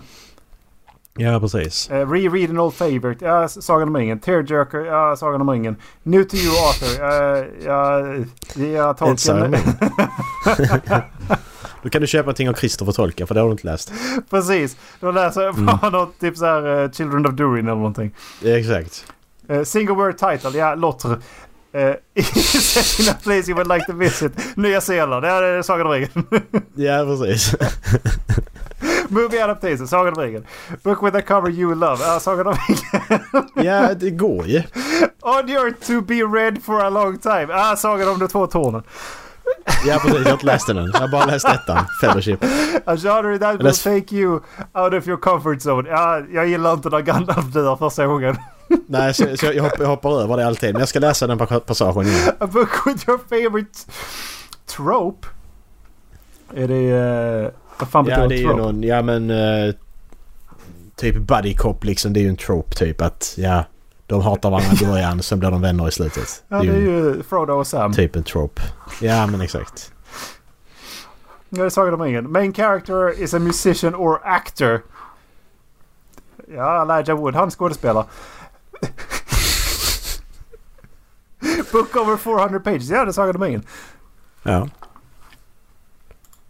Ja, precis. Eh, Reread an old favorite. Ja, Sagan om ringen. Tearjerker. Ja, Sagan om ringen. New to you Arthur. Ja, ja, ja Tolkien. Då kan du köpa någonting av Christopher Tolkien för det har du inte läst. Precis. Då läser jag bara något typ så här eh, Children of Durin eller någonting. Exakt. Eh, single word title. Ja, Lotre. Uh, is in a place you would like to visit. Nya Zeeland. Det här är Sagan om ringen. Ja, precis. Movie adaptation. Sagan om ringen. Book with a cover you love. Uh, Sagan om ringen. ja, det går ju. On your to be read for a long time. Ah, Sagan om de två tornen. Ja precis, jag har inte läst den än. Jag har bara läst ettan, Fellowship. A genre that will take you out of your comfort zone. Ja, jag gillar inte när Gandalf dör första gången. Nej, så, så jag, hoppar, jag hoppar över det alltid. Men jag ska läsa den pa- passagen igen. A book with your favorite trope. Är det... Uh, vad fan betyder Ja, det är ju trope? någon, ja men... eh, typ buddy cop liksom. Det är ju en trope typ att, ja. De hatar varandra i början, sen blir de vänner i slutet. Ja, det är ju Frodo och Sam. typ en trope. Ja, men exakt. Det är Sagan om ringen. Main character is a musician or actor. Ja, Elijah Wood. Han skådespelar. Book over 400 pages. Ja, det är Sagan om ringen. Ja.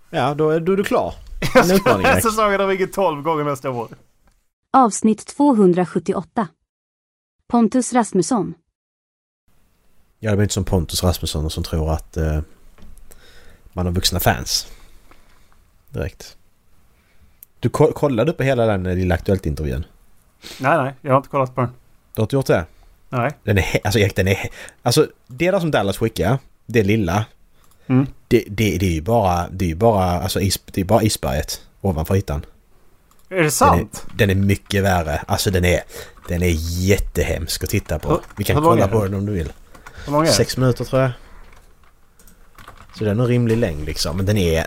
Ja, då är, då är du klar. Jag ska läsa Sagan om ringen 12 gånger nästa år. Avsnitt 278. Pontus Rasmusson. Ja, det blir inte som Pontus Rasmusson som tror att eh, man har vuxna fans. Direkt. Du ko- kollade på hela den eh, lilla Aktuellt-intervjun? Nej, nej. Jag har inte kollat på den. Du har inte gjort det? Nej. Den är... Alltså den är... Alltså det där som Dallas skickar, det lilla. Mm. Det, det, det är ju bara... Det är ju bara... Alltså is, det är bara isberget ovanför ytan. Är det Den är, sant? den är mycket värre. Alltså den är... Den är jättehemsk att titta på. Vi kan kolla på den? om du vill. Hur lång är? Sex minuter tror jag. Så den har rimlig längd liksom. Men den är...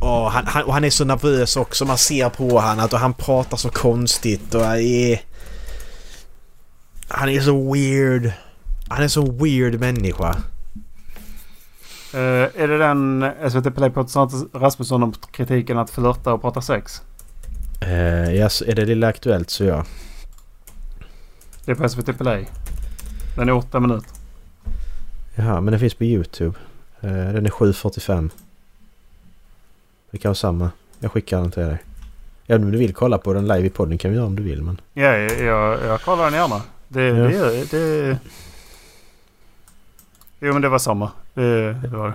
Åh, han, han, och han är så nervös också. Man ser på han att och han pratar så konstigt och är... Han är så weird. Han är så weird människa. Eh, är det den SVT Play på Rasmusson om kritiken att flörta och prata sex? Uh, yes, är det lilla aktuellt så ja. Det är på SVT Play. Den är åtta minuter. Jaha, men den finns på YouTube. Eh, den är 7.45. Vi kan ha samma. Jag skickar den till dig. Ja, om du vill kolla på den live i podden kan vi göra om du vill men... Ja, jag, jag, jag kollar den gärna. Det, Ja. det, gör- det... Jo men det var samma. Det, det var det.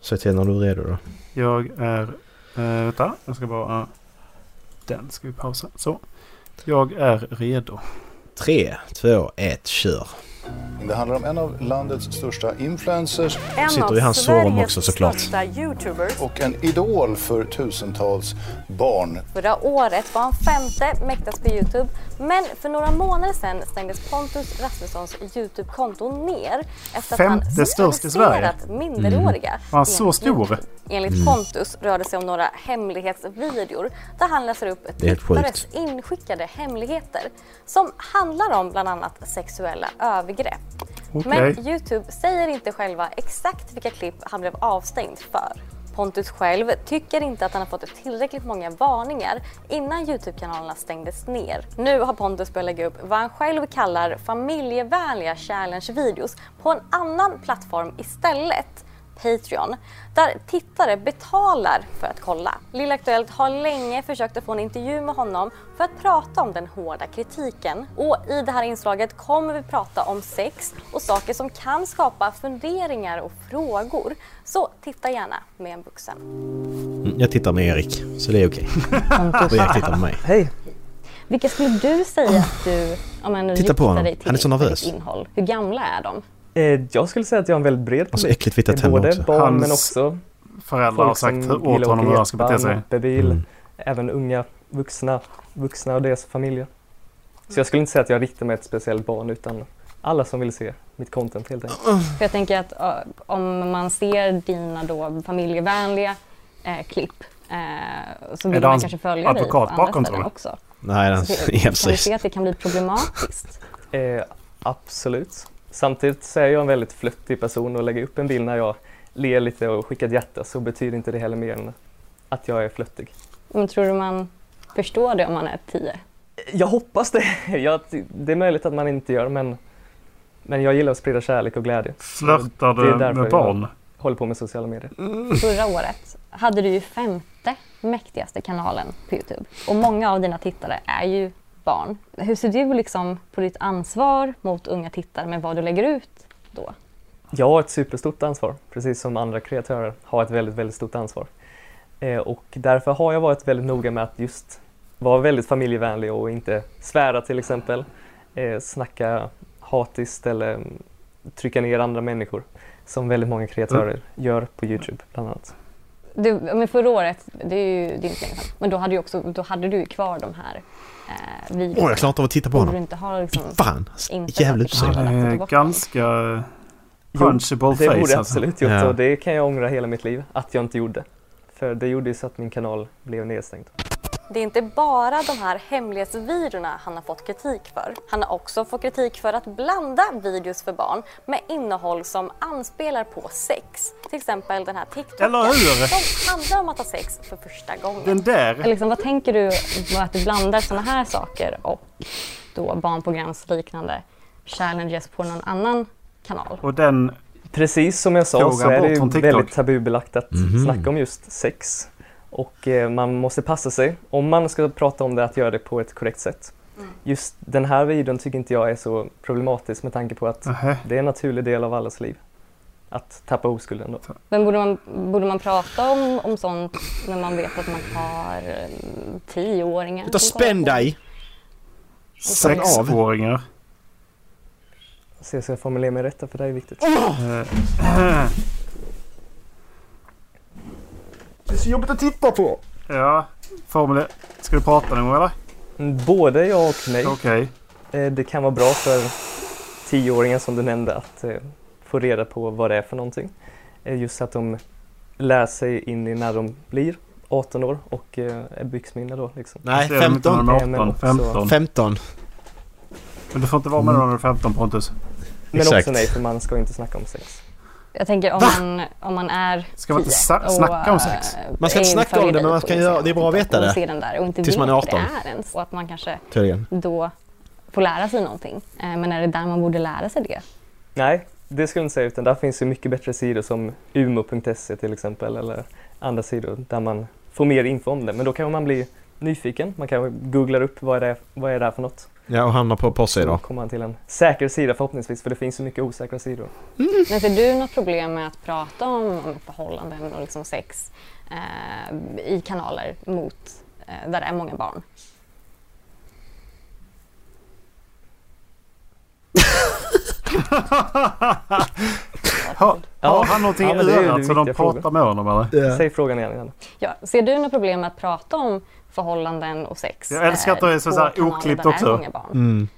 Säg till när du är redo då. Jag är... Uh, vänta, jag ska bara... Uh, den ska vi pausa. Så. Jag är redo. 3, 2, 1, kör! Det handlar om en av landets största influencers En Sitter av i hans sovrum också, såklart. största youtubers. och en idol för tusentals barn. Förra året var han femte mäktigast på Youtube. Men för några månader sedan stängdes Pontus Rasmussons Youtube-konto ner efter att Femte han störst i Sverige. sexualiserat minderåriga. Var han så Enligt stor? Enligt Pontus rör det sig om några hemlighetsvideor där han läser upp tittares inskickade hemligheter som handlar om bland annat sexuella övergrepp. Okej. Men Youtube säger inte själva exakt vilka klipp han blev avstängd för. Pontus själv tycker inte att han har fått tillräckligt många varningar innan Youtube-kanalerna stängdes ner. Nu har Pontus börjat lägga upp vad han själv kallar familjevänliga challenge-videos på en annan plattform istället. Patreon, där tittare betalar för att kolla. Lilla Aktuellt har länge försökt att få en intervju med honom för att prata om den hårda kritiken. Och i det här inslaget kommer vi prata om sex och saker som kan skapa funderingar och frågor. Så titta gärna med en vuxen. Mm, Jag tittar med Erik, så det är okej. Och Erik tittar med mig. Hej! Vilka skulle du säga att du ja, men, Titta på honom. dig till Han är så nervös. innehåll? Hur gamla är de? Eh, jag skulle säga att jag har en väldigt bred Och så äckligt vita tänder Både också. barn Hans men också Föräldrar har sagt som åt honom hur han ska bete sig. moppebil, Mm. även unga vuxna, vuxna och deras familjer. Så jag skulle inte säga att jag riktar mig till ett speciellt barn utan alla som vill se mitt content helt enkelt. För jag tänker att uh, om man ser dina då familjevänliga eh, klipp eh, så vill man kanske följa dig på andra bakom, ställen också. Nej, den, Så det- Kan du se att det kan bli problematiskt? Eh, absolut. Samtidigt så är jag en väldigt flöttig person och lägger upp en bild när jag ler lite och skickar ett hjärta så betyder inte det heller mer än att jag är flöttig. Men tror du man förstår det om man är tio? Jag hoppas det. Jag, det är möjligt att man inte gör men, men jag gillar att sprida kärlek och glädje. Flörtar Det är du därför med jag- barn? Håller på med sociala medier. Förra året hade du ju femte mäktigaste kanalen på Youtube och många av dina tittare är ju barn. Hur ser du liksom på ditt ansvar mot unga tittare med vad du lägger ut då? Jag har ett superstort ansvar, precis som andra kreatörer har ett väldigt, väldigt stort ansvar. Eh, och därför har jag varit väldigt noga med att just vara väldigt familjevänlig och inte svära till exempel, eh, snacka hatiskt eller mm, trycka ner andra människor som väldigt många kreatörer gör på Youtube bland annat. Du, men förra året, det är ju det är inte länge sedan, men då hade, ju också, då hade du kvar de här eh. Åh, jag klarar inte av att titta på honom. inte ha liksom... Fan! Inte Jävligt det ta Eh, ganska punchable det face borde jag alltså. absolut gjort Ja. och det kan jag ångra hela mitt liv att jag inte gjorde. För det gjorde ju så att min kanal blev nedstängd. Det är inte bara de här hemlighetsvideorna han har fått kritik för. Han har också fått kritik för att blanda videos för barn med innehåll som anspelar på sex. Till exempel den här TikToken Eller hur? som handlar om att ha sex för första gången. Den där. Liksom, vad tänker du med att du blandar sådana här saker och då barnprogramsliknande challenges på någon annan kanal? Och den... Precis som jag sa så är det ju väldigt tabubelagt att Mhm. snacka om just sex. Och eh, man måste passa sig om man ska prata om det att göra det på ett korrekt sätt. Mm. Just den här videon tycker inte jag är så problematisk med tanke på att Nähä. det är en naturlig del av allas liv. Att tappa oskulden då. Men borde man, borde man prata om, om sånt när man vet att man har eh, tioåringar? Ut och som kollar spänn dig! Sexåringar. Se så jag formulerar mig rätt, för det är viktigt. Eh, Det är så jobbigt att titta på! Ja, formel Ska du prata någon gång eller? Mm, Både ja och nej. Okej. Eh, Det kan vara bra för tioåringar som du nämnde att eh, få reda på vad det är för någonting. Eh, Just att de lär sig in i när de blir 18 år och är byxmyndiga då. Liksom. Nej, Det är de inte när 15. de är Nej, men 18. också- 15. 15. Men du får inte vara med när du är 15 Pontus. Men Exakt. också nej, för man ska inte snacka om sex. Jag tänker om Va? man, om man är Ska man inte sa- och, snacka om sex? eh, Man ska inte snacka om det, men man kan göra- det är bra att veta det. se den där och inte Tills man är vad 18. det är ens. Och att man kanske Tydligen. då får lära sig någonting. Eh, Men är det där man borde lära sig det? Nej, det skulle jag inte säga utan där finns ju mycket bättre sidor som umo.se till exempel eller andra sidor där man får mer info om det. Men då kan man bli nyfiken. Man kan googla upp vad är det, vad är det här för något. Ja, och hamna på Så porrsidor. kommer man till en säker sida förhoppningsvis för det finns så mycket osäkra sidor. Men ser du något problem med att prata om, om förhållanden och liksom sex eh, i kanaler mot eh, där det är många barn? Har, Ja. har han någonting Ja, i örat så de pratar frågor. med honom eller? Säg frågan igen. igen. Ja, ser du något problem med att prata om förhållanden och sex? Jag älskar att det är så- på så här kanaler oklippt också. Mm.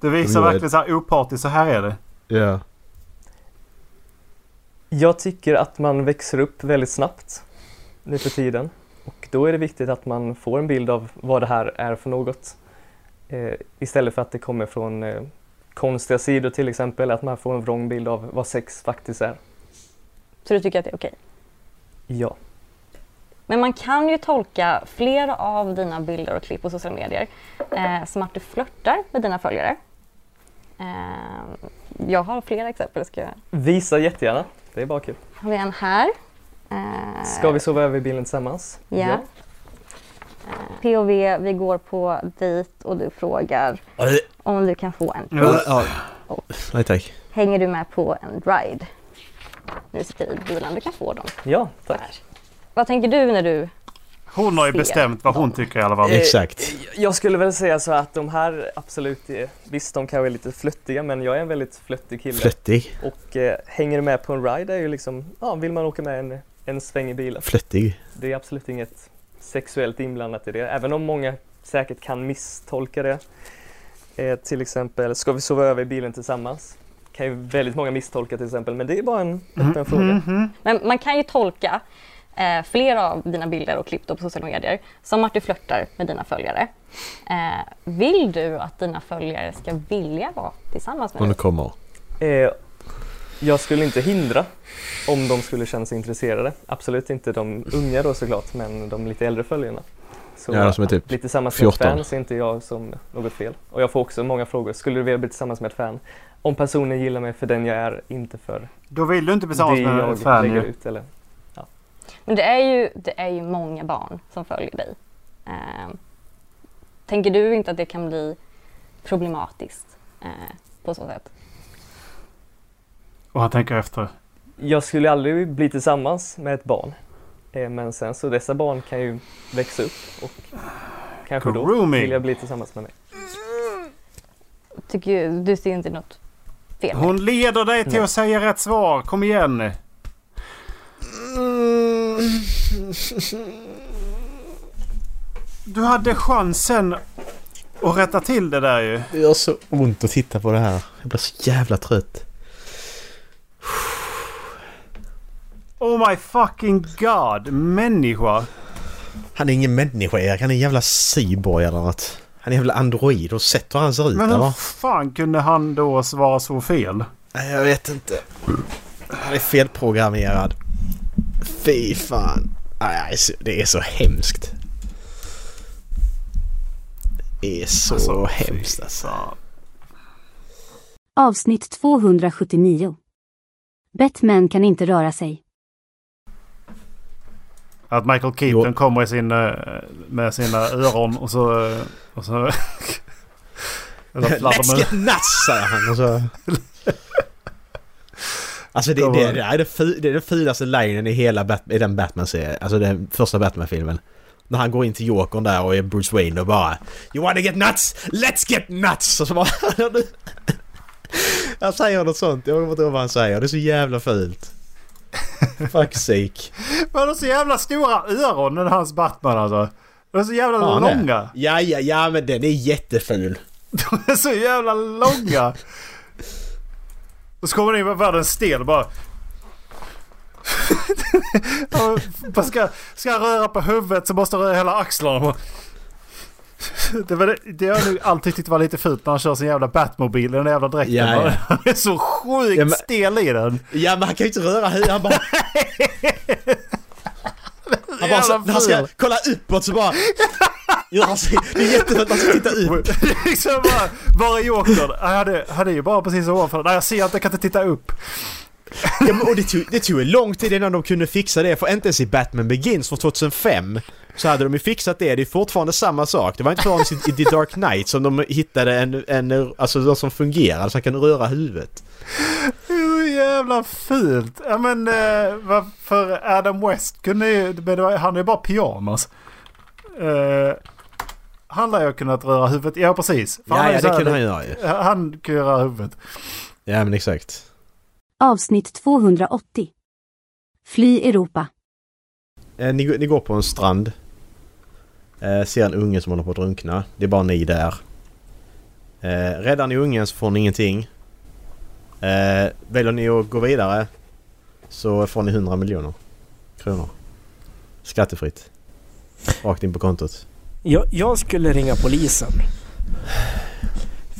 Det visar gör verkligen så här opartiskt. Så här är det. Ja. Jag tycker att man växer upp väldigt snabbt nu för tiden och då är det viktigt att man får en bild av vad det här är för något. Eh, istället för att det kommer från eh, konstiga sidor till exempel, att man får en vrång bild av vad sex faktiskt är. Så du tycker att det är okej? Ja. Men man kan ju tolka flera av dina bilder och klipp på sociala medier eh, som att du flörtar med dina följare. Eh, jag har flera exempel. Ska jag... Visa jättegärna, det är bara kul. Har vi en här. Eh, Ska vi sova över i bilen tillsammans? Ja. Eh, POV, vi går på dejt och du frågar om du kan få en Ja. Ja. Nej tack. Hänger du med på en ride? Du sitter i bilen, du kan få dem. Ja, tack. Här. Vad tänker du när du... Hon har ju bestämt vad hon tycker i alla fall. Eh, Exakt. Jag skulle väl säga så att de här absolut är, visst de kanske är lite flöttiga men jag är en väldigt flöttig kille. Flöttig. Och eh, hänger med på en ride är ju liksom, ja vill man åka med en, en sväng i bilen. Flöttig. Det är absolut inget sexuellt inblandat i det, även om många säkert kan misstolka det. Eh, till exempel, ska vi sova över i bilen tillsammans? Kan ju väldigt många misstolka till exempel, men det är bara en öppen fråga. Mhm. Men man kan ju tolka eh, flera av dina bilder och klipp på sociala medier som att du flörtar med dina följare. Eh, vill du att dina följare ska vilja vara tillsammans med det dig? kommer. Eh, jag skulle inte hindra om de skulle känna sig intresserade. Absolut inte de unga då såklart, men de lite äldre följarna. Så Ja, som är typ att bli tillsammans med ett 14. fan ser inte jag som något fel. Och jag får också många frågor. Skulle du vilja bli tillsammans med ett fan? Om personen gillar mig för den jag är, inte för Då vill du inte bli det tillsammans med ett fan ju. ut. Eller. Men det är, ju, det är ju många barn som följer dig. Eh, tänker du inte att det kan bli problematiskt eh, på så sätt? Och han tänker efter. Jag skulle aldrig bli tillsammans med ett barn. Eh, Men sen så dessa barn kan ju växa upp och kanske då Grooming. vill jag bli tillsammans med mig. Tycker, du ser inte något fel? Hon leder dig till Nej. att säga rätt svar. Kom igen. Du hade chansen att rätta till det där ju. Det gör så ont att titta på det här. Jag blir så jävla trött. Oh my fucking god. Människa. Han är ingen människa Erik. Han är en jävla cyborg eller något. Han är en jävla android. Du sett hur han ser ut Men hur eller? fan kunde han då svara så fel? Nej, jag vet inte. Han är felprogrammerad. Fy fan. Nej, det är så hemskt. Det är så hemskt alltså. Avsnitt 279. Batman kan inte röra sig. Att Michael Keaton Jo. kommer i sin, eh, med sina öron och så... eh, Och så Let's get nuts säger han och så... Alltså det, det, det, är det, det är den fulaste linen i hela Bat- i den Batman-serien. Alltså den första Batman-filmen. När han går in till Jokern där och är Bruce Wayne och bara You wanna get nuts? Let's get nuts! Och så bara... han säger något sånt. Jag kommer inte ihåg vad han säger. Det är så jävla fult. Fuck sake. Men han har så jävla stora öron den hans Batman alltså. De är så jävla Ja, långa. Ja, ja, ja men den är jätteful. De är så jävla långa. Och så kommer han in med världens stel bara... Bara ska, ska röra på huvudet så måste röra hela axlarna. Det, var det, det har jag nog alltid tyckt var lite fult när han kör sin jävla Batmobil i den jävla dräkten. Ja, ja. Han är så sjukt Ja, men- stel i den. Ja men han kan ju inte röra huvudet. Han bara... Han bara så, han ska kolla uppåt så bara... Gör han sig, det är jättefult att han ska titta upp. Liksom bara, var är Jokern? Han är, ju bara precis ovanför. Nej jag ser inte, jag kan inte titta upp. Ja, men, och det tog, det tog en lång tid innan de kunde fixa det. För inte ens i Batman Begins från 2005 så hade de ju fixat det. Det är fortfarande samma sak. Det var inte förrän i, i The Dark Knight som de hittade en, en alltså något som fungerar så han kan röra huvudet. Så jävla fult. Ja men eh, varför Adam West kunde ju, han är ju bara pyjamas. Eh, han lär ju ha kunnat röra huvudet. Ja precis. För Ja, ja så det kunde han göra ju. Han ju röra huvudet. Ja men exakt. Avsnitt 280. Fly Europa. Eh, ni, ni går på en strand. Eh, ser en unge som håller på att drunkna. Det är bara ni där. Eh, räddar ni ungen så får ni ingenting. Eh, väljer ni att gå vidare så får ni 100 miljoner kronor. Skattefritt. Rakt in på kontot. Jag, jag skulle ringa polisen.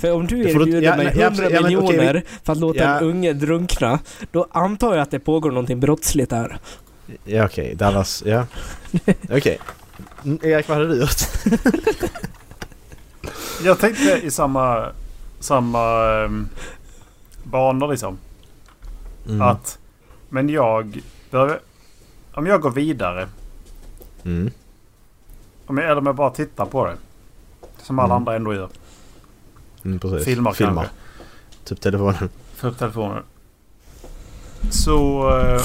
För om du erbjuder ja, mig nej, ja, 100 ja, men okej, miljoner för att låta Ja. en unge drunkna, då antar jag att det pågår någonting brottsligt där. Ja okej, Dallas, ja. Okej. Mm, Erik vad hade du gjort? Jag tänkte i samma, samma um, banor liksom. Mm. Att, men jag, behöver- om jag går vidare. Mm. Om jag, eller om jag bara tittar på det. Som alla Mm. andra ändå gör. Mm, precis. Filmar, Filmar. kanske. Typ telefonen. Få upp telefonen. Så... eh,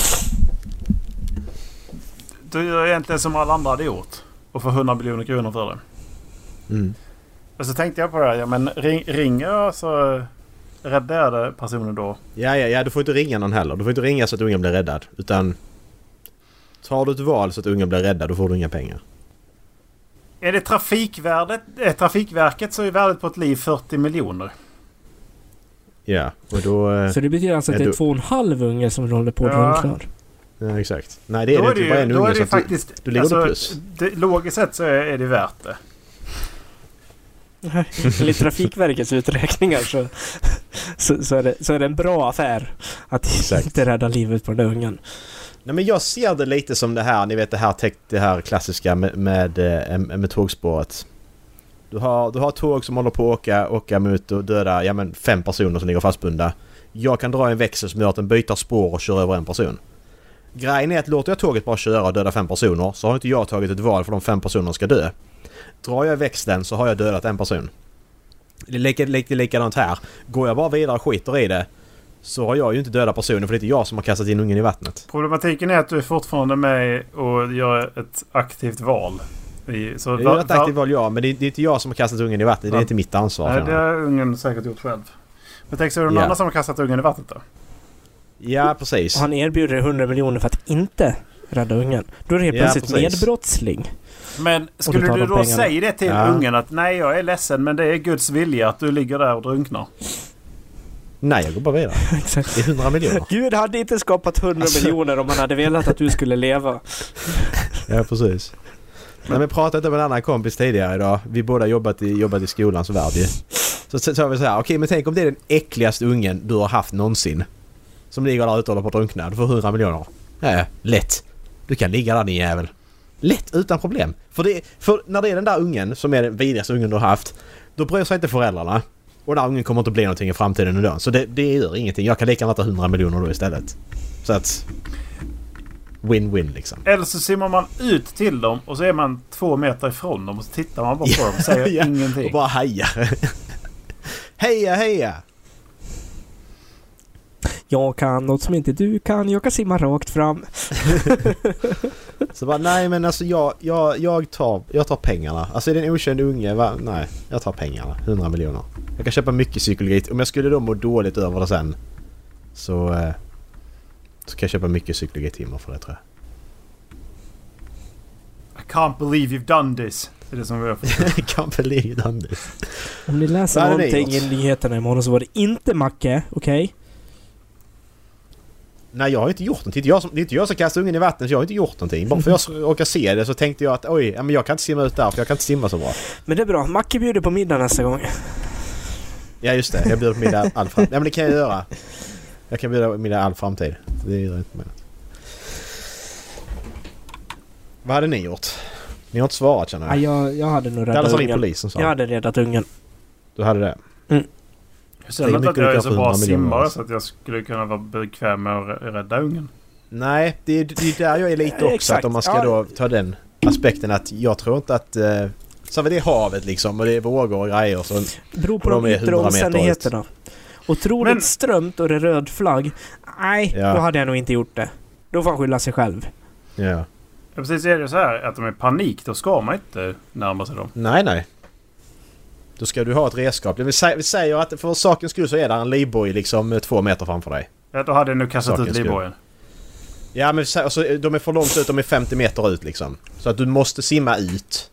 Då gör jag egentligen som alla andra hade gjort. Och får 100 miljoner kronor för det. Mm. Och så tänkte jag på det här. Ja, men ring, ringer jag så räddar jag personen då. Ja, ja, ja, du får inte ringa någon heller. Du får inte ringa så att ungen blir räddad. Utan... Tar du ett val så att ungen blir räddad, då får du inga pengar. Är det trafikvärdet, eh, Trafikverket så är värdet på ett liv 40 miljoner. Ja, och då... eh, Så det betyder alltså att det är då- två och en halv unge som håller på att Ja. drunkna? Ja, exakt. Nej, det är då det är det inte. Bara ju, en då är unge det så du, faktiskt... du ligger alltså, plus. Det, logiskt sett så är, är det värt det. Enligt Trafikverkets uträkningar så, så, så, är det, så är det en bra affär att Exakt. inte rädda livet på den där ungen. Nej men jag ser det lite som det här, ni vet det här, det här klassiska med, eh, med, med tågspåret. Du har, du har tåg som håller på att åka, åka mot och döda ja, men fem personer som ligger fastbundna. Jag kan dra en växel som gör att den byter spår och kör över en person. Grejen är att låter jag tåget bara köra och döda fem personer så har inte jag tagit ett val för de fem personerna ska dö. Drar jag i växeln så har jag dödat en person. Det är lika, lika, likadant här. Går jag bara vidare och skiter i det så har jag ju inte dödat personen för det är inte jag som har kastat in ungen i vattnet. Problematiken är att du är fortfarande med och gör ett aktivt val. I, så Det är ju ett aktivt val ja, men det är, det är inte jag som har kastat ungen i vattnet. Det är Ja. inte mitt ansvar. Nej, det jag. har ungen säkert gjort själv. Men tänk så är det någon Ja. annan som har kastat ungen i vattnet då? Ja, precis. Och han erbjuder dig 100 miljoner för att inte rädda ungen. Då är det helt Ja, plötsligt precis. medbrottsling. Men skulle du de då pengarna. säga det till Ja. ungen att nej jag är ledsen men det är Guds vilja att du ligger där och drunknar? Nej, jag går bara vidare. Exakt. Det är 100 miljoner. Gud hade inte skapat 100 Alltså- miljoner om han hade velat att du skulle leva. Ja, precis. Nej, men pratade med en annan kompis tidigare idag. Vi båda jobbat i, jobbat i skolans värld ju. Så sa vi så här, okej men tänk om det är den äckligaste ungen du har haft någonsin. Som ligger där ute och håller på att drunkna. Du får 100 miljoner. Ja, ja, lätt. Du kan ligga där din jävel. Lätt, utan problem. För, det, för när det är den där ungen som är den vidrigaste ungen du har haft. Då bryr sig inte föräldrarna. Och den ungen kommer inte bli någonting i framtiden ändå. Så det, det gör ingenting. Jag kan lika gärna ta 100 miljoner då istället. Så att... Win-win liksom. Eller så simmar man ut till dem och så är man två meter ifrån dem och så tittar man bara på dem och säger Ja, ingenting. Och bara hejar. heja heja! Jag kan något som inte du kan. Jag kan simma rakt fram. Så bara nej men alltså jag, jag, jag, tar, jag tar pengarna. Alltså är det en okänd unge? Va? Nej, jag tar pengarna. 100 miljoner. Jag kan köpa mycket cykelgate. Om jag skulle då må dåligt över det sen. Så... Eh, så kan jag köpa mycket cykelgate-timmar för det tror jag. I can't believe you've done this. Det är det som vi har. I can't believe it Anders. Om ni läser någonting i nyheterna imorgon så var det inte Macke, okej? Nej jag har inte gjort någonting. Det är inte jag som, det är inte jag som kastar ungen i vattnet så jag har inte gjort någonting. Bara för att jag råkar se det så tänkte jag att oj, men jag kan inte simma ut där för jag kan inte simma så bra. Men det är bra. Macke bjuder på middag nästa gång. Ja just det, jag bjuder på middag all framtid. Ja men det kan jag göra. Jag kan bjuda på middag all framtid. Det gör inte med. Vad hade ni gjort? Ni har inte svarat känner Ja, jag. jag, jag hade nog räddat ungen. polisen sa. Jag hade räddat ungen. Du hade det? Jag Är inte att jag är så bra 100 miljoner, simmare så att jag skulle kunna vara bekväm med att rä- rädda ungen. Nej, det är, det är där jag är lite också. exakt. Att om man ska Ja. då ta den aspekten att jag tror inte att... Eh, så det havet liksom och det är vågor och grejer. Så, Det beror på Och de de är yttre 100 meter omständigheterna. Otroligt Men- strömt och det är röd flagg. Nej, Ja. då hade jag nog inte gjort det. Då får han skylla sig själv. ja. Ja, precis. Är det så här att de är panik då ska man inte närma sig dem. Nej, nej. Då ska du ha ett redskap. Det vill säga, vi säger att för sakens skull så är där en livboj liksom eh, två meter framför dig. Ja, då hade jag nog kastat Sakens ut livbojen. Ja men så, alltså, de är för långt ut, de är 50 meter ut liksom. Så att du måste simma ut.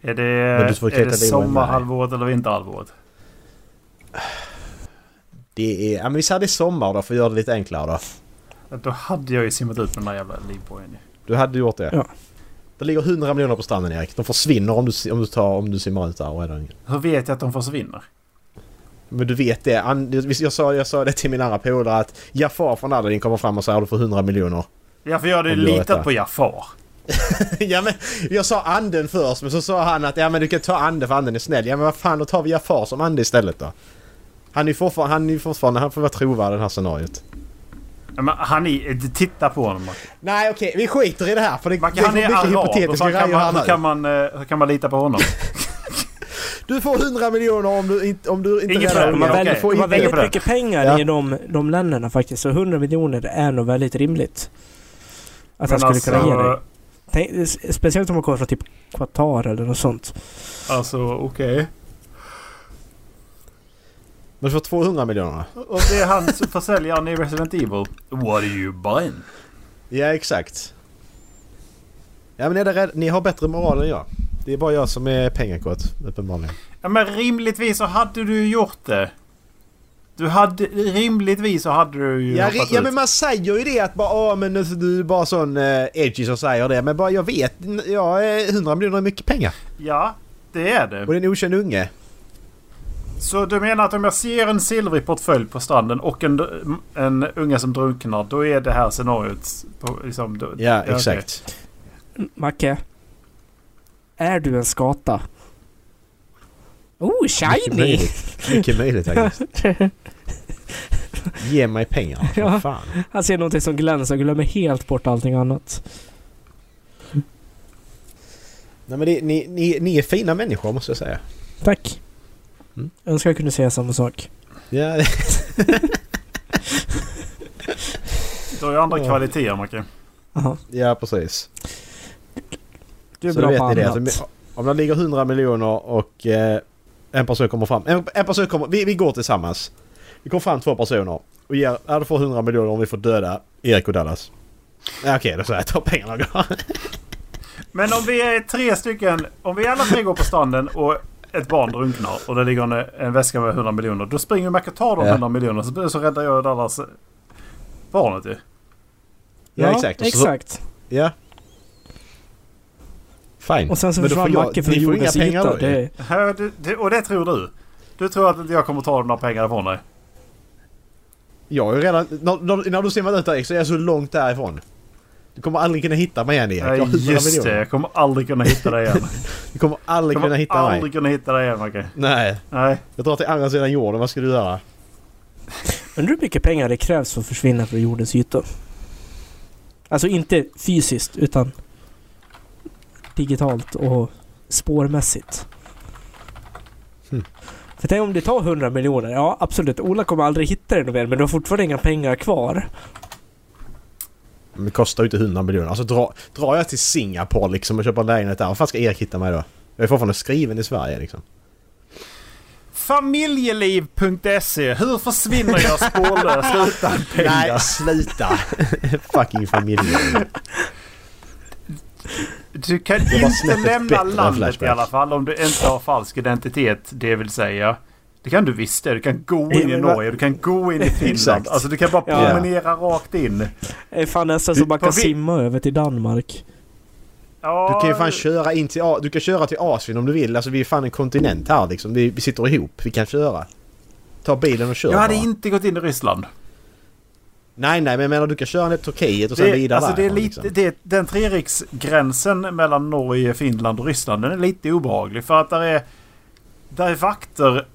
Är det, du får är det sommarhalvåret eller vinterhalvåret? Det är... Ja men vi säger det är sommar då för att göra det lite enklare då. Då hade jag ju simmat ut med den där jävla livbojen. Du hade gjort det? Ja. Det ligger 100 miljoner på stranden Erik. De försvinner om du, om du, tar, om du simmar ut där och är där. Hur vet jag att de försvinner? Men du vet det. Jag sa, jag sa det till min andra polare att Jafar från Aladdin kommer fram och säger att du får 100 miljoner. Ja, för jag hade ju litat på Jafar. ja men jag sa anden först men så sa han att ja men du kan ta anden för anden är snäll. Ja men vad fan då tar vi Jafar som ande istället då. Han är ju fortfarande, han är fortfarande, han får vara trovärdig i det här scenariot. Men han är... Titta på honom Macke. Nej okej, vi skiter i det här för det, Macke det är han är mycket arab. Hypotetiska grejer här man, nu. kan man, eh, hur kan man lita på honom? Du får 100 miljoner om du inte, om du inte Inget räddar problem, okej. väldigt, Får pengar väldigt mycket pengar Ja. i de, de länderna faktiskt. Så 100 miljoner är nog väldigt rimligt. Att han skulle kunna ge dig. alltså, Tänk, speciellt om man kommer från typ Qatar eller något sånt. alltså okej. Men du får 200 miljoner. Och det är han som försäljaren i Resident Evil. What are you buying? Ja exakt. Ja men är det rädd? ni har bättre moral än jag. Det är bara jag som är pengakåt uppenbarligen. Ja men rimligtvis så hade du gjort det. Du hade... Rimligtvis så hade du ju Ja, ja ut. men man säger ju det att bara åh men du är bara sån eh, edgy som säger det. Men bara jag vet, ja eh, 100 miljoner är mycket pengar. Ja, det är Och det. det är en okänd unge. Så du menar att om jag ser en silvrig portfölj på stranden och en, en unge som drunknar, då är det här scenariot på, liksom... Då, Ja exakt. Macke. Är du en skata? Oh, Mycket shiny! möjligt. Mycket möjligt faktiskt. Ge mig pengar. Ja. Fan. Han ser någonting som glänser och glömmer helt bort allting annat. Nej men det, ni, ni, ni är fina människor måste jag säga. Tack. Mm. Önskar jag kunde säga samma sak. Ja. Du har ju andra Ja. kvaliteter Macke. Jaha. Ja, precis. Du är Så bra vet på ni det. annat. Alltså, om det ligger 100 miljoner och eh, en person kommer fram. En, en person kommer... Vi, vi går tillsammans. Vi kommer fram två personer och ger... Ja, du får 100 miljoner om vi får döda Erik och Dallas. Ja, Okej, då säger jag ta pengarna och gå. Men om vi är tre stycken. Om vi alla tre går på stranden och ett barn drunknar och det ligger en, en väska med 100 miljoner. Då springer Mac och tar de Ja. 100 miljoner så, så räddar jag Dallas barnet ju. Ja, exakt. Och så- exakt. Ja. Fine. Och sen så försvann Macke från jordens pengar yta. Det, Ja, det, det, och det tror du. Du tror att jag kommer ta de där pengarna från dig. Jag är redan... När, när, när du ser mig ut där så är jag så långt därifrån. Du kommer aldrig kunna hitta mig igen Erik. Nej, 100 just det. Jag kommer aldrig kunna hitta dig igen. Du kommer aldrig Jag kunna kommer hitta aldrig mig. kunna hitta dig igen Macke. Nej. Nej. Jag drar till andra sidan jorden. Vad ska du göra? undrar hur mycket pengar det krävs för att försvinna från jordens yta? Alltså inte fysiskt utan digitalt och spårmässigt. Hmm. För tänk om det tar 100 miljoner. Ja absolut, Ola kommer aldrig hitta det någon mer men du har fortfarande inga pengar kvar. Det kostar ju inte 100 miljoner. Alltså dra, drar jag till Singapore liksom och köper en lägenhet där. Vad fan ska Erik hitta mig då? Jag är fortfarande skriven i Sverige liksom. Familjeliv.se. Hur försvinner jag spårlöst utan pengar? Nej, sluta! Fucking familj. Du kan inte lämna landet Flashback. i alla fall om du inte har falsk identitet. Det vill säga. Det kan du visst det. Du kan gå in i Norge. Du kan gå in i Finland. Alltså du kan bara Ja. promenera rakt in. Det är fan nästan Du- så man kan vi- simma över till Danmark. Ja, Du kan ju fan köra in till... Du kan köra till Asien om du vill. Alltså vi är fan en kontinent här liksom. Vi, vi sitter ihop. Vi kan köra. Ta bilen och kör Jag hade bara. inte gått in i Ryssland. Nej, nej, men jag menar du kan köra ner till Turkiet och sen Det, vidare alltså det är därifrån, lite, liksom. det, den treriksgränsen mellan Norge, Finland och Ryssland den är lite obehaglig. För att där är, där är vakter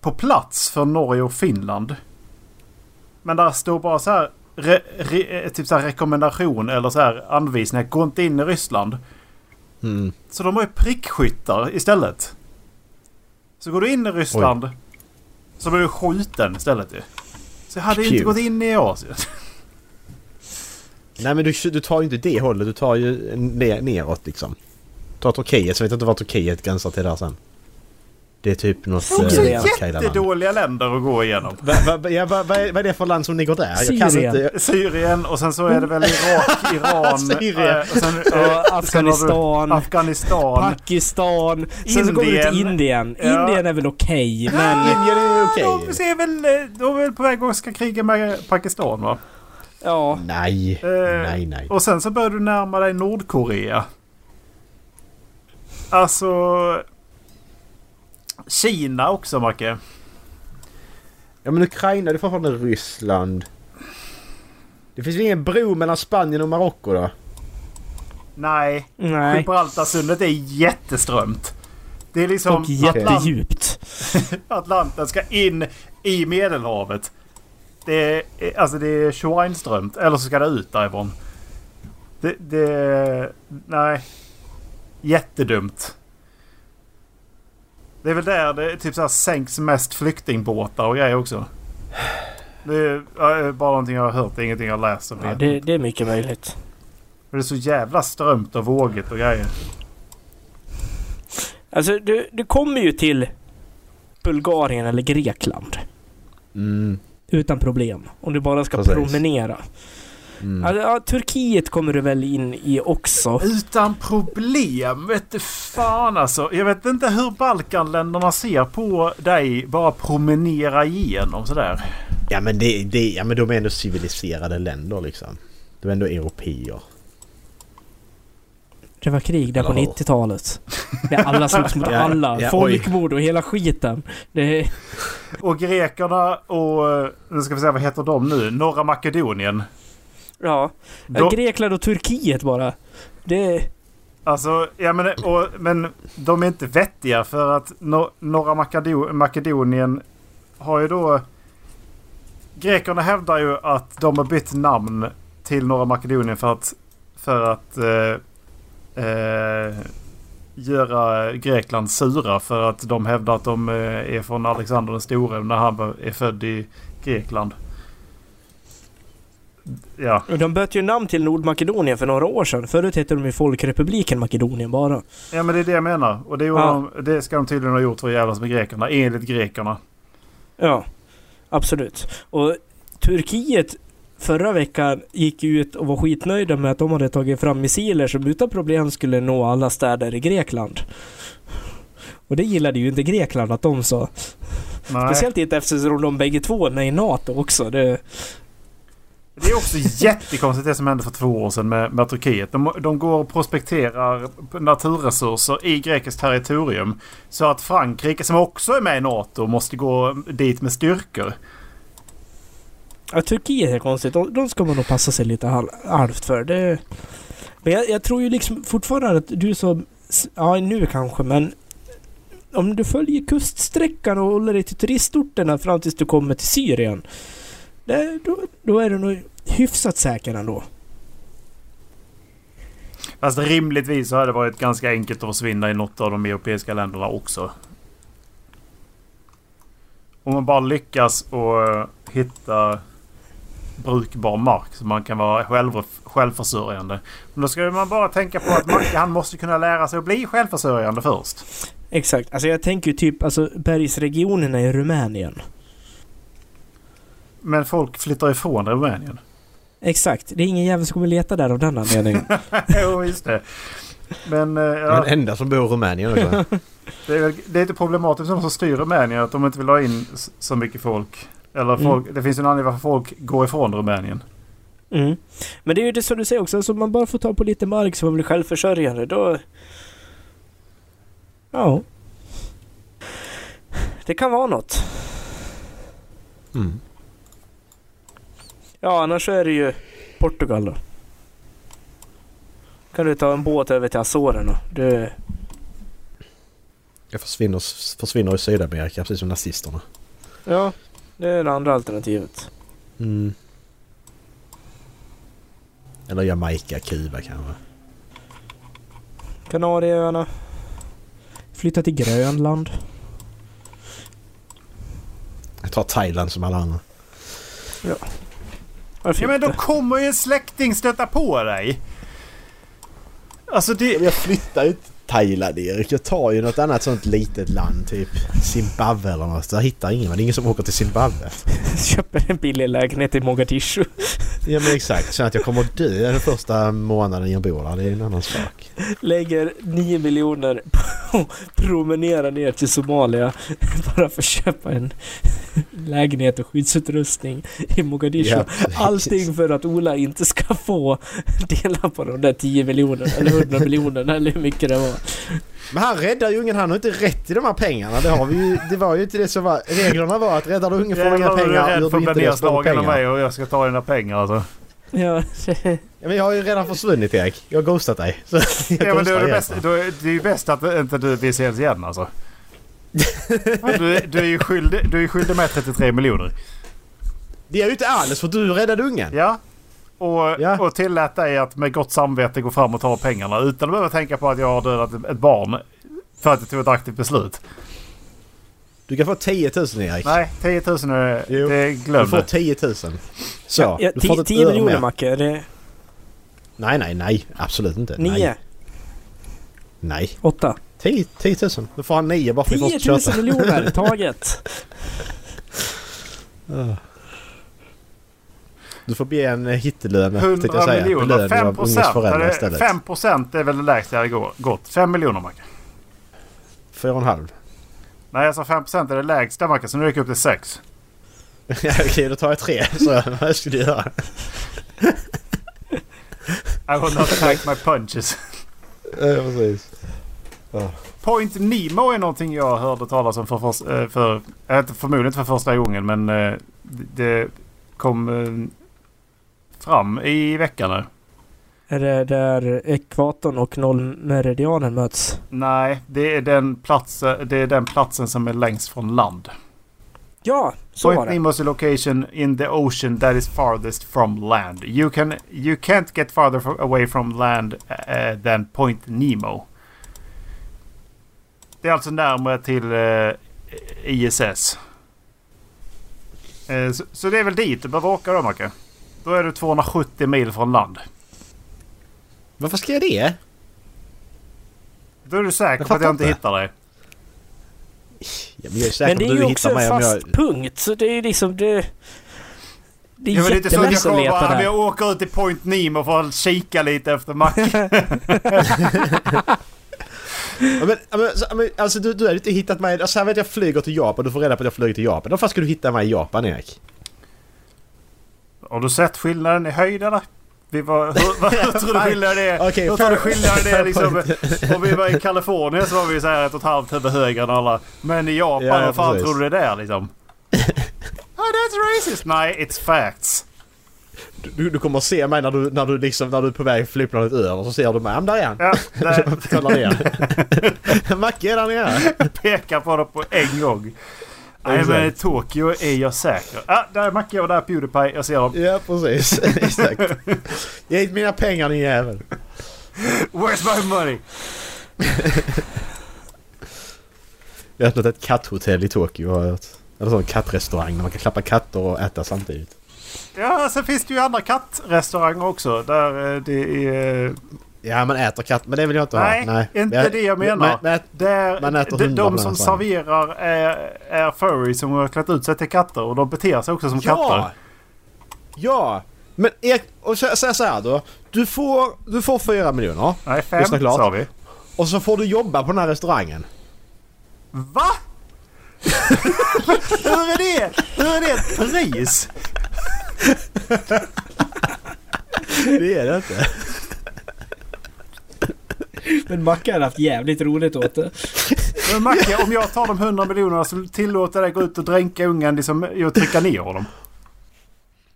på plats för Norge och Finland. Men där står bara så här, re, re, typ så här rekommendation eller så här anvisningar. Gå inte in i Ryssland. Mm. Så de har ju prickskyttar istället. Så går du in i Ryssland så blir du skjuten istället ju. Så jag hade ju inte gått in i Asien. Nej men du, du tar ju inte det hållet. Du tar ju ner, neråt liksom. Ta Turkiet. Så vet jag inte vad Turkiet gränsar till där sen. Det är typ något... Det är också eh, jättedåliga länder att gå igenom. Va, va, ja, va, vad är vad är det för land som ligger där? Jag kan Syrien. inte... Syrien och sen så är det väl Irak, Iran, Syrien. eh, och sen, eh, Ja, sen har du Afghanistan, Afghanistan. Pakistan. Sen så kommer du till Indien. Ja. Indien är väl okej, men... Indien är okej. Ja, de är väl, eh, de är väl på väg att ska kriga med Pakistan va? Ja. Nej. Eh, Nej, nej. Och sen så börjar du närma dig Nordkorea. Alltså... Kina också Macke. Ja men Ukraina det är fortfarande Ryssland. Det finns väl ingen bro mellan Spanien och Marocko då? Nej. Nej. Gibraltarsundet är jätteströmt. Det är liksom Och jättedjupt. Atlanten ska in i Medelhavet. Det är, alltså det är Schweinströmt. Eller så ska det ut därifrån. Det... det nej. Jättedumt. Det är väl där det typ så här sänks mest flyktingbåtar och grejer också. Det är bara någonting jag har hört, ingenting jag har läst. Ja, det, det är mycket möjligt. det är så jävla strömt och vågigt och grejer. Alltså, du, du kommer ju till Bulgarien eller Grekland. Mm. Utan problem. Om du bara ska Precis. promenera. Mm. Alltså, ja, Turkiet kommer du väl in i också. Utan problem vet du fan alltså. Jag vet inte hur Balkanländerna ser på dig bara promenera igenom sådär. Ja men det, det, ja men de är ändå civiliserade länder liksom. De är ändå europeer. Det var krig där på Eller hur? 90-talet. Där alla slogs mot alla. ja, Folkmord och hela skiten. Det, Och grekerna och... eh, Nu ska vi se vad heter de nu? Norra Makedonien. Ja. De, Grekland och Turkiet bara. Det... alltså, ja men, och, men de är inte vettiga för att no, Norra Makedo, Makedonien har ju då... Grekerna hävdar ju att de har bytt namn till Norra Makedonien för att... För att... Eh, eh, göra Grekland sura för att de hävdar att de eh, är från Alexander den store när han är född i Grekland. Ja, De bytte ju namn till Nordmakedonien för några år sedan. Förut hette de ju Folkrepubliken Makedonien bara. ja men det är det jag menar. Och det, Ja. de, det ska de tydligen ha gjort för att jävlas med grekerna. Enligt grekerna. Ja, absolut. Och Turkiet förra veckan gick ut och var skitnöjda med att de hade tagit fram missiler som utan problem skulle nå alla städer i Grekland. Och det gillade ju inte Grekland att de sa. Nej. Speciellt inte eftersom de bägge två är med i NATO också. Det, det är också jättekonstigt det som hände för två år sedan med, med Turkiet. De, de går och prospekterar naturresurser i grekiskt territorium. Så att Frankrike som också är med i NATO måste gå dit med styrkor. ja, Turkiet är konstigt. De, de ska man nog passa sig lite halvt för. Det, men jag, jag tror ju liksom fortfarande att du som... Ja, nu kanske, men om du följer kuststräckan och håller dig till turistorterna fram tills du kommer till Syrien. Det, då, då är det nog hyfsat säker ändå. Fast rimligtvis så hade det varit ganska enkelt att försvinna i något av de europeiska länderna också. Om man bara lyckas och eh, hitta brukbar mark så man kan vara själv, självförsörjande. Men då ska man bara tänka på att Macke han måste kunna lära sig att bli självförsörjande först. Exakt. Alltså jag tänker ju typ alltså bergsregionerna i Rumänien. Men folk flyttar ifrån Rumänien. Exakt. Det är ingen jävel som kommer leta där av den anledningen. jo, just det. Men eh, Den ja, enda som bor i Rumänien också. det, är, det är inte problematiskt för de som styr Rumänien att de inte vill ha in så mycket folk. Eller folk, det finns en anledning varför folk går ifrån Rumänien. Mm. Men det är ju det som du säger också, alltså man bara får ta på lite mark så man blir självförsörjande. Då... Ja. Det kan vara något. Mm. Ja, annars så är det ju Portugal då. Kan du ta en båt över till Azorerna. Det... Jag försvinner, försvinner i Sydamerika precis som nazisterna. Ja, det är det andra alternativet. Mm. Eller Jamaica, Kuba kanske. Kanarieöarna. Flytta till Grönland. Jag tar Thailand som alla andra. Varför Ja men då kommer ju en släkting stöta på dig. Alltså det... Jag flyttar ju inte Thailand Erik. Jag tar ju något annat sånt litet land. Typ Zimbabwe eller något. Jag hittar ingen. Men det är ingen som åker till Zimbabwe. Köper en billig lägenhet i Mogadishu. Ja men exakt. Sen att jag kommer dö den första månaden jag bor där. Det är en annan sak. Lägger 9 miljoner att promenera ner till Somalia. Bara för att köpa en lägenhet och skyddsutrustning i Mogadishu. Ja. Allting för att Ola inte ska få dela på de där 10 miljonerna eller 100 miljonerna eller hur mycket det var. Men han räddar ju ungen. Han har inte rätt till de här pengarna. Det, har vi ju, det var ju inte det som var... Reglerna var att räddar du ungen får du inga Jävlar, du är pengar. rädd för att inte bli nedslagen av pengar. mig och jag ska ta dina pengar alltså. Ja, Ja, men jag har ju redan försvunnit Erik. Jag har ghostat dig. Så jag Ja, men då är det, bäst, då är, det är ju bäst att inte du vi ses igen alltså. Du, är- du är ju skyldig, du är skyldig mig 33 miljoner. Det är ju inte alls för du räddade ungen. Ja. Och, Ja. och tillät dig att med gott samvete gå fram och ta pengarna utan att behöva tänka på att jag har dödat ett- barn. För att jag tog ett aktivt beslut. Du kan få 10 000 Erik. Nej, 10 000 är, Jo. det Du glöm får det. 10 000. Så. ja, du får 10, inte 10 ett öre miljoner. Macke. Det Nej, nej, nej. Absolut inte. 9, Nej. nej. 8. 10, 10 000. Då får han 9 bara för att vi 10 måste 000 köta. miljoner taget. Du får be en eh, hittelön. tänkte 100 jag säga. miljoner. Belöning 5 av ungens procent. föräldrar istället. 5 procent är väl det lägsta jag hade gå- gått. 5 miljoner Macke. 4,5. Nej, jag sa 5 procent är det lägsta Macke. Så nu gick jag upp till 6. Ja, Okej, då tar jag 3. Så vad ska du göra? I will not take my punches. Ja, precis. Point Nemo är någonting jag hörde talas om för, för, eh, för vet inte, förmodligen inte för första gången men eh, det kom eh, fram i veckan nu. Är det där ekvatorn och nollmeridianen möts? Nej, det är, den platsen, det är den platsen som är längst från land. Ja, Point det. Nemo is a location in the ocean that is farthest from land. You can you can't get farther away from land uh, than Point Nemo. Det är alltså närmare till eh, ISS. Eh, så, så det är väl dit du behöver åka då Macke? Då är du 270 mil från land. Varför ska jag det? Då är du säker Jag på att jag inte. hittar dig. Ja, men jag är säker Men det är ju också en fast jag... punkt så det är liksom det... Det är det är inte så jag bara, jag åker ut till Point Nemo för att kika lite efter mack. Ja, men, men, så- men, alltså du, du har inte hittat mig... Alltså här vet jag flyger till Japan. Du får reda på att jag flyger till Japan. Varför ska du hitta mig i Japan Erik? Har du sett skillnaden i höjd eller? Vi var, hur, vad, hur tror du skillnaden är? Okej, hur tror du skillnaden är liksom? Om vi var i Kalifornien så var vi så här ett och ett halvt huvud högre än alla. Men i Japan, Ja, vad fan precis. tror du det är liksom? oh, that's racist! Nej, it's facts. Du, du kommer se mig när du, när du, liksom, när du är på väg flygplanet över. Så ser du mig. Ja, där är han. Ja, där, Kollar ner. Macke är där nere. pekar på det på en gång. Nej men Tokyo är jag säker. Ah, där är Macke och där är Pewdiepie. Jag ser dem. Ja precis. Exakt. Ge hit mina pengar din jävel. Where's my money? Jag har öppnat ett katthotell i Tokyo har jag hört. Eller en kattrestaurang där man kan klappa katter och äta samtidigt. Ja, sen finns det ju andra kattrestauranger också. Där eh, det är... Ja man äter katt men det vill jag inte Nej, ha. Nej, inte Jag- det jag menar. Men, men, Där, Man äter de, hundar de som serverar är, är furry som har klätt ut sig till katter och de beter sig också som katter. ja! Ja! Men Erik, och så, så, så här då. Du får, du får fyra miljoner. Nej, fem sa vi. Och så får du jobba på den här restaurangen. Va? Hur är det? Hur är det ett pris? Det är det inte. Men Macke har haft jävligt roligt åt det. Men Macke, om jag tar de 100 miljonerna så tillåter jag dig gå ut och dränka ungen liksom, och trycka ner honom.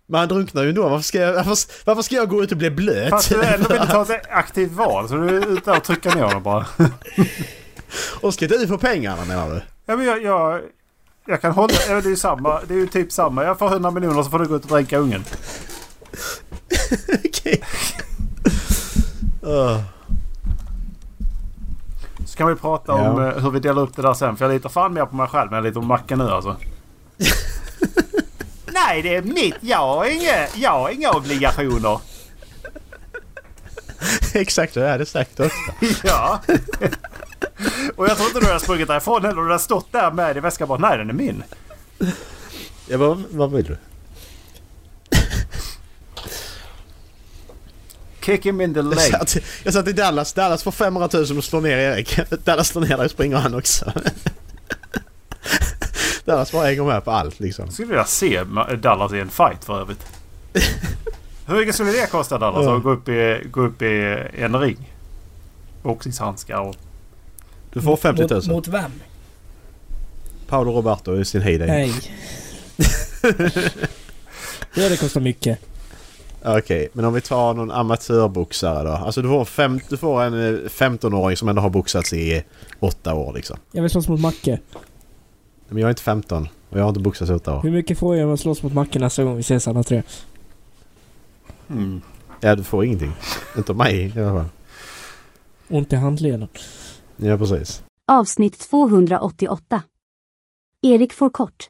Men han drunknar ju ändå. Varför ska, jag, varför, varför ska jag gå ut och bli blöt? Fast du ändå vill ta ett aktivt val så du är ute och trycka ner honom bara. och ska du få pengarna menar du? Ja, men jag, jag, jag kan hålla... Ja, det är ju samma. Det är ju typ samma. Jag får 100 miljoner så får du gå ut och dränka ungen. Okej. Åh. Så kan vi prata Ja. om eh, hur vi delar upp det där sen. För jag litar fan mer på mig själv men jag litar på Macke nu alltså. Nej, det är mitt. Jag har inga, jag har inga obligationer. Exakt så är det sagt också. Ja. Och jag tror inte du har sprungit därifrån heller. Du har stått där med i väskan bara nej den är min. Ja, vad, vad vill du? Kick him in the Jag leg. satt, jag satt i Dallas. Dallas får 500 000 och slår ner Erik. Dallas slår ner dig och springer han också. Dallas bara hänger med på allt liksom. Skulle vilja se Dallas i en fight för övrigt. Hur mycket skulle det kosta Dallas Ja. att gå upp i, gå upp i en ring? Boxningshandskar och... Du får 50 000. Mot, mot vem? Paolo Roberto i sin heyday. Nej. det hade kostat mycket. Okej, men om vi tar någon amatörboxare då. Alltså du får, fem, du får en eh, 15-åring som ändå har boxats i åtta år liksom. Jag vill slåss mot Macke. Men jag är inte 15 och jag har inte boxats i åtta år. Hur mycket får jag om jag slåss mot Macke nästa gång vi ses alla tre? Mm. Ja, du får ingenting. Inte av mig i alla fall. Ont i handleden. Ja, precis. Avsnitt 288. Erik får kort.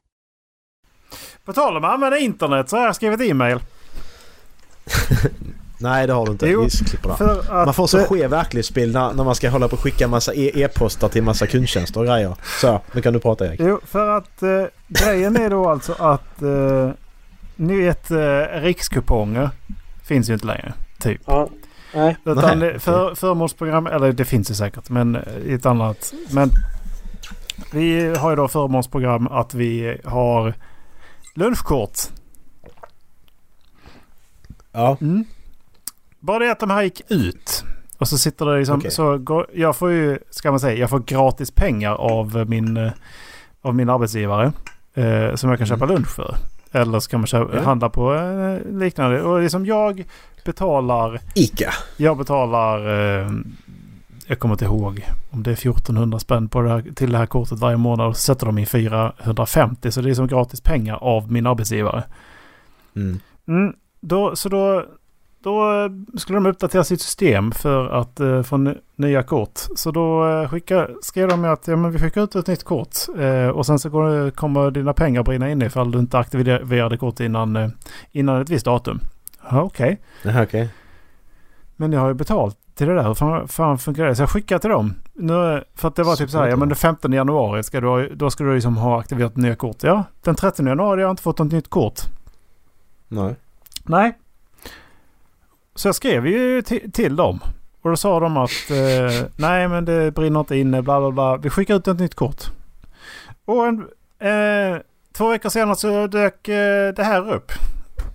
På tal om att använda internet så har jag skrivit e-mail. Nej, det har du inte. Jo, Man får så skev verklighetsbild när, när man ska hålla på och skicka massa e- e-postar till massa kundtjänster och grejer. Så, nu kan du prata Erik. Jo, för att eh, grejen är då alltså att eh, ni vet eh, rikskuponger finns ju inte längre. Typ. Ja. Nej. Utan Nej, det- för, förmånsprogram, eller det finns ju säkert men eh, i ett annat. Men vi har ju då förmånsprogram att vi har lunchkort. Ja. Mm. Bara det att de här gick ut. Och så sitter det liksom... Okej. Så går, jag får ju, ska man säga, jag får gratis pengar av min, eh, av min arbetsgivare. Eh, som jag kan Mm. köpa lunch för. Eller så kan man köpa, Ja. handla på eh, liknande. Och liksom jag betalar... Ica. Jag betalar... Eh, jag kommer inte ihåg om det är 1400 spänn på det här, till det här kortet varje månad. Och så sätter de in 450. Så det är som gratis pengar av min arbetsgivare. Mm. Mm, då, så då, då eh, skulle de uppdatera sitt system för att uh, få nya kort. Så då uh, skicka, skrev de att ja, men vi skickar ut ett nytt kort. eh, och sen så går, kommer dina pengar brinna inne ifall du inte aktiverade kort innan, eh, innan ett visst datum. Ja, okej. Jaha, okej. Men jag har ju betalt till det där. Hur fan, fan funkar det? Så jag skickar till dem. Nu, för att det var typ så här, ja men den 15 januari ska du, då ska du liksom ha aktiverat nya kort. Ja, den 13 januari har jag inte fått något nytt kort. Nej. Nej. Så jag skrev ju till, dem. Och då sa de att eh, nej men det brinner inte inne, bla bla bla. Vi skickar ut ett nytt kort. Och en, eh, två veckor senare så dök eh, det här upp.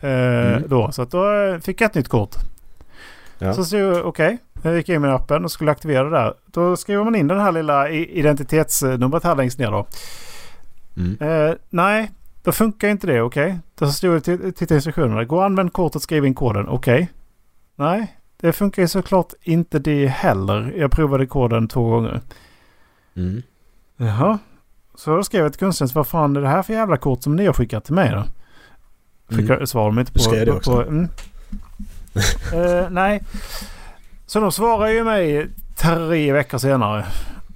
Eh, Mm. Då, så att då eh, fick jag ett nytt kort. Ja. Så stod okej, jag gick in med appen och skulle aktivera det där. Då skriver man in den här lilla identitetsnumret här längst ner då. Mm. Eh, nej, då funkar inte det. Okej. Då stod det till, till instruktionerna. Gå och använd kortet, skriv in koden. Okej. Nej, det funkar ju såklart inte det heller. Jag provade koden två gånger. Mm. Jaha. Så då skrev jag till kundtjänst. Vad fan är det här för jävla kort som ni har skickat till mig då? Fick Mm. jag svar de inte på. Du skrev det också. på mm. Eh, nej. Så de svarar ju mig tre veckor senare.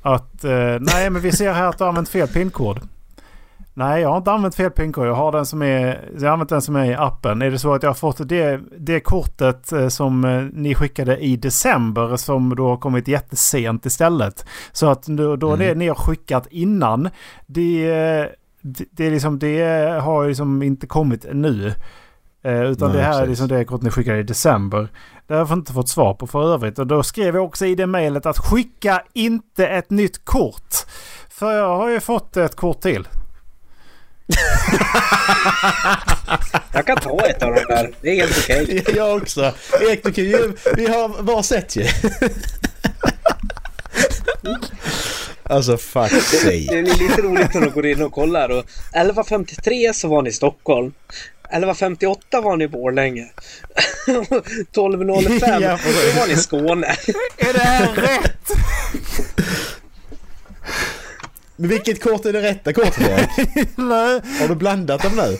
Att eh, nej men vi ser här att du har använt fel pinkod. Nej jag har inte använt fel pinkod. Jag har, den som är, jag har använt den som är i appen. Är det så att jag har fått det, det kortet eh, som eh, ni skickade i december som då har kommit jättesent istället. Så att då, då Mm. det ni har skickat innan. Det, eh, det, det, är liksom, det har ju liksom inte kommit nu. Utan Nej, det här är precis. liksom det kortet ni skickade i december. Det har jag inte fått svar på för övrigt. Och då skrev jag också i det mejlet att skicka inte ett nytt kort. För jag har ju fått ett kort till. Jag kan ta ett av de där. Det är helt okej. Jag också. Erik, du kan ju... Vi har var sett ju. Alltså fuck Det sig. är lite roligt när de går in och kollar. Och 11.53 så var ni i Stockholm. 11.58 var ni i Borlänge. 12.05 Ja, då var ni i Skåne. Är det här rätt? Men vilket kort är det rätta kortet? Nej. Har du blandat dem nu?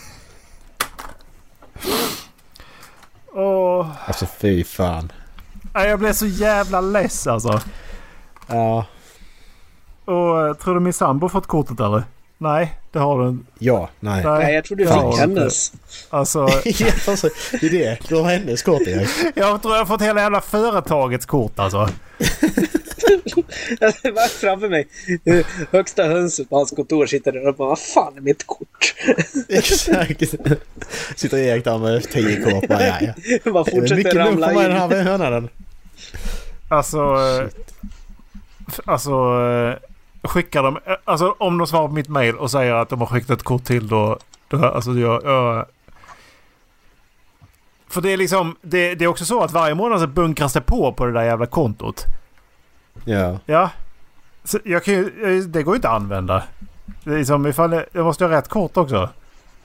Åh, Alltså fy fan. nej, jag blev så jävla less alltså. Ja. Och eh, tror du min sambo fått kortet eller? Nej, det har du inte. Ja, nej. Nej, jag tror du fick hennes. Alltså, Ja, alltså, det är det. Du har hennes kort Erik. jag tror jag har fått hela jävla företagets kort alltså. Var framför mig. Eh, Högsta hönset på hans kontor sitter där och bara vad fan är mitt kort? Exakt. Sitter Erik där med tio kort. Bara, ja, ja. Bara fortsätter mycket ramla för mig den in. här hönan. Alltså... eh, f- Alltså... Skickar de... eh, Alltså om de svarar på mitt mail och säger att de har skickat ett kort till då... då alltså jag... jag för det är liksom... Det, det är också så att varje månad så bunkras det på på det där jävla kontot. Ja. Ja. Så jag kan ju, eh, det går ju inte att använda. Det är liksom ifall jag, jag måste ha rätt kort också.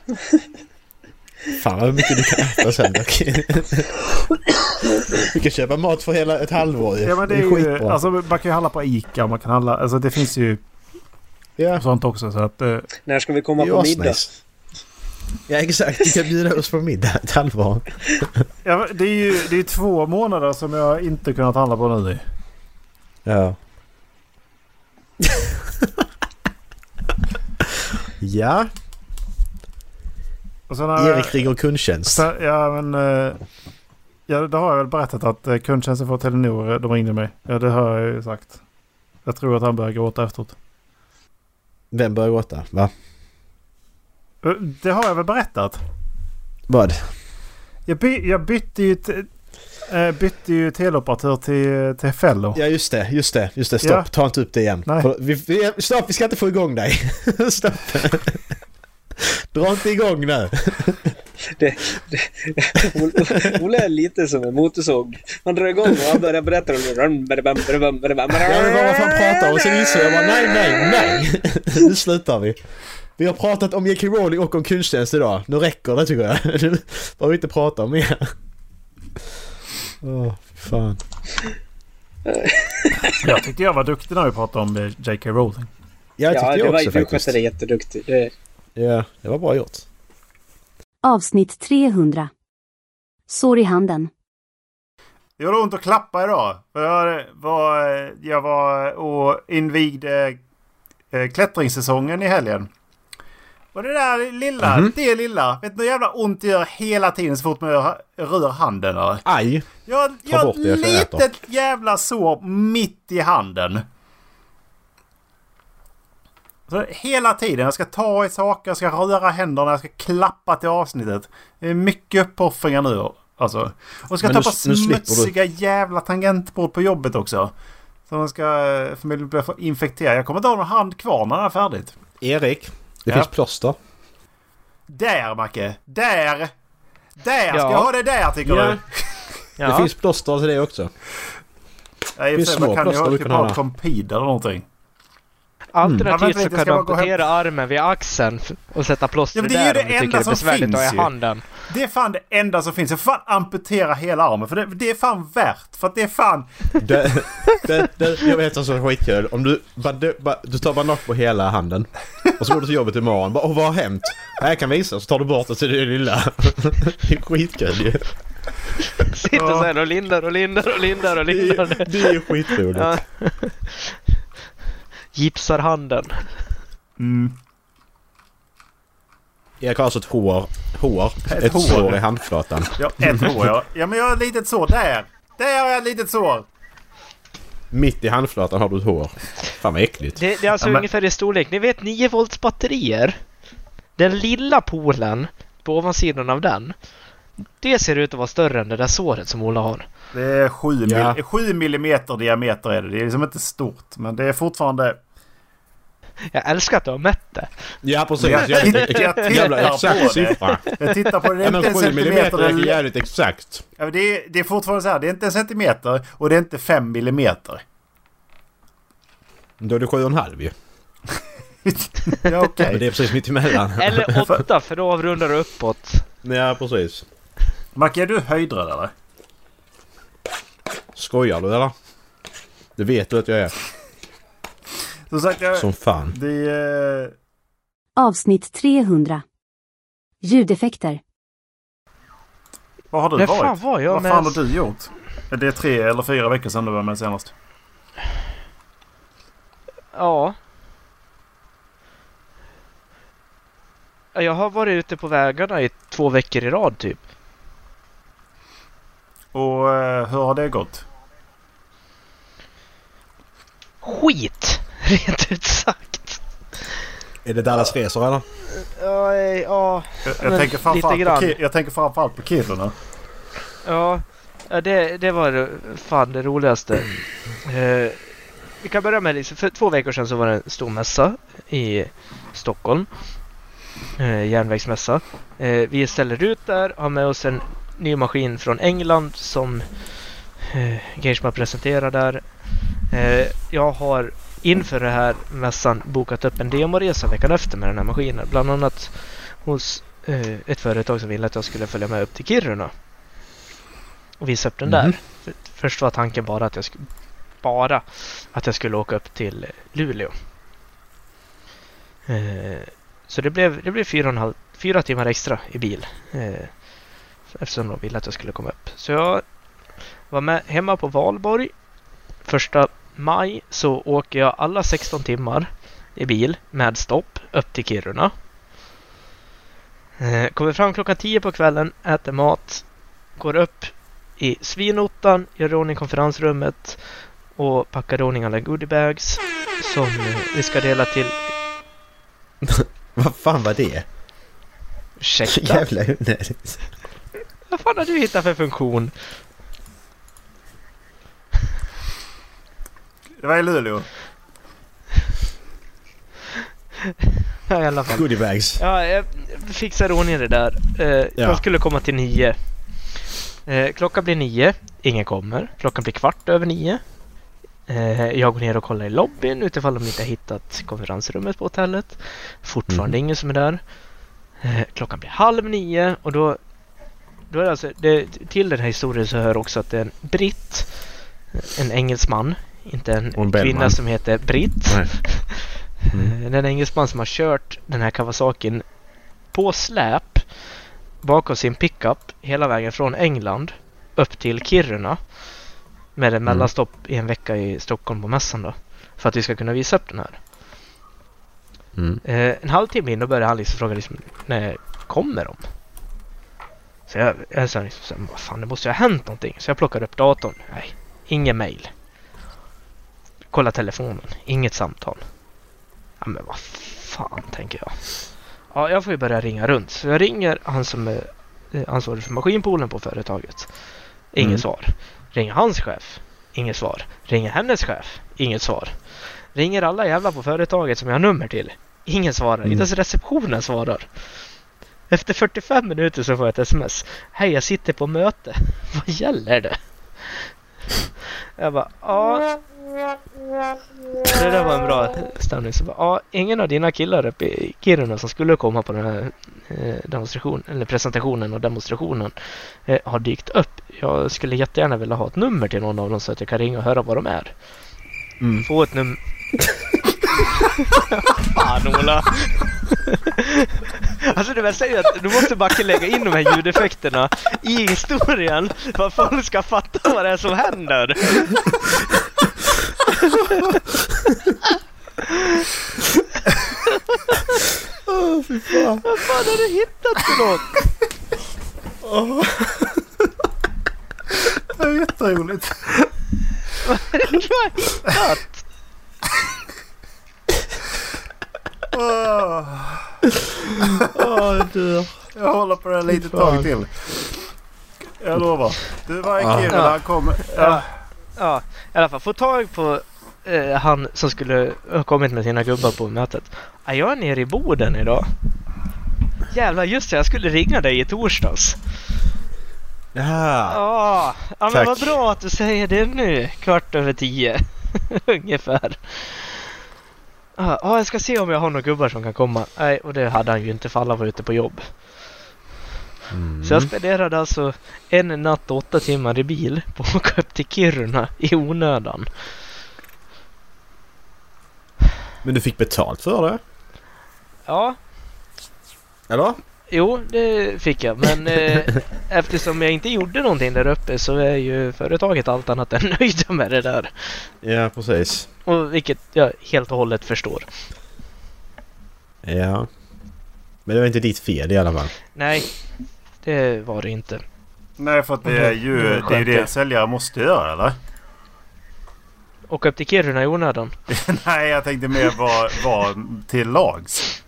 Fan vad mycket du kan äta sen dock. Du kan köpa mat för hela ett halvår ju. Ja men det är ju... skitbra. Alltså man kan ju handla på Ica. Man kan handla... Alltså det finns ju ja. sånt också så att... eh, När ska vi komma Det är på middag? Ja exakt, du kan bjuda oss på middag ett halvår. Ja, det är ju det är två månader som jag inte kunnat handla på nu i. Ja. ja, Sen jag- Erik ringer kundtjänst. Så, ja men... eh, Ja det har jag väl berättat att eh, kundtjänsten för Telenor eh, de ringde mig. Ja det har jag ju sagt. Jag tror att han börjar gråta efteråt. Vem börjar gråta? Va? Det har jag väl berättat. Vad? Jag, by, jag bytte ju... Te, bytte ju teleoperatör till, till Fello. Ja just det, just det, just det. Stopp, Ja. ta inte upp det igen. Nej. Vi, vi, stopp, vi ska inte få igång dig. stopp. Dra inte igång nu. Olle- Olle är lite som en motorsåg. Man drar igång och han börjar berätta om det. Ja men vad fan pratar och sen inser jag bara nej, nej, nej. nu slutar vi. Vi har pratat om J.K. Rowling och om kundtjänst idag. Nu räcker det tycker jag. Nu behöver vi inte prata om mer. Åh, fan. Jag tyckte jag var duktig när vi pratade om J.K. Rowling. Jag tyckte Ja, det jag var också ju du faktiskt. skötte det jätteduktigt. Det, Ja, det var bra gjort. Avsnitt 300. Sår i handen. Det gjorde ont att klappa idag. Jag var, jag var och invigde eh, klättringssäsongen i helgen. Och det där lilla, Mhm. det lilla. Vet du hur jävla ont det gör hela tiden så fort man rör, handen eller? Aj! Jag, jag har ett litet jävla sår mitt i handen. Så hela tiden. Jag ska ta i saker, jag ska röra händerna, jag ska klappa till avsnittet. Det är mycket uppoffringar nu. Alltså. Och ska Men ta på smutsiga jävla tangentbord på jobbet också. Så man ska eh, förmodligen bli infekterad. Jag kommer inte ha någon hand kvar när det är färdigt. Erik, det Ja. finns plåster. Där Macke! Där! Där! Ska Ja. jag ha det där tycker Ja. du? Det Ja. finns plåster till det också. Och finns små plåster ha du typ kan ha ha. Compid eller någonting. Alternativt vänta så kan du bara amputera armen vid axeln och sätta plåster Ja, men det är ju där det om du enda tycker det är som besvärligt att ha finns i handen. Det är fan det enda som finns. Jag får fan amputera hela armen. För det, det är fan värt. För att det är fan... Det, det, det, jag vet som är skitkul. Om du, bara, du, bara, du tar bandage på hela handen. Och så går du till jobbet imorgon. Bara, Åh, vad har hänt? "Nej, Jag kan visa. Så tar du bort det till det lilla. Det är skitkul ju. Sitter så här och lindar och lindar och lindar och Det lindar. är, det är ju skitroligt. Ja. Gipsar handen. Mm. Erik har alltså ett hår. Hår. Ett Ett, hår. sår i handflatan. Ja, ett hår ja. Ja, men jag har ett litet sår. Där! Där har jag ett litet sår. Mitt i handflatan har du ett hår. Fan vad äckligt. Det, det är alltså Ja, men- ungefär i storlek. Ni vet 9 volts batterier. Den lilla polen på ovansidan av den. Det ser ut att vara större än det där såret som Ola har. Det är 7 Ja. mil, millimeter diameter är det. Det är liksom inte stort. Men det är fortfarande... Jag älskar att du har mätt det. Ja precis. Jag Jävla, tittar- jag tittar jävla på exakt det. siffra. Jag tittar på det. Det är inte en 7 centimeter. millimeter Det är jävligt exakt. ja, det, är, det är fortfarande så här. Det är inte en centimeter och det är inte 5 millimeter. Då är det 7,5 ju. Ja, okej. Men det är precis mitt emellan. Eller 8 för då avrundar du uppåt. Ja precis. Macke, är du höjdrädd eller? Skojar du eller? Det vet du att jag är. Som sagt, jag, Som fan. det är... Avsnitt 300. Ljudeffekter. Vad har du När varit? fan var jag Vad med? fan har du gjort? Det är tre eller fyra veckor sedan du var med senast. Ja. Ja, Jag har varit ute på vägarna i två veckor i rad typ. Och eh, hur har det gått? Skit! Rent ut sagt. Är det Dallas resor eller? Ja, eh, ja, Jag, jag, Men tänker, framförallt lite på, jag tänker framförallt på Kiruna. ja. det, det var fan det roligaste. Eh, vi kan börja med liksom, för två veckor sedan så var det en stor mässa i Stockholm. Eh, järnvägsmässa. Eh, vi ställer ut där, har med oss en ny maskin från England som eh, Geishma presenterar där. Eh, jag har inför det här mässan bokat upp en demoresa veckan efter med den här maskinen. Bland annat hos eh, ett företag som ville att jag skulle följa med upp till Kiruna. Och visa upp den Mhm. där. För, först var tanken bara att jag skulle bara att jag skulle åka upp till Luleå. Eh, så det blev, det blev fyra, och en halv, fyra timmar extra i bil. Eh, eftersom de ville att jag skulle komma upp. Så jag var med hemma på Valborg. Första maj så åker jag alla 16 timmar i bil med stopp upp till Kiruna. Eh, kommer fram klockan 10 på kvällen, äter mat, går upp i svinottan, gör i ordning konferensrummet och packar ordning alla goodiebags som vi ska dela till... Vad fan var det? Ursäkta? Jävla onödigt. Vad fan har du hittat för funktion? Det var i Luleå. Ja, i alla fall. Goodiebags. Ja, jag fixar ordning det där. Eh, Ja. Jag skulle komma till nio. Eh, klockan blir nio. Ingen kommer. Klockan blir kvart över nio. Eh, jag går ner och kollar i lobbyn utifall de inte har hittat konferensrummet på hotellet. Fortfarande Mm. ingen som är där. Eh, klockan blir halv nio och då, då är det alltså, det, till den här historien så hör också att det är en britt, en engelsman, inte en, en kvinna Bellman. som heter Britt. Mm. Eh, Det är en engelsman som har kört den här Kawasakin på släp bakom sin pickup hela vägen från England upp till Kiruna. Med en mellanstopp i en vecka i Stockholm på mässan då. För att vi ska kunna visa upp den här. Mm. Eh, en halvtimme in då började han liksom fråga liksom, när kommer de? Så jag, jag sa liksom, så här, vad fan det måste ju ha hänt någonting. Så jag plockade upp datorn. Nej, ingen mail. Kolla telefonen. Inget samtal. Ja men vad fan tänker jag. Ja, jag får ju börja ringa runt. Så jag ringer han som är eh, ansvarig för maskinpoolen på företaget. Inget Mm. svar. Ringer hans chef. Inget svar. Ringer hennes chef. Inget svar. Ringer alla jävla på företaget som jag har nummer till. Ingen svarar. Mm. Inte ens receptionen svarar. Efter 45 minuter så får jag ett sms. Hej, jag sitter på möte. Vad gäller det? Jag bara, ja. Det där var en bra stämning. Så bara, ja, ingen av dina killar uppe i Kiruna som skulle komma på den här eh, demonstrationen, eller presentationen och demonstrationen eh, har dykt upp. Jag skulle jättegärna vilja ha ett nummer till någon av dem så att jag kan ringa och höra vad de är. Mm. Få ett nummer. Fan Ola! Alltså det bästa är ju att du måste bara lägga in de här ljudeffekterna i historien för att folk ska fatta vad det är som händer. Åh, fy fan. Vad fan har du hittat för något? Det är jätteroligt. Vad är det du har hittat? Åh, Åh, jag håller på det lite tag till. Jag lovar. Du var i Ja. Kiruna. Ja. Han kom. Ja. Ja. Ja, i alla fall få tag på eh, han som skulle ha kommit med sina gubbar på mötet. Ja, jag är nere i Boden idag. Jävlar, just det, jag skulle ringa dig i torsdags. Ja. Ja, ja men Tack. vad bra att du säger det nu. Kvart över tio. Ungefär. Ja, ja, jag ska se om jag har några gubbar som kan komma. Nej, och det hade han ju inte för alla var ute på jobb. Mm. Så jag spenderade alltså en natt och åtta timmar i bil på att åka upp till Kiruna i onödan. Men du fick betalt för det? Ja, Eller? jo det fick jag. Men eh, eftersom jag inte gjorde någonting där uppe så är ju företaget allt annat än nöjda med det där. Ja, precis. Och vilket jag helt och hållet förstår. Ja. Men det var inte ditt fel i alla fall. Nej, det var det inte. Nej, för att det är ju Det var det, är ju det en säljare måste göra, eller? Åka upp till Kiruna i onödan. Nej, jag tänkte mer vara var till lags.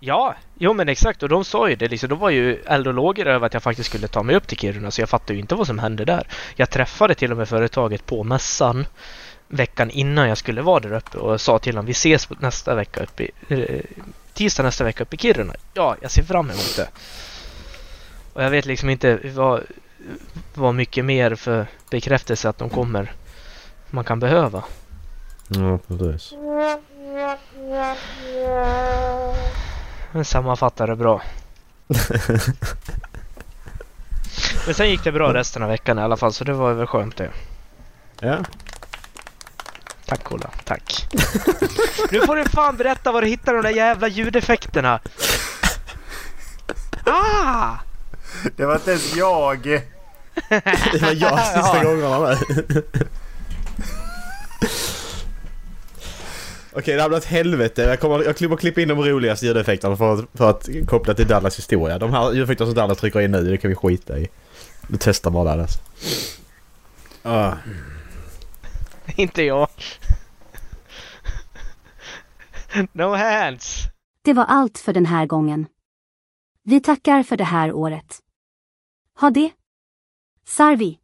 Ja, jo men exakt och de sa ju det liksom. De var ju eld och lågor över att jag faktiskt skulle ta mig upp till Kiruna så jag fattade ju inte vad som hände där. Jag träffade till och med företaget på mässan veckan innan jag skulle vara där uppe och sa till dem vi ses nästa vecka uppe i, eh, tisdag nästa vecka uppe i Kiruna. Ja, jag ser fram emot det. Och jag vet liksom inte vad, vad mycket mer för bekräftelse att de kommer man kan behöva. Ja, precis. Men sammanfattar det bra. Men sen gick det bra resten av veckan i alla fall så det var väl skönt det. Ja. Tack Ola, tack. nu får du fan berätta var du hittar de där jävla ljudeffekterna. Ah! Det var inte ens jag. Det var jag sista Ja. gångerna med. Okej, det här blir ett helvete. Jag kommer, jag kommer klippa in de roligaste ljudeffekterna för att, för att koppla till Dallas historia. De här ljudeffekterna som Dallas trycker in nu, det kan vi skita i. Du testar bara Dallas. Ah. Inte jag. no hands. Det var allt för den här gången. Vi tackar för det här året. Ha det! Sarvi!